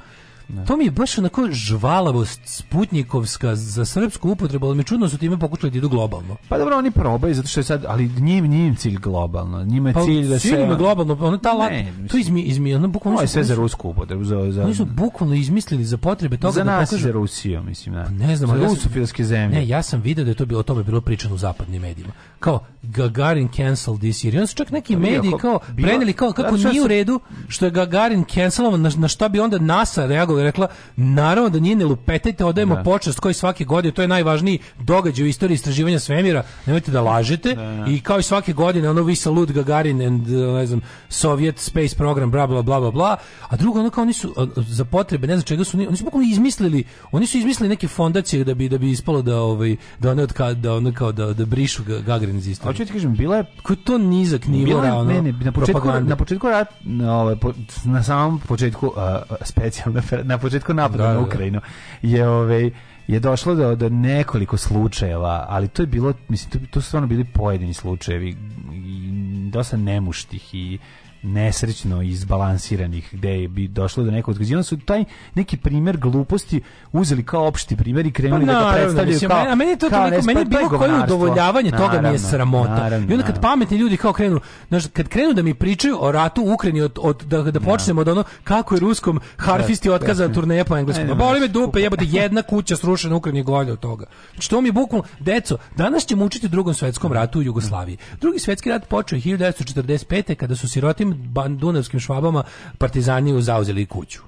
Ne. To mi je baš onako žvalavost sputnikovska za srpsku upotrebu, ali mi čudno da su time pokušali da idu globalno.
Pa dobro, oni probaju, zato što je sad, ali njim, njim cilj globalno. Njima je pa, cilj da se... Cilj je globalno,
pa ono ta la... ne, to izmi, izmi, ono bukvalno... Ovo
je sve za rusku upotrebu. Za, za...
Oni su bukvalno izmislili za potrebe toga
za da nas pokažu... za Rusiju, mislim.
Ne, da. pa ne znam,
za rusofilske zemlje.
Ne, ja sam video da je to bilo, o tome bilo pričano u zapadnim medijima. Kao, Gagarin cancel this year. I su čak neki pa mediji kao, preneli kao kako nije u redu što je Gagarin cancelovan, na, na šta bi onda NASA reagovao je rekla, naravno da nije ne lupetajte, odajemo da. počast koji svake godine, to je najvažniji događaj u istoriji istraživanja svemira, nemojte da lažete da, da. i kao i svake godine, ono vi sa Lud Gagarin and, uh, ne znam, Soviet space program, bla, bla, bla, bla, bla, a drugo, ono kao oni su za potrebe, ne znam čega su, oni oni su bukvalno izmislili, oni su izmislili neke fondacije da bi, da bi ispalo da, ovaj, da one, otka, da ono kao da, da brišu Gagarin iz istorije.
Hoću ti kažem, bila je...
Koji to nizak nivo,
ono, ne, ne, na početku, propaganda. na početku, na, ovaj, na samom početku uh, specijalna na početku napada da, na da, da. Ukrajinu je ovaj je došlo do, do nekoliko slučajeva, ali to je bilo, mislim, to, to su stvarno bili pojedini slučajevi i dosta nemuštih i nesrećno izbalansiranih gde bi došlo do nekog odgađivanja su taj neki primer gluposti uzeli kao opšti primer i krenuli
pa, da ga predstavljaju mislim, kao a meni je to kao toliko, pa meni je bilo koje udovoljavanje toga mi je sramota naravno, i onda kad pametni ljudi kao krenu znaš, kad krenu da mi pričaju o ratu u Ukrajini od, od, da, da, da počnemo od ono kako je ruskom harfisti da, otkaza da. turneja po engleskom pa boli me dupe jebote jedna kuća srušena u Ukrajini golja od toga znači to mi je bukvalno deco danas ćemo učiti u drugom svetskom ratu u Jugoslaviji drugi svetski rat počeo je 1945 kada su sirotim tim dunavskim švabama partizani zauzeli kuću.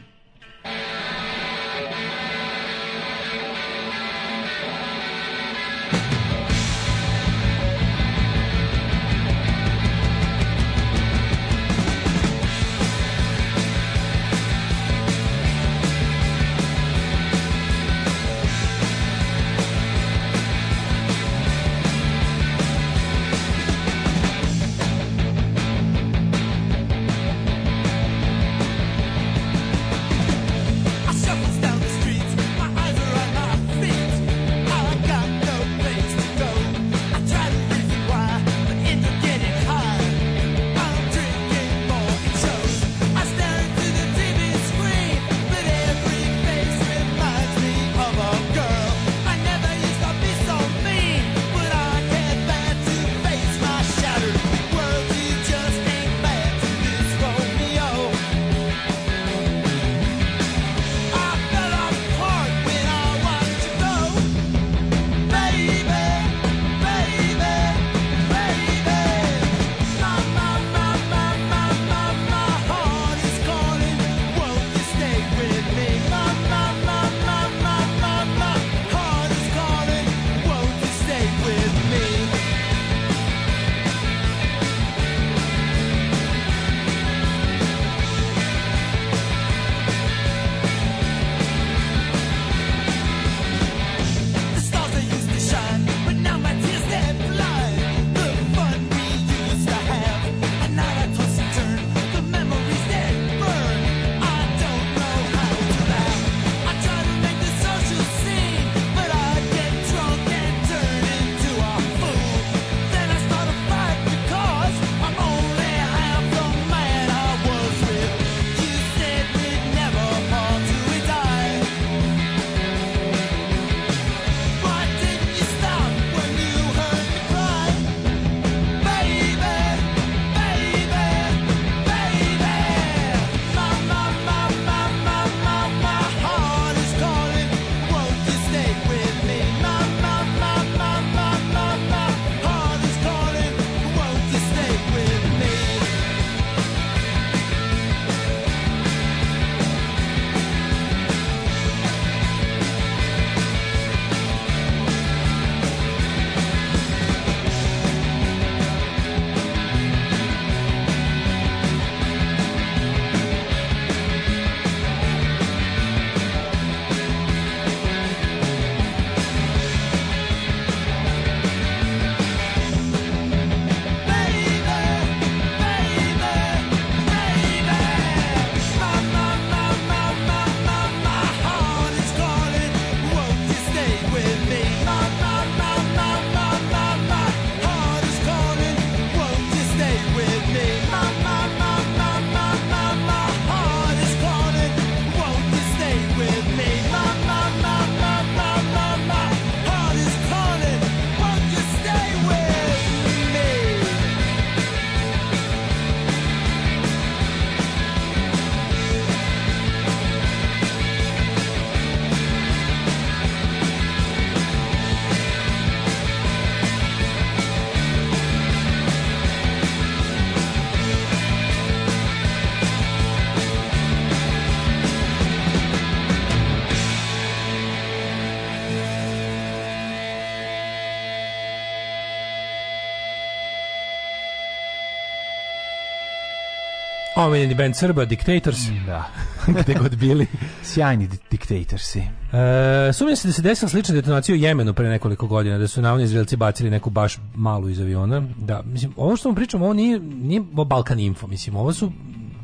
Omenjeni band Srba, Dictators.
Da,
gde god bili.
Sjajni Dictatorsi.
E, sumnja se da se desila slična detonacija u Jemenu pre nekoliko godina, da su navodno Izraelci bacili neku baš malu iz aviona. Da, mislim, ovo što vam pričamo, ovo nije, nije Balkan Info, mislim, ovo su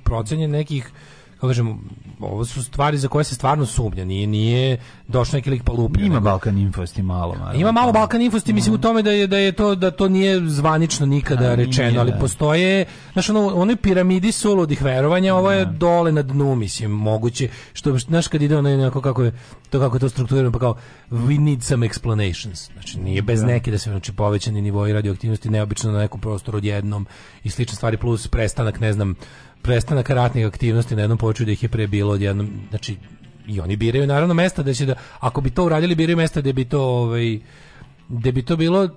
procenje nekih kažem, ovo su stvari za koje se stvarno sumnja, nije, nije došao neki lik pa Ima
Balkan Infosti malo. Naravno.
Ima malo Balkan Infosti, mislim u tome da je, da je to, da to nije zvanično nikada A, rečeno, nije, ali da. postoje, znaš, ono, ono je piramidi suludih verovanja, ovo je da. dole na dnu, mislim, moguće, što, znaš, kad ide ono nekako kako je, to kako je to strukturirano, pa kao, we need some explanations, znači, nije bez da. neke da se, znači, povećani nivoi radioaktivnosti, neobično na nekom prostoru odjednom i slične stvari, plus prestanak, ne znam, prestanak ratnih aktivnosti na jednom poču da ih je pre bilo odjednom, znači i oni biraju naravno mesta da će da ako bi to uradili biraju mesta da bi to ovaj da bi to bilo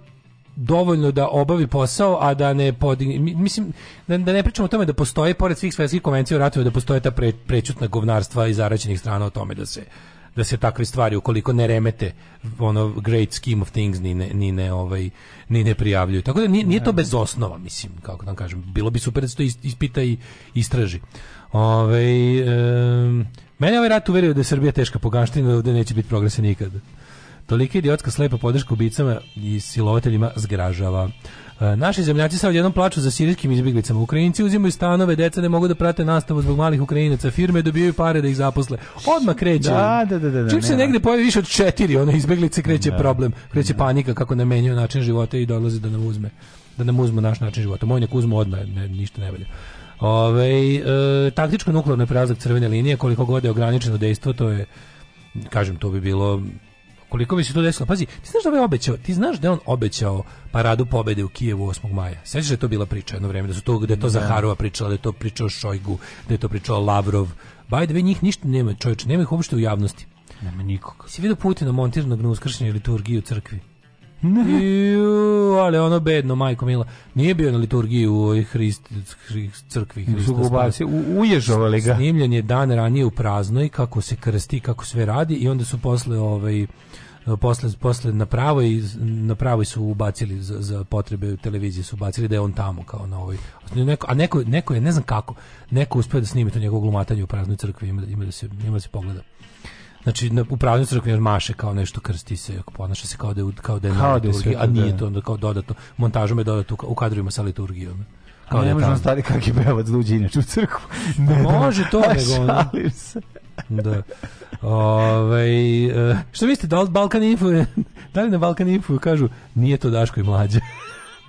dovoljno da obavi posao, a da ne podigne, mislim, da, da ne pričamo o tome da postoje, pored svih svetskih konvencija o ratovima, da postoje ta pre, prečutna govnarstva i zaraćenih strana o tome da se da se takve stvari ukoliko ne remete ono great scheme of things ni ne, ni ne ovaj ni ne prijavljuju. Tako da nije, nije to da. bez osnova, mislim, kako da kažem. Bilo bi super da se to ispita i istraži. Ove, ovaj, e, mene ovaj rat uverio da je Srbija teška pogaština, da neće biti progresa nikad. Tolika idiotska slepa podrška ubicama i silovateljima zgražava. E, naši zemljaci sad odjednom plaču za sirijskim izbjeglicama. Ukrajinci uzimaju stanove, deca ne mogu da prate nastavu zbog malih Ukrajinaca, firme dobijaju pare da ih zaposle. Odmah kreće.
Da, da, da,
da, da Čim se negde pojavi više od četiri, one izbjeglice kreće da. problem, kreće da. panika kako ne menjaju način života i dolazi da nam uzme da nam uzme naš način života. Moj nek uzme odmah, ne, ništa ne valja. Ove, e, taktičko nuklearno prelazak crvene linije, koliko god je ograničeno dejstvo, to je, kažem, to bi bilo koliko bi se to desilo. Pazi, ti znaš da je obećao, ti znaš da je on obećao paradu pobede u Kijevu 8. maja. Sećaš da je to bila priča jedno vreme, da su to da je to da. Zaharova pričala, da je to pričao Šojgu, da je to pričao Lavrov. By njih ništa nema, čovječe, nema ih uopšte u javnosti.
Nema nikog.
Si vidio Putina montiranog na uskršnje liturgiju u crkvi? Ju, ali ono bedno, majko mila. Nije bio na liturgiji u ovoj Hrist, Hrist, crkvi. Hrista,
Zugubaci, uježovali ga.
Snimljen je dan ranije u praznoj, kako se krsti, kako sve radi i onda su posle ovaj, posle, posle na pravoj na pravoj su ubacili za, za potrebe televizije su ubacili da je on tamo kao na ovoj neko, a neko, neko je ne znam kako neko uspeo da snimi to njegovo glumatanje u praznoj crkvi ima, ima da se ima da se pogleda Znači, na, u pravnoj crkvi on maše kao nešto, krsti se, ponaša se kao da je, kao da je kao na da liturgiji, a nije da. to onda kao dodatno, montažom je dodatno u kadrovima sa liturgijom.
Kao da ne možemo stari kak je bevac da inače u crkvu. Ne,
može to, nego ono. da. Ove, ovaj, što mislite, da li Balkan Info, da li na Balkan Info kažu nije to Daško i mlađe?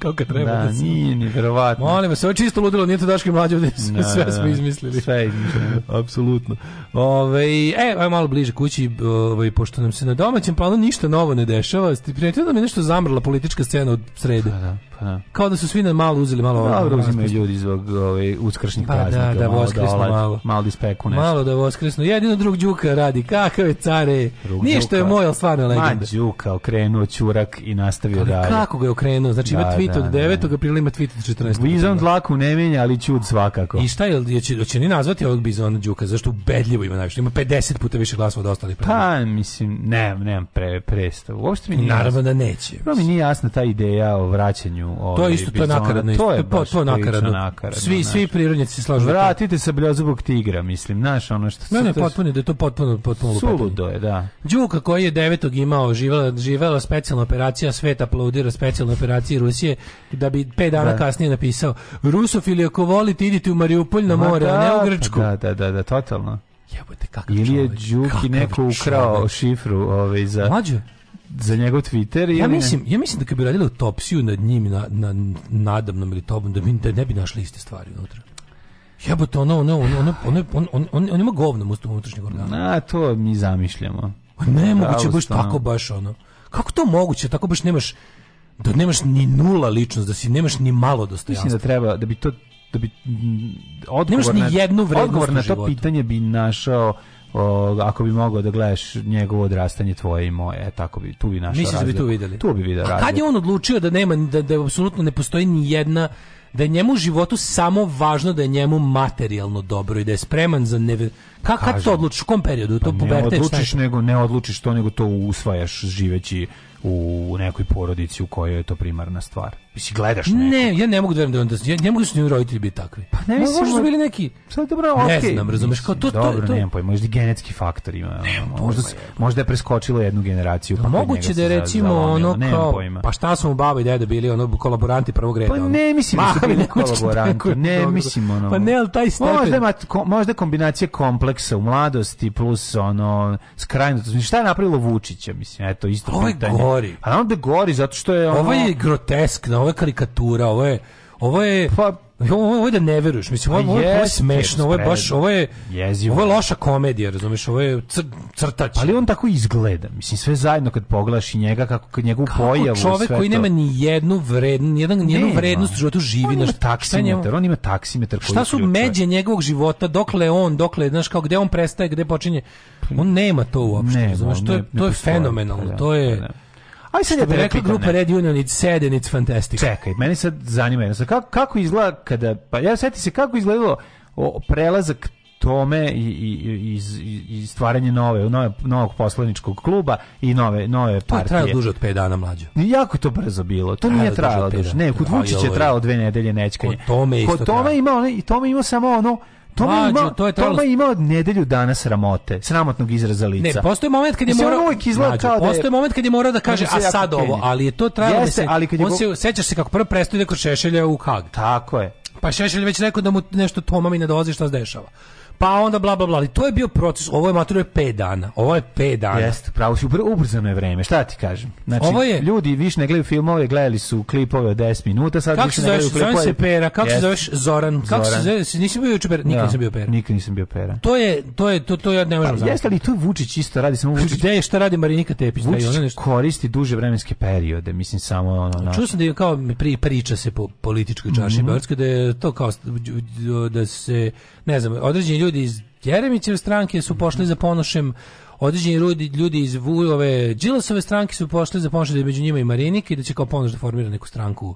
Kako kad treba
da, da nije ni verovatno. Molim
vas, ovo je čisto ludilo, nije to Daške mlađe, da, sve da, smo izmislili.
Sve
Apsolutno. Ove, e, aj malo bliže kući, ove, ovaj, pošto nam se na domaćem planu ništa novo ne dešava, primetio da mi je nešto zamrla politička scena od srede. Pa da, pa da. Kao da su svi na malo uzeli malo...
Da, dobro, uzimaju
ljudi zbog ove, ovaj, uskršnjih
pa, da, praznika. Da, da, voskresno malo. Malo,
malo da ispeku nešto.
Malo da voskresno. Jedino drug Đuka radi, kakav je care. Drug Ništa je moj, ali stvarno legenda. Ma
Đuka, okrenuo čurak i nastavio dalje.
Kako ga je okrenuo? Znači, da, ima tweet tweet od 9. aprila ima tweet od 14.
Bizon dlaku ne menja, ali čud svakako.
I šta je, će, će ni nazvati ovog Bizona Đuka, zašto ubedljivo ima najviše, ima 50 puta više glasova od ostalih.
Pa, mislim, ne, nemam pre, prestav. Uopšte mi
nije Naravno jasno. da neće.
Prvo pa, mi nije jasna ta ideja o vraćanju
ovaj To je isto, to je nakaradno. To je,
to, to je nakaradno. nakaradno. Svi, svi prirodnjaci se slažu.
Vratite se bljozubog tigra, mislim, znaš ono što...
Ne, ne, potpuno, da je to potpuno, potpuno
Suludo
je,
da.
Đuka koji je 9. imao, živela, živela specijalna operacija, sveta aplaudira specijalnoj operaciji Rusije, da bi 5 dana da. kasnije napisao Rusofili ako volite idite u Mariupol na more, da, a ne u da, Grčku.
Da, da, da, da totalno.
Jebote,
kakav Ili je Đuki neko ukrao šifru ovaj, za... Mlađe? za njegov Twitter
ili ja mislim ja mislim da kad bi radili autopsiju nad njim na na nadamnom ili tobom da bi da ne bi našli iste stvari unutra Jebote, ono, ono, ono, ono, ono, on, on, on, on ima govno u unutrašnjeg
organa. A, to mi zamišljamo.
Pa ne, moguće baš tako baš ono. Kako to moguće? Tako baš nemaš da nemaš ni nula ličnost, da si nemaš ni malo dostojanstva.
Mislim da treba, da bi to da bi odgovor ni jednu
odgovor
na to pitanje bi našao o, ako bi mogao da gledaš njegovo odrastanje tvoje i moje, e, tako bi tu bi našao Mislim da bi
tu
videli.
Tu bi video kad je on odlučio da nema da da apsolutno ne postoji ni jedna da je njemu u životu samo važno da je njemu materijalno dobro i da je spreman za neve... Ka, kad to odlučiš? U kom periodu? Pa to ne Ne
odlučiš, nego, ne odlučiš to, nego to usvajaš živeći u nekoj porodici u kojoj je to primarna stvar. Mislim, gledaš
nekog. Ne, ja ne mogu da verujem da da, ja ne mogu da su njim roditelji biti takvi. Pa ne, mislim, možda su bili neki...
Sad dobro, okej. Okay.
Ne znam, razumeš, kao to, dobro,
to, Dobro, nemam pojma, možda genetski faktor ima. Nemam
pojma, možda, je. možda je preskočilo jednu generaciju. Da,
pa moguće da je recimo ono kao, pojma. pa šta su mu baba i deda bili, ono, kolaboranti prvog reda.
Pa ne, mislim da
su bili kolaboranti. Da- ne, mislim, ono...
Pa
ne,
ali taj stepen...
Možda, ma, ko, možda kombinacija kompleksa u mladosti plus, ono, skrajnutost. Šta je napravilo Vučića, mislim, eto, isto Ovo je pitanje. gori. A onda gori, zato što je
ono... Ovo je groteskno, ovo je karikatura, ovo je ovo je pa ovo, ovo je da ne veruješ, mislim ovo, je, pa ovo smešno, ovo je baš ovo je jezivo. Ovo je loša komedija, razumeš, ovo je cr, crtač.
Ali on tako izgleda. Mislim sve zajedno kad pogledaš i njega kako kad njegovu kako pojavu čovjek
sve koji to... nema ni jednu vrednu, jedan ni jednu vrednost u
životu
živi na taksimetar,
on ima taksimetar
koji Šta su međe njegovog života, dokle on, dokle, znaš kao gde on prestaje, gde počinje. On nema to uopšte, ne, razumeš, to je to je fenomenalno, da, to je da, da.
Aj sad ja te rekla grupa Red Union, it's sad and it's fantastic.
Čekaj, meni sad zanima jedno. Kako, kako izgleda kada, pa ja seti se kako izgledalo o, prelazak tome i, i, i, i stvaranje nove, nove, novog poslaničkog kluba i nove, nove partije. To je trajalo duže od 5 dana mlađe.
Jako to brzo bilo. To trajalo nije trajalo duže. Ne, kod Vučića je trajalo dve nedelje nečkanje. Kod
tome isto Kod
tome ima, i tome ima samo ono
Toma Mađo, ima, to je trebalo... Toma ima od nedelju dana sramote, sramotnog izraza lica. Ne, postoji moment kad je morao... uvijek izgleda kao da je... Postoji moment kad je morao da kaže, a sad ovo, ali je to trajalo... Jeste, da se, ali kad je... On go... se, sećaš se kako prvo prestoji da kod Šešelja u Hag. Tako je. Pa Šešelj već rekao da mu nešto Toma mi ne dolazi šta se dešava pa onda bla bla bla. Ali to je bio proces, ovo je matura 5 dana. Ovo je 5 dana.
Jeste, pravo si ubrzano je vreme. Šta ti kažem? Znači, ovo je... ljudi više ne gledaju filmove, gledali su klipove od 10 minuta, sad kako više ne gledaju
klipove. Kako se pera? Kako se zoveš Zoran? Kako Zoran. se zoveš? Nisi bio juče pera? Nikad ja, da, nisam bio pera.
Nikad nisam bio pera.
To je to je to to ja ne
možem. Pa, jeste li tu Vučić isto radi samo Vučić?
Gde je šta radi Marinika Tepić? Vučić
ona nešto koristi duže vremenske periode, mislim samo ono.
na Čuo sam da je kao pri, priča se po političkoj čaši mm -hmm. Beogradske da je to kao da se ne znam, određeni ljudi iz Jeremićeve stranke su pošli za ponošem, određeni ljudi, ljudi iz Vujove, Đilasove stranke su pošli za ponošem da je među njima i Marinik i da će kao ponoš da formira neku stranku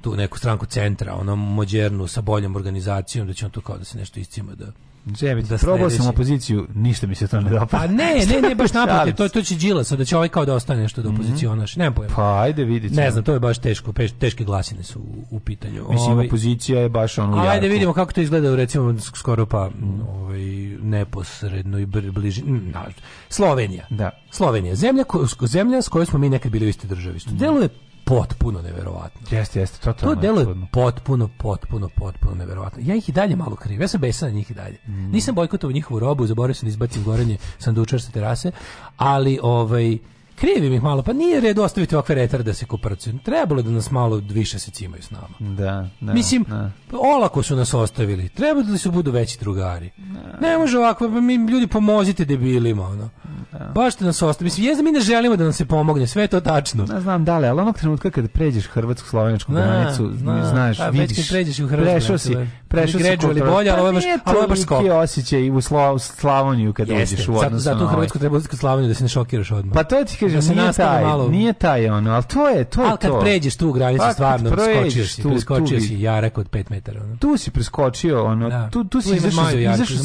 tu neku stranku centra, ono mođernu sa boljom organizacijom, da će on tu kao da se nešto iscima da
Da Probao sam opoziciju, ništa mi se to ne dopada. A pa
ne, ne, ne, baš naprotiv, to, to će džila sad, da će ovaj kao da ostane nešto da mhm. opozicionaš, nemam pojma.
Pa ajde vidit
Ne znam, to je baš teško, peš, teške glasine su u, u pitanju.
Mislim, ovaj, opozicija je baš ono
Ajde jarku. vidimo kako to izgleda, recimo, skoro pa mhm. ovaj, neposredno i bliži. Na, Slovenija.
Da.
Slovenija, zemlja, ko, zemlja s kojom smo mi nekad bili u istoj državi. Što mhm. deluje potpuno neverovatno. Jeste, jeste, totalno. To delo potpuno, potpuno, potpuno neverovatno. Ja ih i dalje malo krivim. Ja sam besan na njih i dalje. Mm. Nisam bojkotovao njihovu robu, zaboravio sam da izbacim gorenje sandučar sa terase, ali ovaj krivim ih malo, pa nije red ostaviti ovakve retare da se kuprcuju. Trebalo da nas malo više se cimaju s nama.
Da, da
Mislim, da. Pa olako su nas ostavili. Treba da su budu veći drugari. Da. Ne može ovako, pa mi ljudi pomozite debilima, ono. Da. Baš da nas ostavili. Mislim, jezda mi ne želimo da nam se pomogne, sve to tačno. Ne
znam da li, ali onog trenutka kad pređeš hrvatsko-sloveničku da, granicu, znaš, a, da, vidiš, pređeš
u hrvatsku si, da prešao se ali bolje,
pa ali ovo je baš, ali ovo je baš skop. osjećaj u, Slo, u Slavoniju kada Jeste, uđeš u
odnosu zato, zato u ovaj. Hrvatsku treba uzeti kod Slavoniju da se ne šokiraš odmah.
Pa to ti kažem, da nije, taj, malo... nije taj ono, ali to je, to je ali
to.
kad
pređeš tu granicu, pa, stvarno, preskočioš si, preskočio si jarak od 5 metara.
Ono. Tu si preskočio, ono, da. tu,
tu
si
izašao, izašao,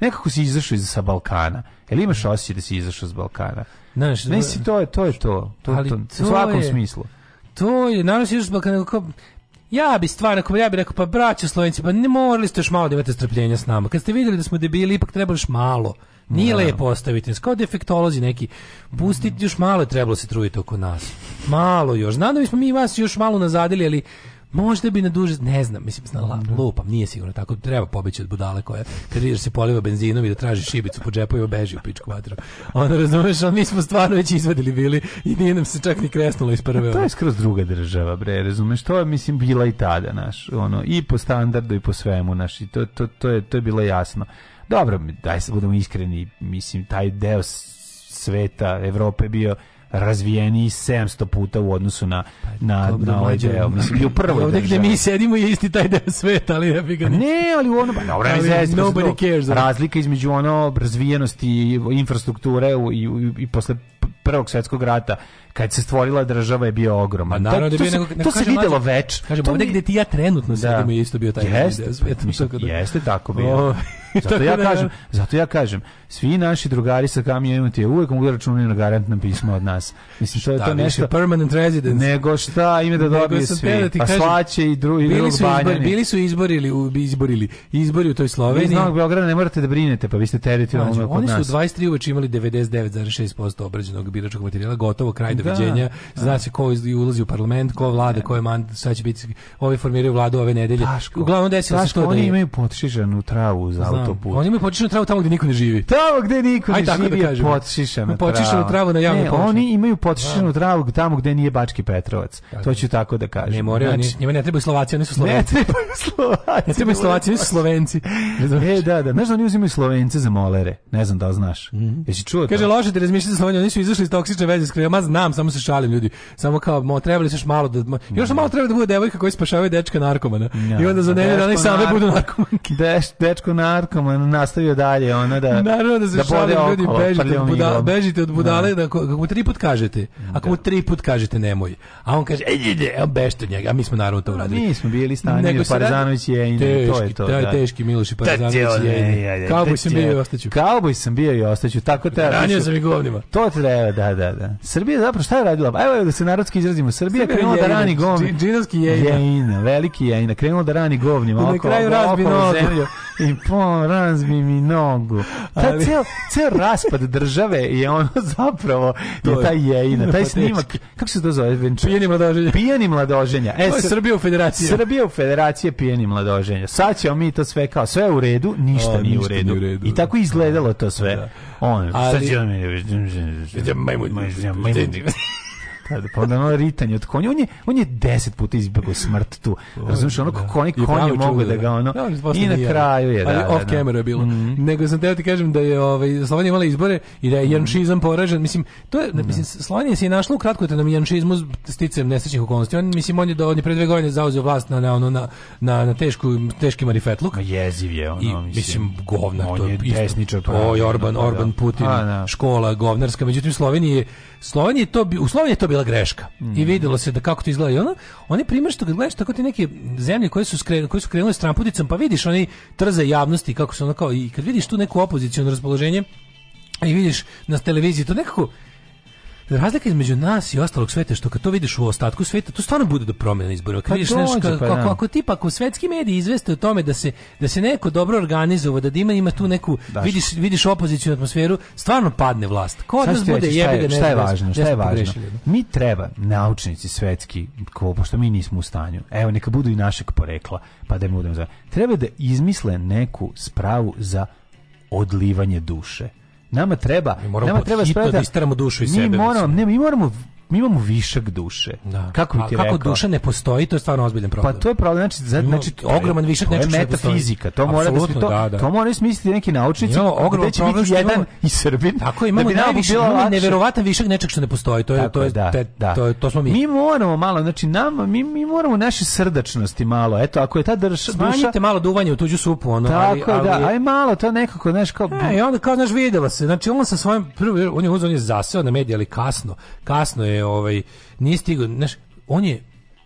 nekako si izašao iz sa Balkana. Jel imaš osjećaj da si izašao iz Balkana? Znaš, Nisi, to je to, je to, to, to, u svakom smislu
to je, naravno si još, kao, Ja bi stvarno, ja bi rekao, pa braće Slovenci, pa ne morali ste još malo da imate strpljenja s nama. Kad ste videli da smo debili, ipak treba još malo. Nije no. lepo ostaviti nas, kao defektolozi neki. Pustiti još malo je trebalo se trujiti oko nas. Malo još. Znam da bismo mi vas još malo nazadili, ali Možda bi na duže, ne znam, mislim, znala, da. lupam, nije sigurno tako, treba pobeći od budale koja, kad vidiš da se poliva benzinom i da traži šibicu po i beži u pičku vatru. Onda razumeš, ali mi smo stvarno već izvadili bili i nije nam se čak ni kresnulo iz prve.
To je skroz druga država, bre, razumeš, to je, mislim, bila i tada, naš, ono, i po standardu i po svemu, naš, i to, to, to, je, to je bilo jasno. Dobro, daj se budemo iskreni, mislim, taj deo sveta, Evrope bio razvijeniji 700 puta u odnosu na pa, na Dobre, na ovaj deo. Mislim i u prvoj ovde gde
mi sedimo je isti taj deo sveta, ali
ja bih ga ne, ali u onom pa dobro, da. razlika između ono razvijenosti infrastrukture i, i, i posle prvog svetskog rata kad se stvorila država je bio pa ogroman. A narod to, da to, je bio se, neko, to se videlo mlađe, već.
Kažem, ovdje mi... gde ti ja trenutno da. sedim da. je isto bio taj jeste,
video. Kada... Jeste tako bilo. Zato ja da- kažem, zato ja kažem, svi naši drugari sa kamionima ti uvek mogu da na garantna pisma od nas. Mislim što je to nešto
permanent residence.
Nego šta ime da dobije svi. Da pa slaće i drugi bili su izbor,
bili su izborili, u, izborili, izbori u toj Sloveniji. Vi iz
Beograda ne morate da brinete, pa vi ste teritorijalno
kod nas. Oni su 23 uveče imali 99,6% obrađenog biračkog materijala, gotovo kraj doviđenja. Da. Da. Zna se ko ulazi u parlament, ko vlada, e. ko je mandat, sad će biti ovi formiraju vladu ove nedelje.
Taško, Uglavnom desilo se to da oni imaju potišanu travu za autoput.
Oni imaju potišanu travu tamo gdje niko ne živi.
Tamo gdje niko ne da živi, da
potišana trava. travu na javnoj
površini. Oni imaju potišanu travu tamo gdje nije Bački Petrovac. To ću tako da kažem. Ne
moraju, znači, njima ne trebaju Slovaci, oni su
Slovenci.
Ne trebaju
Slovaci.
Ne
trebaju
Slovaci, oni su Slovenci.
E, da, da. Znaš da oni uzimaju Slovence za molere. Ne znam da li znaš. Mhm. Jesi čuo
Kaže, loše da razmišljate Slovenije, oni su izašli iz toksične veze s krema, znam znam, samo se šalim ljudi. Samo kao, mo, trebali se još malo da... Još malo treba da bude devojka koja spašava dečka narkomana. I onda za pa nedelju dana i same budu narkomanke.
Deš, dečko narkoman nastavio dalje, ona da...
Naravno da se da šalim ljudi, bežite pa od, budale, bežite od budale, da, da ako mu tri put kažete, mm, ako da. mu tri put kažete nemoj, a on kaže, ej, ide, evo bešte njega, a mi smo naravno to pa uradili.
Mi smo bili Stanimir Parezanović je, i to
je
to.
Da. Teški Miloš i Parezanović je.
Kauboj e, e, e, sam bio i ostaću.
Kauboj sam bio i ostaću, tako
te... Ranio sam i govnima.
To treba, da, da, da. Srbija zapravo nakon šta je radila? Evo da se narodski izrazimo. Srbija, Srbija krenula da rani govni.
Džinovski jejna.
Jejna, veliki jejna. Krenula da rani govnima.
Na kraju razbino zemlju.
I po, razbi mi nogu. Ta ali... ceo, ceo raspad države je ono zapravo to je, je taj jejina, taj snimak, kako se to zove?
Venču? Pijeni mladoženja. Pijeni
mladoženja.
E, to je Srbija u federaciji.
Srbija u federaciji pijeni mladoženja. Sad ćemo mi to sve kao, sve u redu, ništa, A, nije, ništa u redu. nije u redu. I tako izgledalo to sve. Da. On, ali... sad ćemo mi... Kada, pa onda ono ritanje od konja. On je, on je deset puta izbjegao smrt tu. Razumiješ, ono kako da. oni konje mogu da ga da. ono... Da, I na da. kraju
je, da. Ali
off camera je
bilo. Mm -hmm.
Nego sam teo ti kažem da je ovaj, Slovenija imala izbore i da je mhm. janšizam poražen. Mislim, to je, mislim, Slovenija se je našla u kratko te nam janšizmu sticem nesrećnih okolnosti. On, mislim, on je, da, on je pre dve godine zauzeo vlast na, na, na, na, na tešku, teški marifetluk.
Ma jeziv je ono, I, mislim.
mislim govnar,
on
to
je desničar.
To pa,
je
Orban, pa Orban, Putin, pa škola govnarska. Međutim, Slovenija Sloveniji to bi, u Sloveniji to bila greška. Mm. I mhm. vidjelo se da kako to izgleda i ono. Oni primjer što gledaš tako ti neke zemlje koje su skre, koje su krenule s tramputicom, pa vidiš oni trze javnosti kako su ono kao i kad vidiš tu neku opoziciju na raspoloženje i vidiš na televiziji to nekako razlika između nas i ostalog sveta što kad to vidiš u ostatku sveta, to stvarno bude do promena izbora. Kad pa vidiš dođe, pa, kako, da. ako tipa ako svetski mediji izveste o tome da se da se neko dobro organizovao, da ima ima tu neku Daš. vidiš vidiš opoziciju atmosferu, stvarno padne vlast.
Ko
da nas bude
reći, šta je, šta je važno, šta je važno. Da? Mi treba naučnici svetski, ko pošto mi nismo u stanju. Evo neka budu i našeg porekla, pa da budemo za. Treba da izmisle neku spravu za odlivanje duše Nama treba, mi nama treba hitno
spreta, da, da- istaramo dušu iz mi sebe. Moramo,
ne, mi moramo mi imamo višak duše. Da.
Kako bi
ti rekao?
Kako duša ne postoji, to je stvarno ozbiljan problem.
Pa to je problem, znači, znači, znači
ogroman višak to je
metafizika, to mora da, se to, da, da. to mora smisliti neki naučnici, imamo da ogroman će biti jedan imamo, i Srbin.
Tako da imamo da bi najviše, imamo neverovatan višak nečeg što ne postoji, to je tako, to je da, te, da. to je to smo mi.
Mi moramo malo, znači nam mi, mi moramo naše srdačnosti malo. Eto, ako je ta
drž, duša Smanjite
malo duvanje u tuđu
supu,
ono, tako,
ali, da, ali da, aj malo, to nekako, znaš, kao E,
i onda kao znaš videla se. Znači on sa svojim prvi on je uzeo on je zaseo na medije, ali kasno. Kasno je ovaj nije stigao, znaš, on je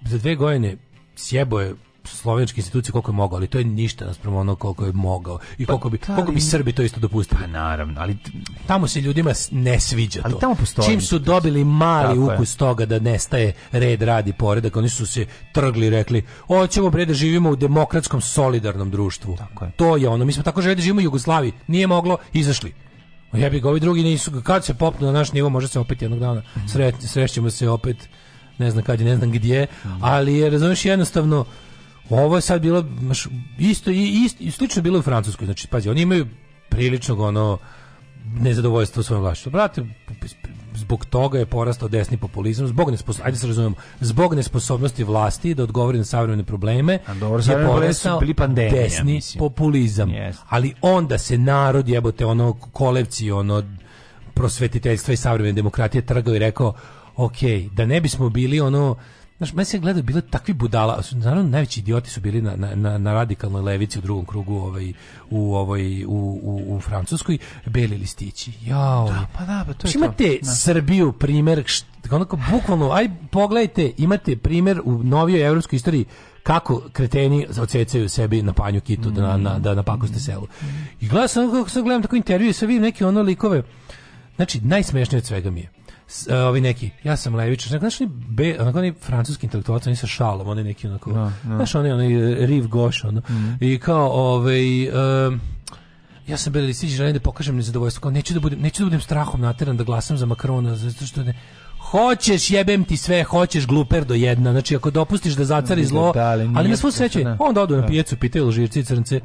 za dve godine sjebo je slovenske institucije koliko je mogao, ali to je ništa naspram ono koliko je mogao i pa koliko bi, da, koliko bi Srbi to isto dopustili. Pa
naravno, ali
tamo se ljudima ne sviđa ali to. Tamo postoji Čim su dobili mali ukus je. toga da nestaje red, radi, poredak, oni su se trgli, rekli, hoćemo bre da živimo u demokratskom solidarnom društvu. Tako je. To je ono, mi smo tako želi da živimo u Jugoslaviji, nije moglo, izašli. Ja bih ovi drugi nisu, kad se popnu na naš nivo, može se opet jednog dana mhm. sret, srećemo se opet, ne znam kad je, ne znam gdje, ali je, razumiješ, jednostavno, ovo je sad bilo, isto, isto, slično je bilo u Francuskoj, znači, pazi, oni imaju priličnog, ono, nezadovoljstvo svojom vlašću. Brate, zbog toga je porastao desni populizam, zbog nesposobnosti, ajde da se razumemo, zbog nesposobnosti vlasti da odgovori na savremene probleme, A dobro, je porastao bili pandemija, desni mislim. populizam. Yes. Ali onda se narod jebote ono kolevci ono prosvetiteljstva i savremene demokratije trgao i rekao ok, da ne bismo bili ono Znaš, meni se gledaju, bile takvi budala, naravno najveći idioti su bili na, na, na radikalnoj levici u drugom krugu ovaj, u, ovaj, u, u, u Francuskoj, beli listići. Jao. Da,
pa da, pa to je znači, to.
Imate da. Srbiju primer, onako bukvalno, aj pogledajte, imate primer u novijoj evropskoj istoriji kako kreteni ocecaju sebi na panju kitu, mm. da, na, da napakoste mm. selu. I gledam, kako sam gledam tako intervju sve vidim neke ono likove, znači najsmešnije od svega mi je S, uh, ovi neki, ja sam levičar, znaš oni, be, onako oni francuski intelektualci, oni sa šalom, oni neki onako, no, da, no. Da. znaš oni, onaj e, Riv Goš, ono, mm i kao, ovaj, um, ja sam Beli Listić, želim da pokažem nezadovoljstvo, kao, neću da budem, neću da budem strahom nateran da glasam za Makrona, zato što ne, hoćeš jebem ti sve, hoćeš gluper do jedna, znači ako dopustiš da zacari da, zlo, ali na svu sreću, onda odu na pijecu, pitaju lžirci i crnce,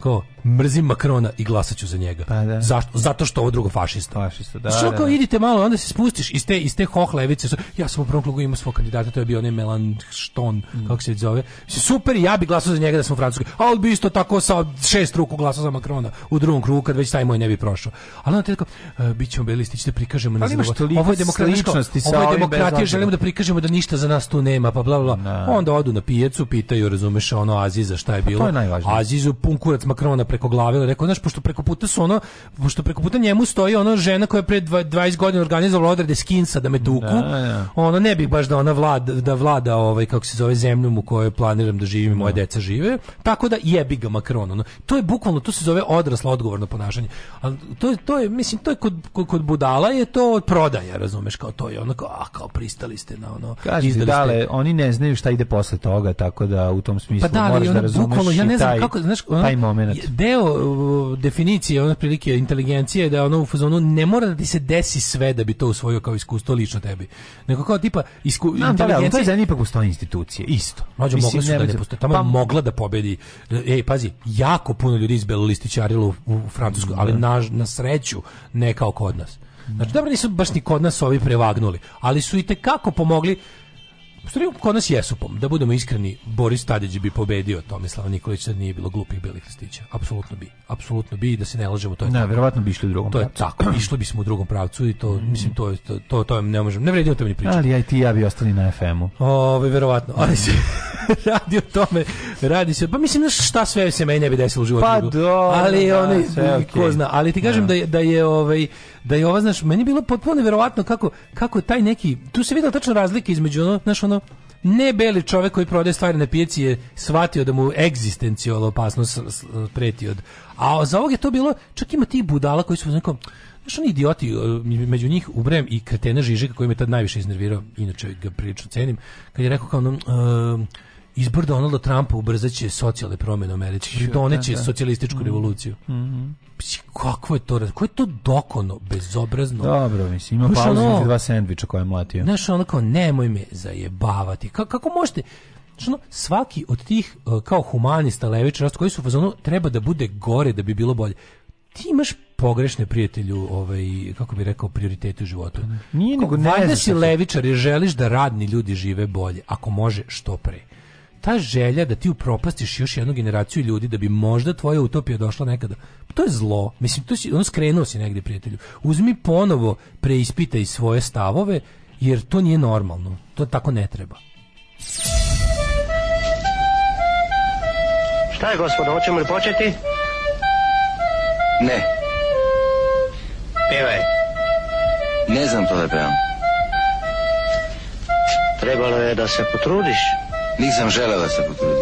kao, mrzim Makrona i glasaću za njega. Pa da. Zašto? Zato što ovo drugo fašista.
Fašista, da.
Što
kao
da,
da.
idite malo, onda se spustiš iz te iz te hohlevice. Ja sam u prvom klubu imao svog kandidata, to je bio onaj Melan Šton, mm. kako se zove. Super, ja bih glasao za njega da sam u Francuskoj. Ali bi isto tako sa šest ruku glasao za Makrona u drugom krugu kad već taj moj ne bi prošao. Ali onda tako uh, e, bićemo beli stići da prikažemo pa, nas. Ovo je demokratija, ovo je demokratija, želimo da prikažemo da ništa za nas tu nema, pa bla bla. bla. Da. Onda odu na pijecu, pitaju, razumeš, ono Aziza šta je bilo. Pa to je
najvažnije.
Azizu pun kurac Makrona preko glave, ali rekao, znaš, pošto preko puta su ono, pošto preko puta njemu stoji ona žena koja je pre 20 godina organizovala odrede skinsa da me tuku, da, ja. Da. ono ne bih baš da ona vlada, da vlada ovaj, kako se zove, zemljom u kojoj planiram da živim i moje da. deca žive, tako da jebi ga Macron, ono. To je bukvalno, to se zove odraslo odgovorno ponašanje. a to, je, to je, mislim, to je kod, kod, budala je to od prodaja, razumeš, kao to je onako, a kao pristali ste na ono.
Kaži, dale, oni ne znaju šta ide posle toga, tako da u tom pa smislu pa da, moraš da ono, da razumeš bukvalo, ja ne znam taj,
kako, znaš, ono, taj moment deo definicije ono prilike inteligencije da ono u fazonu ne mora da ti se desi sve da bi to usvojio kao iskustvo lično tebi. Nego kao tipa isku no,
inteligencija. Da, da, da, ipak institucije, isto.
Mađo mogla su da ne postoje. Tamo pa, mogla da pobedi. Ej, pazi, jako puno ljudi izbelo listićarilo u, u Francusku, ali da. na, na sreću ne kao kod nas. Znači, dobro nisu baš ni kod nas ovi prevagnuli, ali su i te kako pomogli stvari kod nas jesu, da budemo iskreni, Boris Tadić bi pobedio Tomislava Nikolića da nije bilo glupih belih listića. Apsolutno bi. Apsolutno bi da se ne lažemo, to je. Da,
verovatno bi
išli u drugom. To pravcu. je tako,
išli
bismo u drugom pravcu i to mm. mislim to je to, to, to ne možemo. Ne vredi o tome ni pričati.
Ali ja i ti ja bi ostali na FM-u.
Ovaj verovatno, ali se radi o tome, radi se. Pa mislim šta sve se meni ne bi desilo u životu.
Pa do,
ali da, onaj, ko okay. zna, ali ti kažem da, da je, da je ovaj da je ova, znaš, meni bilo potpuno neverovatno kako, kako taj neki, tu se videla tačno razlike između ono, znaš, ono, ne beli čovjek koji prodaje stvari na pijaci je shvatio da mu egzistencijalna opasnost preti od. A za ovog je to bilo, čak ima ti budala koji su nekom Znaš, oni idioti, među njih ubrem i kretena Žižika koji me tad najviše iznervirao, inače ga prilično cenim, kad je rekao kao, uh, izbor Donalda Trumpa ubrzaće socijalne promjene u Americi, doneće da, da. socijalističku mm. revoluciju. Mm -hmm. Kako je to, ko je to dokono, bezobrazno?
Dobro, mislim, ima pauzu ono, dva sendviča koje je mlatio.
Znaš, ono kao, nemoj me zajebavati. Ka, kako možete, znaš, ono, svaki od tih e, kao humanista, levičara, koji su fazonu, treba da bude gore da bi bilo bolje. Ti imaš pogrešne prijatelju, ovaj kako bi rekao prioritete u životu. Nije nego ne, ne si levičar jer želiš da radni ljudi žive bolje, ako može što pre ta želja da ti upropastiš još jednu generaciju ljudi da bi možda tvoja utopija došla nekada, pa to je zlo. Mislim, to si, ono skrenuo si negde prijatelju. Uzmi ponovo, preispitaj svoje stavove, jer to nije normalno. To tako ne treba. Šta je, gospodo, hoćemo li početi? Ne. Pivaj. Ne znam to da pevam. Trebalo je da se potrudiš. Nisam želela da se potrudim.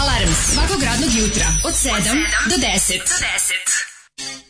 Alarm svakog radnog jutra od 7 do 10. Do 10.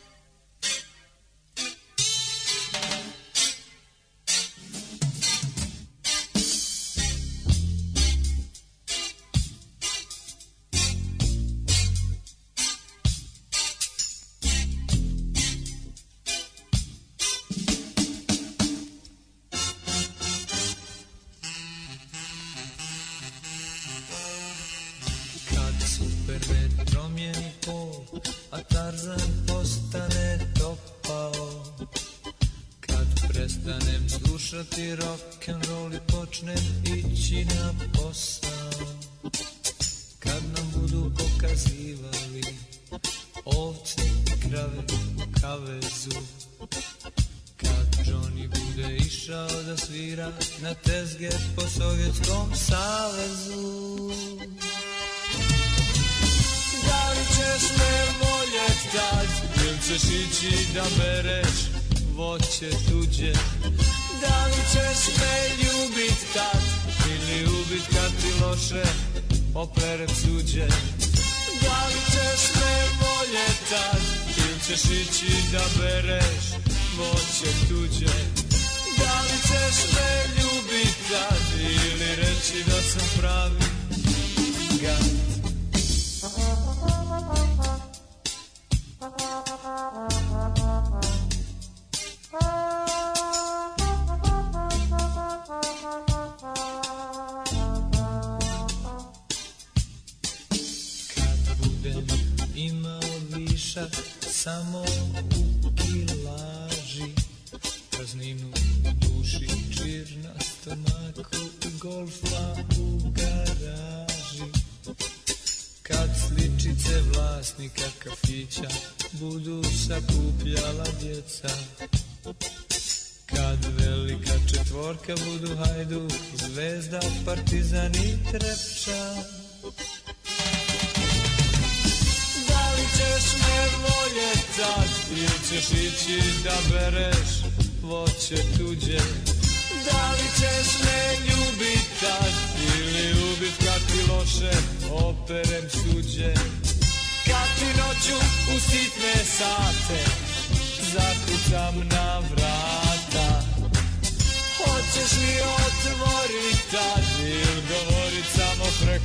tuđe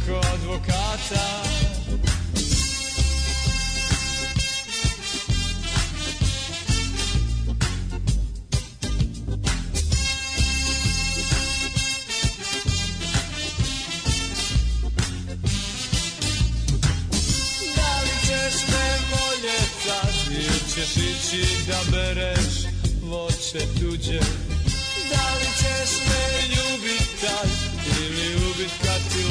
preko advokata Da li ćeš me voljeta ćeš ići da bereš voće tuđe Da li ćeš me ljubiti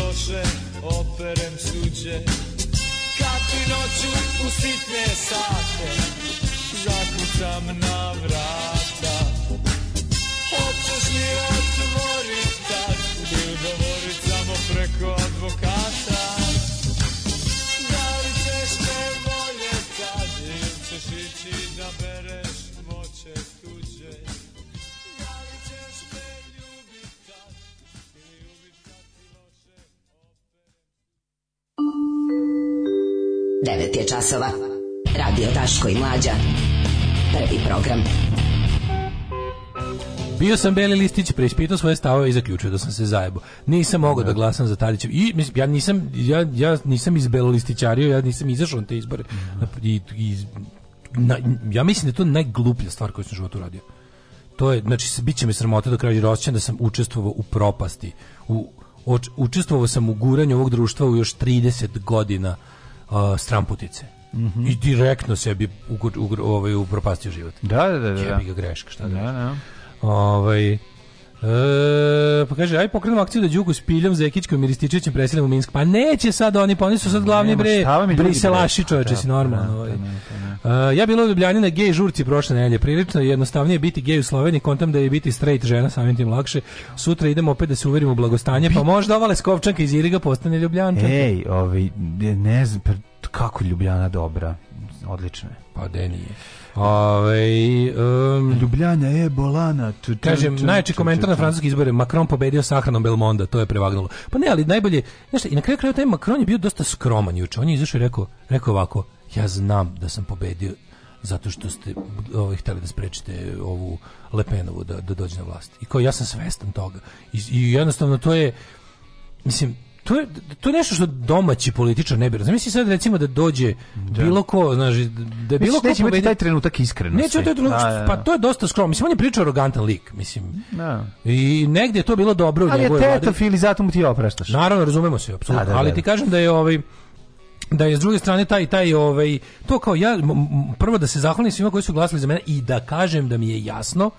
loše operem suđe Kad ti noću u sitne sate Zakucam na vrata Hoćeš li 9 je časova. Radio Taško i Mlađa. Prvi program. Bio sam Beli Listić, preispitao svoje stavove i zaključio da sam se zajebo. Nisam mogao da, da. glasam za Tadića. I mislim ja nisam ja, ja nisam iz Belolistićario, ja nisam izašao na te izbore. Mhm. I, i na, ja mislim da je to najgluplja stvar koju sam u životu radio. To je znači biće mi sramota do kraja rošćan da sam učestvovao u propasti. U učestvovao sam u guranju ovog društva u još 30 godina uh, stramputice. Mm -hmm. I direktno sebi u, ugr, ovaj, upropastio život. Da, da, da. da. Jebi ga greška, šta da. Da, da. Ovaj, E, pa kaže, aj pokrenemo akciju da Đuku s za Zekićkom i Rističevićem preselimo u Minsk. Pa neće sad oni, pa oni su sad glavni bre, briselaši čoveče, si da, normalno. Da, ovaj. da, da, da, e, ja bilo u Ljubljani na gej žurci prošle nedelje. Prilično jednostavnije biti gej u Sloveniji, kontam da je biti straight žena, samim tim lakše. Sutra idemo opet da se uverimo u blagostanje, pa možda ova Leskovčanka iz Iriga postane Ljubljančanka.
Ej, ovi, ne znam, pa kako Ljubljana dobra, odlično je.
Pa da nije. Ove, um,
Ljubljana
je
bolana. Tu,
tu, kažem, tu, komentar na francuski izbore, Macron pobedio sahranom Belmonda, to je prevagnulo. Pa ne, ali najbolje, znaš, i na kraju kraju taj Macron je bio dosta skroman juče. On je izašao i rekao, rekao ovako, ja znam da sam pobedio zato što ste ovaj, hteli da sprečite ovu Lepenovu da, da dođe na vlast. I kao, ja sam svestan toga. I, i jednostavno to je, mislim, to je, to je nešto što domaći političar ne bi razumio. sad recimo da dođe da. bilo ko, znači da bilo Misliš, ko pobedi... taj trenutak
iskreno.
Neće taj trenutak, da, da, da, pa to je dosta skromno. Mislim, on je pričao arrogantan lik, mislim. Da. I
negde je
to bilo dobro.
u Ali je tetaf ili zato mu ti opraštaš.
Naravno, razumemo se, apsolutno. Da, da, ali da, ti kažem da je ovaj da je s druge strane taj taj ovaj to kao ja prvo da se zahvalim svima koji su glasali za mene i da kažem da mi je jasno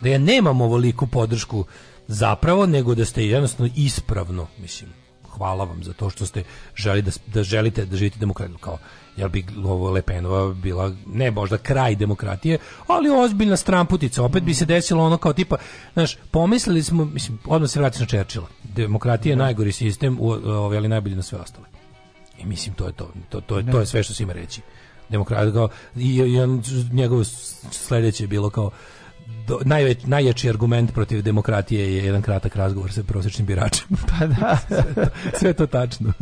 da ja nemam ovoliku podršku zapravo nego da ste jednostavno ispravno mislim hvala vam za to što ste želi da, da želite da živite demokratiju kao jel bi ovo Lepenova bila ne možda kraj demokratije, ali ozbiljna stramputica, opet bi se mm. desilo ono kao tipa, znaš, pomislili smo, mislim, odmah se vratim na Čerčila, demokratija je da. najgori sistem, ovaj, ali najbolji na sve ostale. I mislim, to je to, to, to, je, to je sve što se ima reći. Demokratija, kao, i, i on, njegovo sledeće je bilo kao, do, najve, najjači argument protiv demokratije je jedan kratak razgovor sa prosječnim biračem.
Pa da.
sve, to, sve to tačno.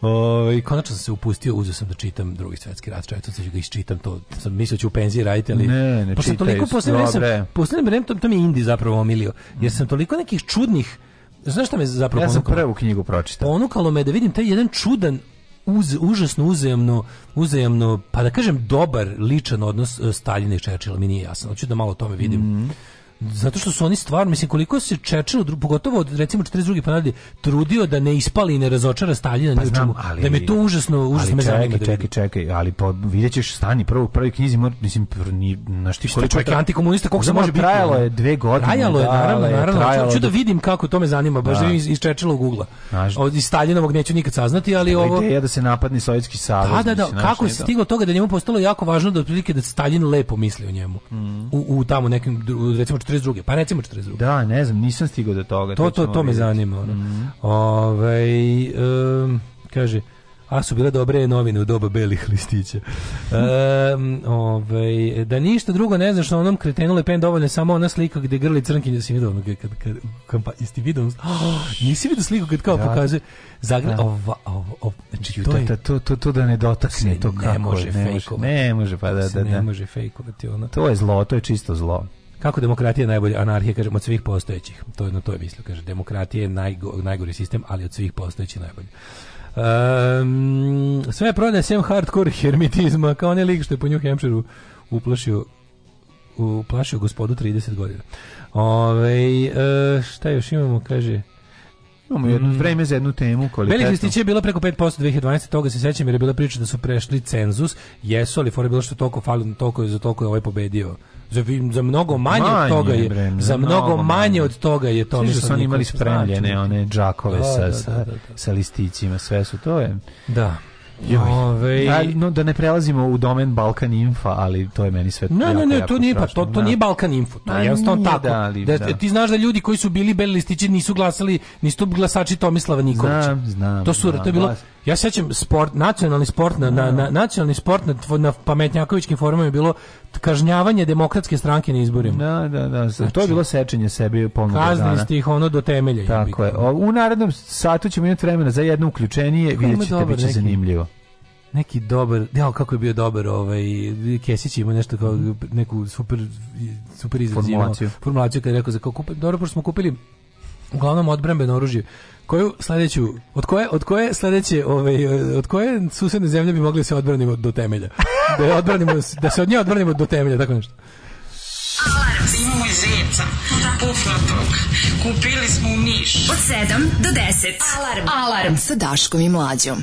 O, ovaj, I konačno sam se upustio, uzeo sam da čitam drugi svetski rat, čaj, sad ću ga isčitam, to sam mislio da ću u penziji raditi, ali...
Ne, ne čitaj, toliko,
posljedno sam, posljedno vreme, to, to mi je Indi zapravo omilio, jer mm. sam toliko nekih čudnih Znaš šta me zapravo Ja sam
ponukalo? prvu knjigu pročitao.
Ponukalo me da vidim taj jedan čudan uz, užasno uzajamno, uzajamno, pa da kažem dobar ličan odnos e, Staljina i Čerčila, mi nije jasno. Hoću da malo o tome vidim. Mm -hmm zato što su oni stvarno, mislim, koliko se Čečenu, pogotovo od, recimo 42. panadi, trudio da ne ispali i ne razočara Staljina, pa, čemu. ali, da mi to užasno, užasno me
zanima. Čekaj, da čekaj, ali pa vidjet ćeš stani, prvo u prvoj knjizi, mora, mislim, ni, znaš ti
koliko je... antikomunista, koliko se može
biti? Trajalo je dve godine.
Trajalo je, da, naravno, naravno. Ću da vidim kako, to me zanima, baš da vidim iz Čečelovog ugla. Od, iz Staljinovog neću nikad saznati, ali ovo...
Ideja da se napadni Sovjetski savez. Da, da,
da, kako se da. stiglo toga da njemu postalo jako važno da otprilike da Staljin lepo misli o njemu. Mhm. U, u tamo nekim, recimo 42. Pa recimo 42.
Da, ne znam, nisam stigao do toga.
To, to, to, to me zanima. Ono. Mm -hmm. Ove, ovaj, um, kaže, a su bile dobre novine u doba belih listića. Um, ovaj, da ništa drugo ne znaš, onom kretenu Lepen dovoljno je samo ona slika gde grli da si vidio, kad, kad, kad, kampa, jesi vidio, oh, nisi vidio sliku kad kao da. pokazuje, zagra, da. ova, ova, ova, znači,
to, je, to, to, to
da ne dotakne, to
kako, ne
može,
ne ne može, pa da, da, da. Ne da.
može fejkovati
ono. To je zlo, to je čisto zlo.
Kako demokratija je najbolja anarhija, kažem, od svih postojećih. To je na to je mislio, kaže, demokratija je najgo, najgori sistem, ali od svih postojećih najbolji. Um, sve prodaje sem hardcore hermitizma, kao onaj lik što je po New Hampshireu uplašio uplašio gospodu 30 godina. Ove, ovaj, šta još imamo, kaže...
Imamo jedno mm. vreme za jednu temu kvalitetno.
Veliki je bilo preko 5% 2012. Toga se sećam jer je bila priča da su prešli cenzus. Jesu, ali fora je bilo što toliko fali, toliko je za toliko je ovaj pobedio. Za, za mnogo manje, manje od toga je brem, za mnogo, manje, manje od toga je to
da su oni imali spremljene znači. one džakove da, sa, da, da, da, da, sa, sa listićima sve su to je
da
Ove... Da, no, da ne prelazimo u domen Balkan Info, ali to je meni sve
ne, jako, ne, ne, to nije, pa, to, to da. nije Balkan Info, to je jednostavno tako. Da, ali, da, da. Ti znaš da ljudi koji su bili beli listići nisu glasali, nisu glasači Tomislava Nikolića. Znam, znam. To, su, znam, to je bilo, glas. Ja sećam sport, nacionalni sport na, na, na nacionalni sport na, na pametnjakovićkim forumima je bilo kažnjavanje demokratske stranke na izborima.
Da, da, da. Znači, to je
znači, bilo sečenje sebi polnog dana. Kazni ste ono do temelja. Tako je.
U narednom satu ćemo imati vremena za jedno uključenje, vidjet ćete, dobar, bit neki, zanimljivo.
Neki dobar, ja, kako je bio dobar, ovaj, Kesić ima nešto kao neku super, super izrazimo. Formulaciju. Formulaciju kada je rekao za kao, kupa, dobro, pošto smo kupili uglavnom odbrambeno oružje koju sledeću, od koje, od koje sledeće, ovaj, od koje susedne zemlje bi mogli se odbraniti do temelja? Da, odbranimo, da se od nje odbranimo do temelja, tako nešto. Alarm! Imamo i zeca, pufnatog. Kupili smo u Niš. Od 7 do 10. Alarm! Alarm sa Daškom i Mlađom.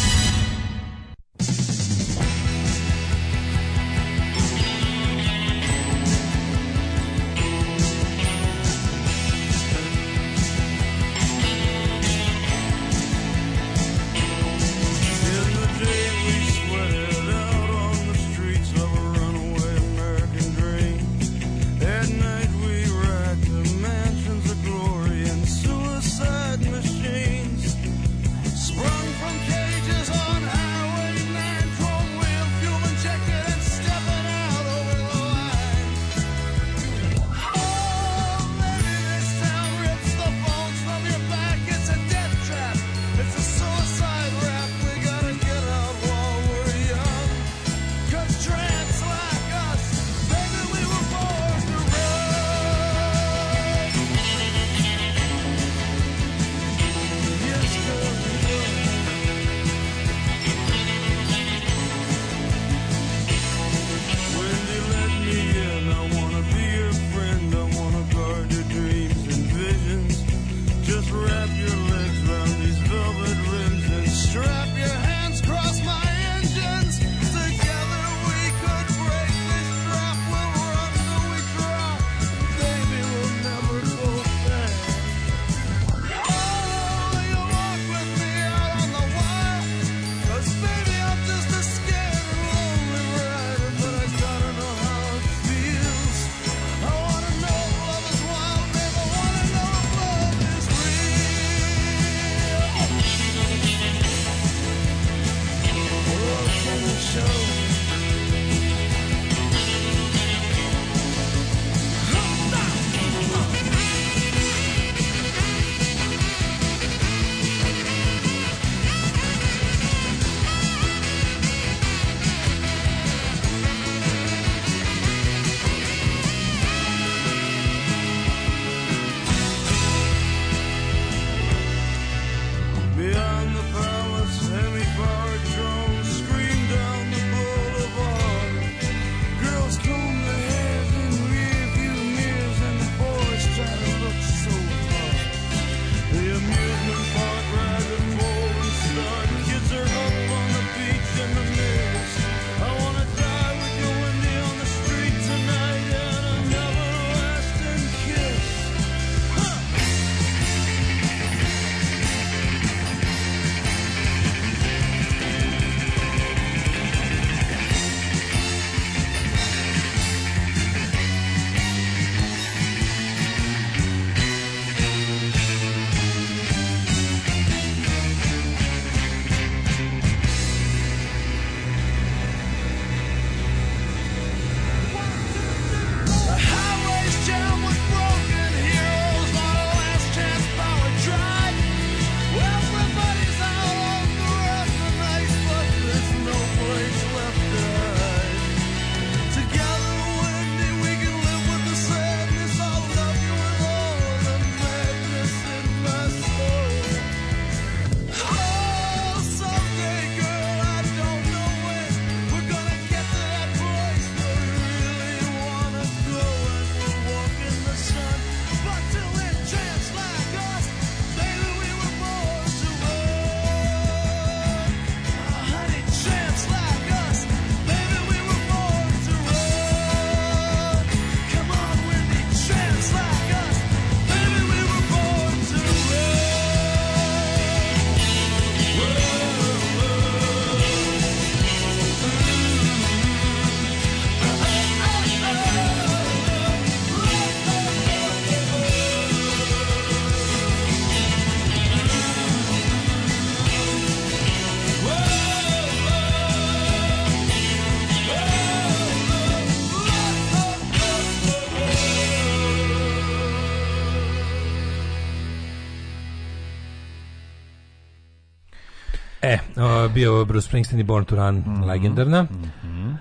bio Bruce Springsteen i Born to Run, mm -hmm. legendarna. Mm -hmm.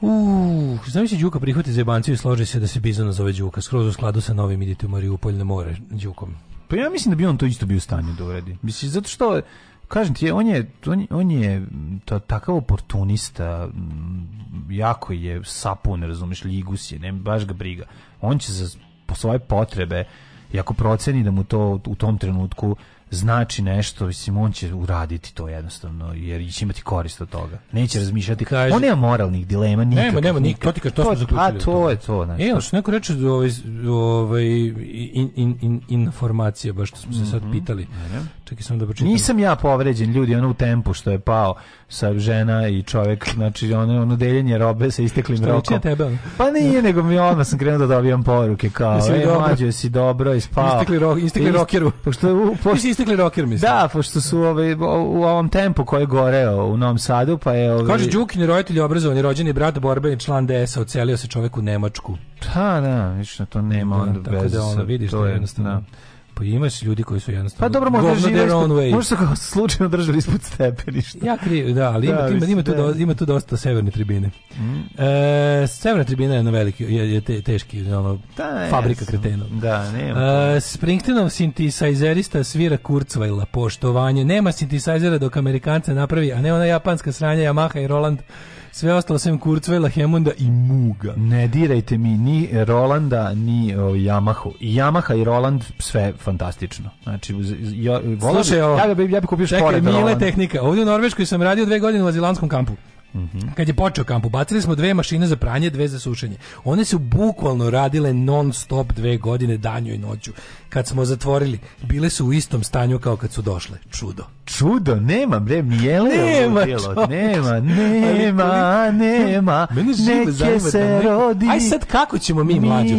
Uh, znam se Đuka prihvati za jebanciju i složi se da se Bizona zove Đuka. Skroz u skladu sa novim idite u Mariupolj na more Đukom.
Pa ja mislim da bi on to isto bio u stanju da uredi. Mislim, zato što, kažem ti, on je, on, je, on je ta, takav oportunista, mm, jako je sapun, razumeš, ligus je, ne, baš ga briga. On će za po svoje potrebe, i ako proceni da mu to u tom trenutku znači nešto, mislim, on će uraditi to jednostavno, jer će imati korist od toga. Neće razmišljati. Kaže, on nema moralnih dilema, nikakvih.
Nema, nema, nikak, to ti kaže, to, pa, pa, to smo zaključili.
A to je to.
Znači, e, ali što neko reče, ovaj, ovaj, in, in, in, informacija, baš što smo se sad mhm, pitali. Čekaj sam da pročitam.
Nisam ja povređen, ljudi, ono u tempu što je pao sa žena i čovek, znači ono, ono deljenje robe sa isteklim
što rokom. Tebe?
Pa nije, nego mi odmah sam krenuo da dobijam poruke, kao, e, mađo, si dobro, ispao.
Istekli, ro, istekli rokeru. Pošto, pošto, stigli rocker,
mislim. Da, pošto su ovaj, u ovom tempu koji je goreo u Novom Sadu, pa je... Ovaj...
Kaže, Đukin roditelj obrazovani, rođeni brat, borbeni član DS-a, ocelio se čovek u Nemačku.
Da, da, vidiš, to nema
da,
onda
bez... Tako da, ono, vidiš, to da je, jednostavno.
Da.
Pa imaš ljudi koji su jednostavno...
Pa dobro, možda žive,
možda su kao slučajno držali ispod stepeništa. Ja kri, da, ali ima, da, ima, ima, tu, da do, ima tu dosta severne tribine. Mm. E, severna tribina je na veliki, je, je te, teški, ono, da, fabrika jesam. kretena.
Da,
nema.
E,
Springsteenov sintisajzerista svira kurcvajla, poštovanje. Nema sintisajzera dok Amerikance napravi, a ne ona japanska sranja Yamaha i Roland sve ostalo sem Kurzweila, Hemonda i Muga.
Ne dirajte mi ni Rolanda, ni o, Yamahu. I Yamaha i Roland sve fantastično. Znači, ja, Slušaj, ovo, ja, bi, ja bi kupio čekaj, mile
Roland. tehnika. Ovdje u Norveškoj sam radio dve godine u azilantskom kampu. Mm -hmm. Kad je počeo kamp, ubacili smo dve mašine za pranje, dve za sušenje. One su bukvalno radile non stop dve godine danju i noću. Kad smo zatvorili, bile su u istom stanju kao kad su došle. Čudo
čudo, nema bre, mijele nema, udjelo,
nema,
nema, nema, neke da se rodi. Aj sad
kako ćemo mi mlađo,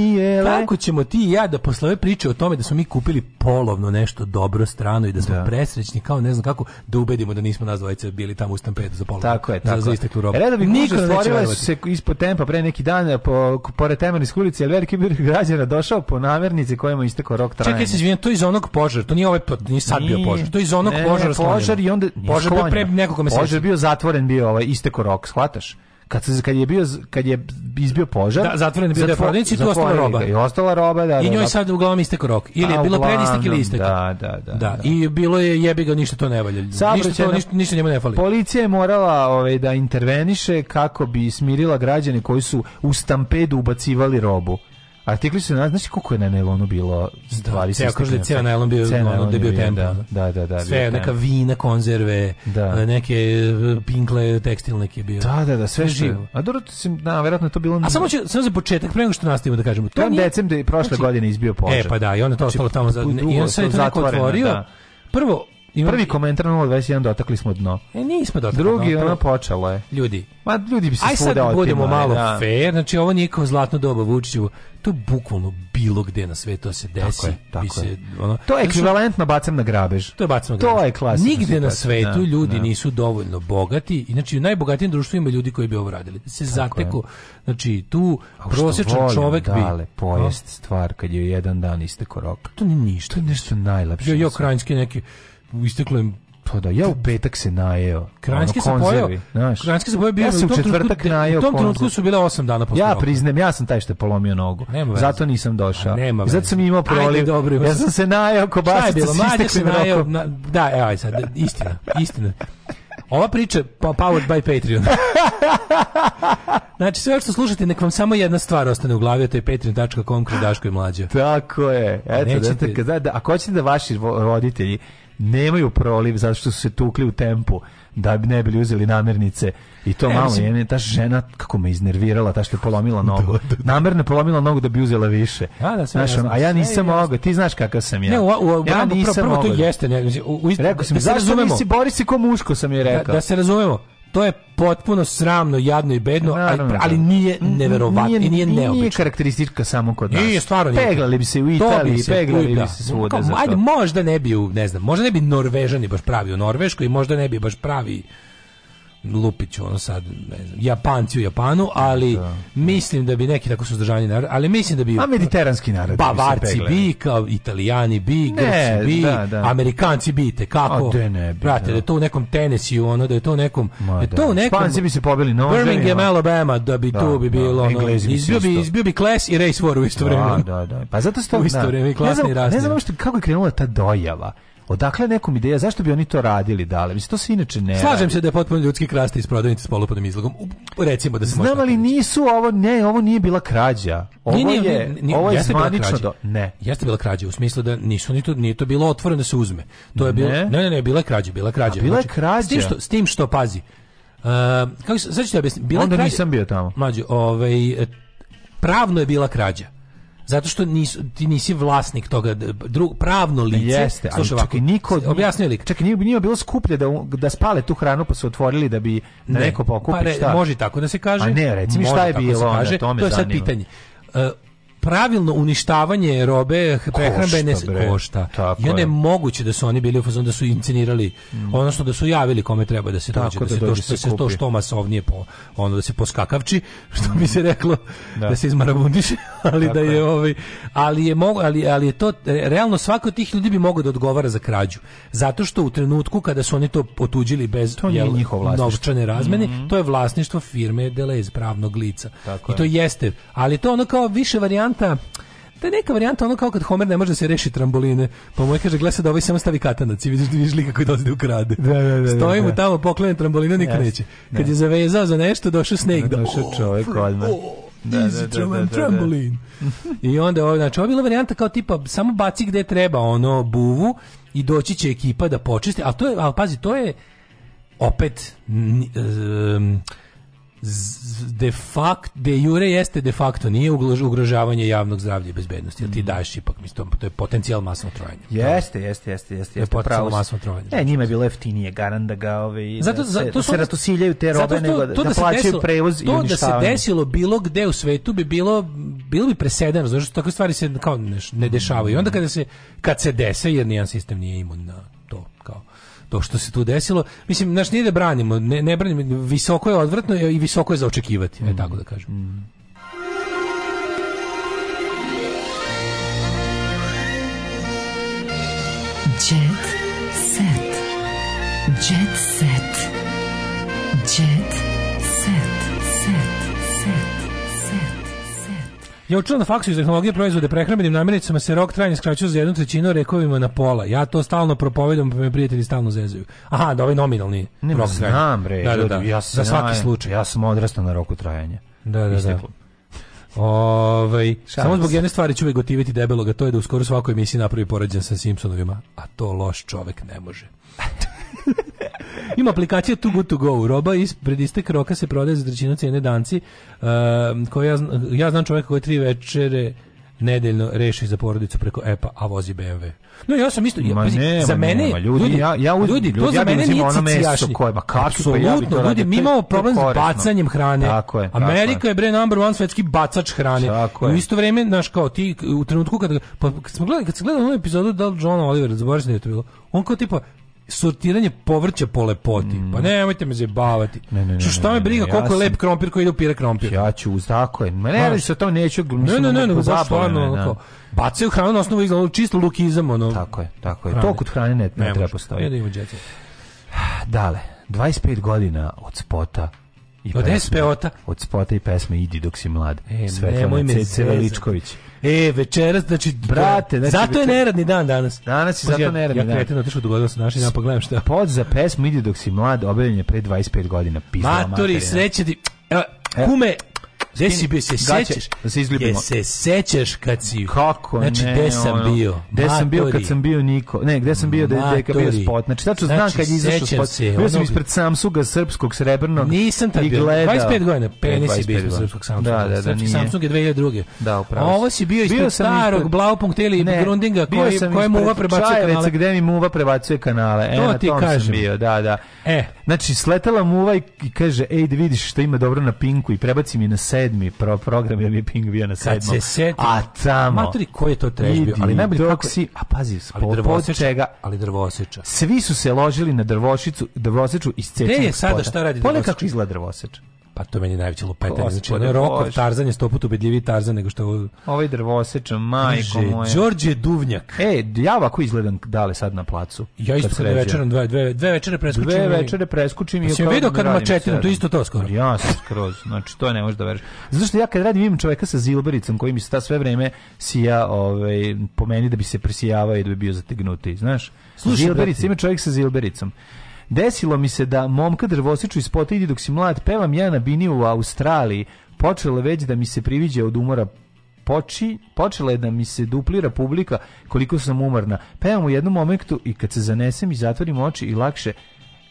kako ćemo ti i ja da posle ove priče o tome da smo mi kupili polovno nešto dobro strano i da smo da. presrećni, kao ne znam kako, da ubedimo da nismo nas bili tamo u stampedu za polovno. Tako
je,
tako je.
Redovi kuće stvorile su se ispod tempa pre neki dan, po, pored temarnih skulice, jer veliki bir građana došao po namernici kojemu istekao rok trajanja.
Čekaj se, izvijem, to je iz onog požara, to nije ovaj, to nije sad bio požar, to je iz onog požara
požar i onda požar bio pre nekoliko meseci. Požar
bio
zatvoren bio ovaj isteko rok, shvataš? Kad, se, kad je bio kad je izbio požar da,
zatvoren je bio da, zatvor, i tu ostala roba
i ostala roba da,
i da, njoj da. sad uglavnom isteko rok ili je bilo pred istek ili istek
da, da, da, da,
i bilo je jebi ga ništa to ne valja ništa, to, ništa, ništa njemu ne fali
policija je morala ovaj, da interveniše kako bi smirila građane koji su u stampedu ubacivali robu Artikli su, znaš koliko
je
na nailonu bilo da, stvari? Da,
kažu da je ceo
nailon
bio, ceo nailon je bio tempo.
Da, da, da, da.
Sve, neka vina, konzerve, da. neke e, pinkle, tekstil neki je bio.
Da, da, da, sve živo. A dobro, da, verovatno to bilo... A
samo, ću, samo za početak, pre nego što nastavimo da kažemo. To nije... decem da
je prošle znači, godine izbio požar.
E, pa da, i onda to znači, ostalo tamo za... I onda sve to neko otvorio. Da. Prvo, Ima...
Prvi komentar 021 dotakli smo dno.
E, nismo dotakli
Drugi, ona počela je.
Ljudi.
Ma, ljudi bi se Aj sad
budemo malo da. fair, znači ovo nije kao zlatno doba Vučiću, to bukvalno bilo gde na svetu da se desi.
Tako je, tako se, Ono, to je ekvivalentno bacam na grabež.
To je bacam na grabež.
To je klasično. Nigde
na svetu da, ljudi da. nisu dovoljno bogati, znači u najbogatijem društvu ima ljudi koji bi ovo radili. Da se zateku, znači tu
prosječan volim, čovek dale, bi... pojest stvar kad je jedan dan isteko rok.
To nije ništa.
To je nešto najlepše. Jo,
jo, krajinski neki isteklo je
pa da, ja u petak se najeo.
Kranjski ono, se pojeo. Znaš. Kranjski se pojeo bio
ja sam u četvrtak najeo. U
tom trenutku su bile 8 dana posle.
Ja priznajem, ja sam taj što je polomio nogu. Zato nisam došao. nema Zato sam imao proliv. dobro, ja sam se najeo kobasica sa isteklim rokom. Na,
da, evo aj sad, istina, istina. Ova priča pa powered by Patreon. znači sve što slušate nek vam samo jedna stvar ostane u glavi, a to je patreon.com kroz i mlađe.
Tako je. Eto, Nećete... da da, ako da, da, hoćete da vaši roditelji nemaju proliv zato što su se tukli u tempu da bi ne bili uzeli namirnice i to ne, malo mislim, je ta žena kako me iznervirala ta što je polomila nogu do, da, do, da, do. Da. namerno polomila nogu da bi uzela više a, da znaš, ono, a ja nisam mogao ti znaš kakav sam
ja
ne,
u, u, u
ja
nisam prvo, prvo to jeste ne, u, u, rekao
sam da, zašto razumemo. nisi Borisi ko muško sam je rekao da,
da se razumemo to je potpuno sramno, jadno i bedno, ali, da. ali nije neverovatno i nije neobično. Nije
karakteristika samo kod nas. Nije,
stvarno nije.
Peglali bi se u Italiji, se, peglali bi da. se svuda Kao, za
to. Ajde, možda ne bi, u, ne znam, možda ne bi Norvežani baš pravi u Norveškoj i možda ne bi baš pravi lupiću ono sad ne znam Japanci u Japanu ali da, da. mislim da bi neki tako suzdržani narod ali mislim da bi
a mediteranski narod
Bavarci bi, bi kao Italijani bi ne, Grci bi da, da. Amerikanci bi te kako a, ne bi, brate da. da. je to u nekom Tennessee ono da je to u nekom Ma, da. da. to u
nekom Španci bi se pobili no
Birmingham Alabama da bi da, to bi bilo ono izbio bi izbio bi class i race war u isto
vreme da da da pa zato što
u isto vreme klasni ne
znam, ne znam što, kako je krenula ta dojava Odakle nekom ideja zašto bi oni to radili dale? Mislim to se inače ne. Slažem radi.
se da
je
potpuno ljudski krasti iz prodavnice s polupadnim izlogom. Recimo da se
Znam ali nisu ovo ne, ovo nije bila krađa. Ovo nije, je nije, ovo je bila do, ne.
Jeste bila krađa u smislu da nisu ni to nije to bilo otvoreno da se uzme. To je bilo ne ne ne, ne bila je krađa, bila je krađa. A bila je
krađa.
Znači, s tim što s tim što pazi. Uh, kako se znači objasniti?
Bila Onda
krađa,
nisam bio tamo.
Mlađe, ovaj pravno je bila krađa zato što nis, ti nisi vlasnik toga drug, pravno lice
jeste slušaj ovako čak niko objasnio li
čekaj nije, nije bilo skuplje da da spale tu hranu pa su otvorili da bi da ne, neko pokupi pa re, šta
može tako da se kaže
a ne reci mi šta je da bilo to je sad zanima. pitanje e, pravilno uništavanje robe prehrambene košta.
košta.
I onda je, je moguće da su oni bili u fazonu da su incinirali, mm. odnosno da su javili kome treba da se dođe, da, da, se, to, se, da se to što masovnije po, ono da se poskakavči, što bi se reklo, da, da se izmarabundiše, ali Tako da je ovaj ali je mogu ali, ali je to e, realno svako od tih ljudi bi mogao da odgovara za krađu. Zato što u trenutku kada su oni to potuđili bez to jel, novčane razmene, mm -hmm. to je vlasništvo firme Deleuze, pravnog lica. Tako I to je. jeste, ali to ono kao više varijanta varijanta Da neka varijanta ono kao kad Homer ne može da se reši tramboline. Pa moj kaže, gledaj da ovaj samo stavi katanac i vidiš, vidiš li kako dolazi da ukrade. Da, da, da, da Stoji mu da. tamo, poklene trambolinu, niko yes. Da. Kad ne. je zavezao za nešto, došao sneg. Da, došao čovjek odmah. Da, da, Da, trambolin. I onda, ovo, znači, ovo je bila varijanta kao tipa, samo baci gde treba ono buvu i doći će ekipa da počisti. Ali, to je, ali pazi, to je opet... Um, de facto, de jure jeste de facto, nije ugrožavanje javnog zdravlja i bezbednosti, jer ti mhm. daješ ipak, mislim, to je potencijal masno trojanje.
Jeste, jeste, jeste, jeste.
je potencijal masno trojanje. e
znači. njima
je
bilo jeftinije, garanda ga ove, zato, da, se, zato, da se ratosiljaju te robe, nego da, to da, da plaćaju desilo, prevoz i uništavanje. To
da se desilo bilo gde u svetu bi bilo, bilo bi presedano, zato što takve stvari se kao ne, ne dešavaju. I onda mhm. kada se, kad se desi jer nijedan sistem nije imun na to, kao to što se tu desilo. Mislim, znaš, nije da branimo, ne, ne branimo, visoko je odvratno i visoko je za očekivati, mm. E, tako da mm-hmm. kažem. Mm. Jet set. Jet set. Jet set. Ja učila na faksu iz tehnologije proizvode prehrambenim namirnicama se rok trajanja skraćuje za jednu trećinu rekovima na pola. Ja to stalno propovedam, pa me prijatelji stalno zezaju. Aha, da ovaj nominalni
ne, rok
trajanja. Znam,
bre. da, da, da. Ja sam, za svaki slučaj. Ja sam odrastao na roku trajanja. Da, da,
da. Isteklo. Ovaj samo zbog jedne stvari ću uvek gotiviti debeloga, to je da u skoro svakoj emisiji napravi poređen sa Simpsonovima, a to loš čovek ne može. Ima aplikacija Too Good To Go. Roba ispred isteka roka se prodaje za trećinu cene danci. Uh, koja ja, ja znam čovjeka koji tri večere nedeljno reši za porodicu preko epa a vozi BMW. No ja sam isto ja, za mene nema, ljudi, ljudi, ja ja uzim, ljudi, to ljudi, za ja mene nije ono mesto koje ma kako pa ja to ljudi mi imamo problem sa bacanjem hrane. Tako je, Amerika tako je bre number one svetski bacač hrane. Tako I u isto vrijeme naš kao ti u trenutku kad pa kad smo gledali kad se gledao onu epizodu Dal John Oliver, zaboravio da je to bilo. On kao tipa sortiranje povrća po lepoti. Pa mm. Pa nemojte me zabavati. Ne, ne, ne, šta me briga koliko je lep krompir koji ide u pire krompir.
Ja ću uz tako je. Ma ne, ne, se to neću.
Ne, ne, ne, ne, stvarno da. Bacaju hranu na osnovu izgleda čisto lukizam,
ono. Tako je, tako je. To kod hrane ne, ne, treba postoji. Ne, da Dale, 25 godina od spota i
od
pesme, spota. Od spota i pesme Idi dok si mlad. E, Svetlana Cece Veličković.
E, večeras, znači, brate, znači, zato je neradni dan danas.
Danas
je
Pazi, zato neradni
ja,
dan.
Ja
kretem da
otišao dogodilo se naši dan, pa gledam šta.
Pod za pesmu Idi dok si mlad, objavljen je pre 25 godina.
Pizda, Maturi, sreće ti. Evo, e. kume, Gde si bio, se sećaš?
Da se izljubimo. se
sećaš kad si...
Kako
znači,
ne?
gde sam ono, bio? Gde sam
bio kad sam
bio
Niko? Ne, gde sam bio da je bio spot? Znači, tačno znači, znam kad je izašao spot. Se, bio sam ispred Samsuga srpskog srebrnog.
Nisam tad bio. 25 godina. E, Penis je bio srpskog Samsuga. Da, da, da, Srpski Samsung je 2002 Da, upravo. Ovo si bio ispred starog Blaupunkt ili Grundinga koje muva prebacuje kanale.
Gde mi muva prebacuje kanale. E, na tom sam bio, da, da. E. Znači, sletala muva i kaže, ej, da vidiš što ima dobro na pinku i prebaci mi na se sedmi pro program, je mi je Ping bio na sedmom. se
seti, a tamo... Matri,
ko je to trežbio? Ali najbolje kako si... A pazi, ali pod čega... Ali drvoseča.
Svi su se ložili na drvošicu, drvoseču iz cečnog spoda. Gde
je
sada
šta radi
drvoseča? Pole
kako
izgleda drvoseča.
Pa to meni najveće lupetanje. Znači, ono je Rokov Tarzan je stoput ubedljiviji Tarzan nego što... Ovo
ovaj drvosečan, majko moje. Đorđe
Duvnjak.
E, ja ovako izgledam dale sad na placu.
Ja isto kad večerom,
dve, dve, dve večere preskučim.
Dve večere preskučim. Pa i
sam vidio da kad mačetinom, to isto to skoro.
Ja sam skroz, znači to ne možeš da veriš. Zato
što ja kad radim imam čoveka sa zilbericom koji mi se ta sve vreme sija ovaj, po meni da bi se presijavao i da bi bio zategnuti, znaš? Zilberica, ima čovjek sa zilbericom. Desilo mi se da momka drvosiču ispod potidi dok si mlad, pevam ja na bini u Australiji. Počelo već da mi se priviđa od umora Poči, počela je da mi se duplira publika koliko sam umorna. Pevam u jednom momentu i kad se zanesem i zatvorim oči i lakše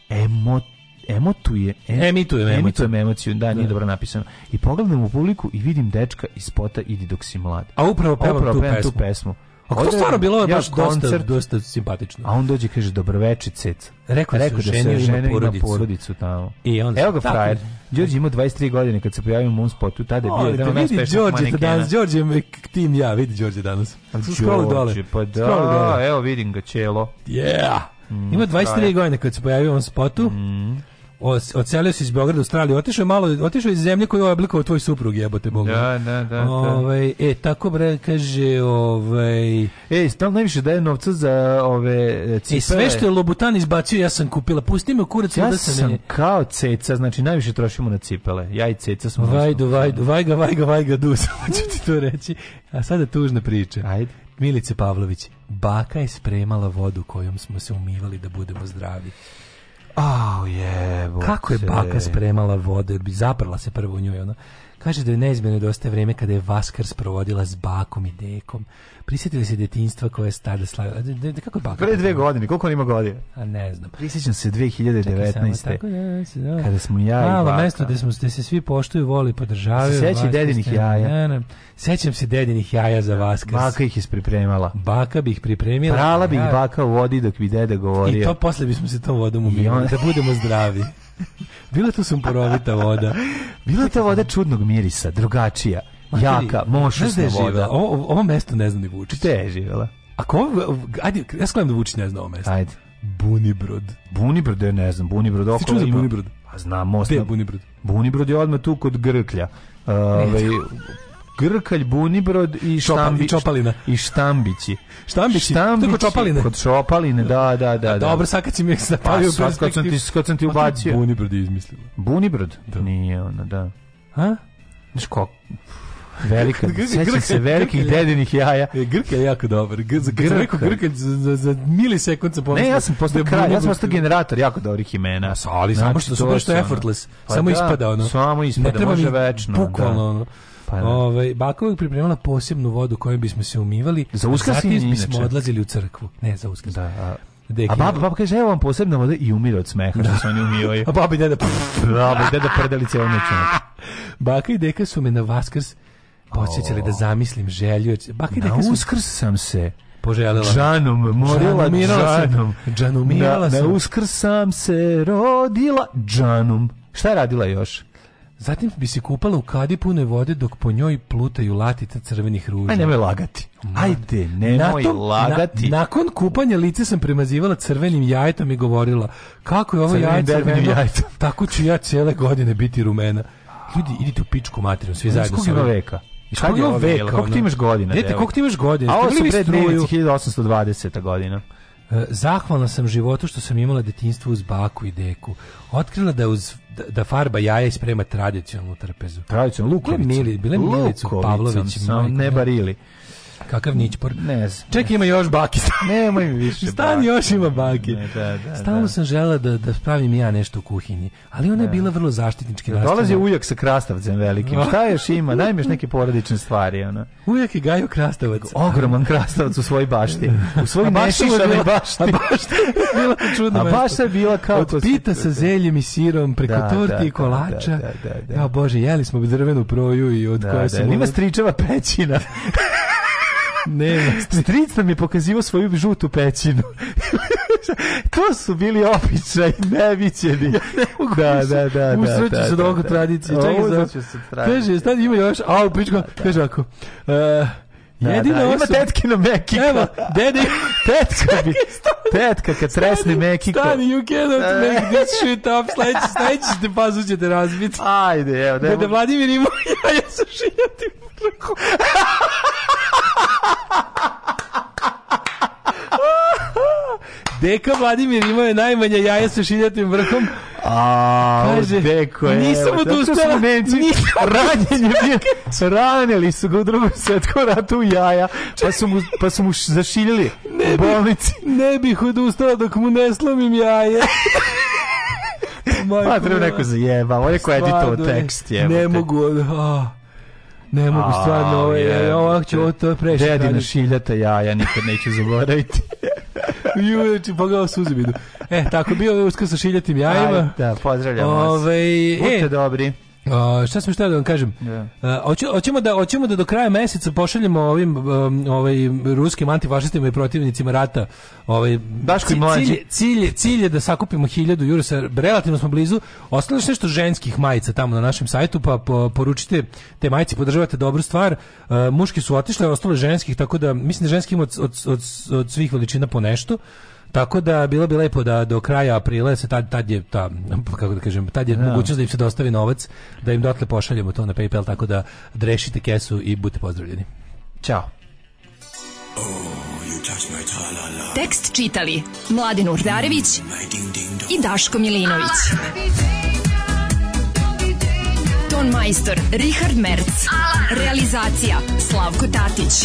emot emotuje,
em, emitujem, emitujem
emociju, da, nije da. dobro napisano. I pogledam u publiku i vidim dečka iz spota Idi dok si mlad.
A upravo pevam, upravo tu, pevam pesmu. tu pesmu.
A kako stvarno bilo je ja baš koncert, dosta, dosta simpatično.
A on dođe i kaže dobroveče cec.
Rekao, Rekao da se ženio, žena ima porodicu.
porodicu tamo.
I onda Evo ga tako, frajer. Đorđe ima 23 godine kad se pojavio u mom spotu, tada je bio da jedan od
najspešnijih manekena. Danas, Đorđe je tim ja, vidi Đorđe danas. Skrovi dole. Pa da,
dole. evo vidim ga čelo.
Yeah!
Mm, ima 23 godine kad se pojavio u mom spotu. Mm odselio se iz Beograda u Australiju, otišao je malo, otišao iz zemlje koju je oblikovao tvoj suprug, jebote Bog.
Da, da, da.
Ove, da. Ovaj, e, tako bre, kaže, ovaj...
E, stal najviše daje novca za ove e, cipele. E,
sve što je Lobutan izbacio, ja sam kupila. Pusti me kurac,
ja da sam...
sam
kao ceca, znači najviše trošimo na cipele. Ja i ceca smo...
Vajdu, vajdu, vajga, vajga, vajga, du, samo ću ti to reći. A sada tužna priča.
Ajde.
Milice Pavlović, baka je spremala vodu kojom smo se umivali da budemo zdravi.
Au, oh, jebo.
Kako je baka spremala vode, bi zaprla se prvo u njoj, ona. Kaže da je neizmjerno dosta vreme kada je Vaskar sprovodila s bakom i dekom. Prisjetili se detinstva koje je stada slavila. De, da, de, da, da, kako je baka?
Pre dve godine, koliko on ima godine?
A ne znam.
Prisjećam se 2019. Tako ja, se, Kada smo ja Malo i baka.
mesto gde, smo, gde se svi poštuju, voli i podržavaju.
Sećam dedinih jaja. Ne,
ne. Sećam se dedinih jaja za Vaskars.
Baka ih je pripremala.
Baka bi ih pripremila.
Prala bi ih baka u vodi dok bi dede govorio.
I to posle bismo se tom vodom umijeli. Da budemo zdravi. Bila tu sumporovita voda.
Bila ta voda čudnog mirisa, drugačija, jaka, mošusna voda.
Ovo, ovo mesto ne znam ni Vučić. Gde
je živjela? Ako
ajde, ja skladam da Vučić ne zna ovo mesto. Ajde.
Bunibrod.
Bunibrod je, ne znam, Bunibrod okolo. Si čuo
za Bunibrod? Pa
znam, most. Gde je
Bunibrod?
Bunibrod je odmah tu kod Grklja. Uh, Grkalj, Bunibrod
i Štambi, Čopalina.
I Štambići.
Štambići? Štambići. Kod Čopaline? Kod
Čopaline, da, da, da. da.
Dobro, sad kad si mi zapavio
pa, perspektiv. Kad sam ti, kad sam ti ubacio. Bunibrod
je izmislio.
Bunibrod? Da. Nije ona, da. Ha? Znaš kako? Velika, sećam se velikih dedinih jaja.
E, grka je jako dobar. Grka, grka. grka za, za milisekund se pomislio.
Ne, ja sam postao da kralj, ja sam postao generator jako dobrih imena. Pa, ali samo znači, što, super što effortless.
Samo pa da,
ispada ono. Samo
ispada, može večno. Da.
Bukvalno ono. Pa da. Ovaj baka uvijek pripremala posebnu vodu kojom bismo se umivali. Za
uskrs bismo
odlazili u crkvu. Ne, za uskrs. Da, a...
Deki. A baba, baba kaže, evo vam posebna voda i umire od smeha da. što se oni
umivaju. a baba i deda, pff, baba i deda prdali cijelo noć. Baka i deka su me na Vaskrs podsjećali da zamislim želju. Baka i deka su...
Uskrs sam se
poželjela.
Džanom, morila džanom. Džanom.
Na,
na Uskrs sam se rodila džanom.
Šta je radila još?
Zatim bi se kupala u kadi pune vode dok po njoj plutaju latice crvenih ruža.
Aj nemoj lagati. Ajde, nemoj na tom, lagati. Na,
nakon kupanja lice sam premazivala crvenim jajetom i govorila kako je ovo
jaje crveno,
tako ću ja cijele godine biti rumena. Ljudi, idite u pičku materiju, svi zajedno. Iz
kog veka?
Iz kog je veka? Koliko
ti
imaš
godina? Dete,
koliko ti
imaš
godina?
A ovo su pred 1820. godina. E, zahvalna sam životu što sam imala detinjstvo uz baku i deku. Otkrila da uz Da, da, farba jaja i sprema tradicionalnu trpezu.
Tradicionalnu
lukovicom. Bile Milicu Pavlović.
Sam, ne barili.
Kakav ničpor. Ne znam.
Ček, ima još baki.
Nemoj mi više
Stan baki. još ima baki. da,
da, Stalno da. sam žela da, da spravim ja nešto u kuhinji, ali ona je bila vrlo zaštitnički da,
Dolazi ujak sa krastavcem velikim. Šta još ima? Najmeš neke porodične stvari. Ona.
Ujak
je
gajo krastavac.
Ogroman krastavac u svojoj bašti. U svojoj nešišanoj bašti. A bašta
je bila čudna A bašta je bila kao... Od
pita sa zeljem i sirom, preko da, torti da, i da, kolača. Da, da, da, Bože, jeli smo drvenu proju i od koje smo... Ima
stričeva pećina.
ne,
stric nam je pokazivao svoju žutu pećinu. to su bili običaj neviđeni. Da, da,
da, da. da,
se do da, ovog da. tradicije. Čekaj, znači se tradicije. Kaže, sad ima još, a u pičku, kaže ovako, uh, Jedina da, da, osoba...
Ima tetkino mekiko.
Evo, dedi...
tetka bi... tetka kad tresne mekiko. Stani,
you cannot e. make this shit up. Sledeći, sledeći ste pazu ćete razbiti.
Ajde, evo.
Kada Vladimir ima... Ja, ja sam šijati. Deka Vladimir imao je najmanje jaja sa šiljatim vrhom.
A, Kaže, deko je. Nisam
odustala. Nemci
ranjen je bio. Ranili su ga u drugom svetskom ratu jaja, pa su mu, pa su mu zašiljili ne u bolnici.
Ne bih odustala dok mu ne slomim jaje.
Pa treba neko zajeba, ovo je ko editovo tekst. Je,
ne mogu, a, ne mogu stvarno, ovo je, ovo je, ovo je, ovo je, ovo je,
ovo je, ovo je, ovo
Juče pogao suze E, tako bio uskrs sa šiljatim jajima. Ajde, da,
pozdravljam
Ove, vas.
Ovaj, e, Budite e, dobri.
Uh, šta sam šta da vam kažem? Yeah. Da. Uh, hoćemo da hoćemo da do kraja meseca pošaljemo ovim um, ovaj ruskim antifašistima i protivnicima rata ovaj
Daško i mlađi cilj,
cilj, je da sakupimo 1000 jura sa relativno smo blizu. Ostalo je nešto ženskih majica tamo na našem sajtu pa po, poručite te majice podržavate dobru stvar. Uh, muški su otišli, ostalo je ženskih tako da mislim da ženski ima od, od, od, od svih veličina po nešto. Tako da bilo bi lepo da do kraja aprila se tad, tad je ta kako da kažem, tad je no. Da. mogućnost da im se dostavi novac, da im dotle pošaljemo to na PayPal tako da drešite kesu i budete pozdravljeni. Ćao. Oh, Tekst čitali Mladin Urdarević i Daško Milinović. Ton majstor Richard Merc. Realizacija Slavko Tatić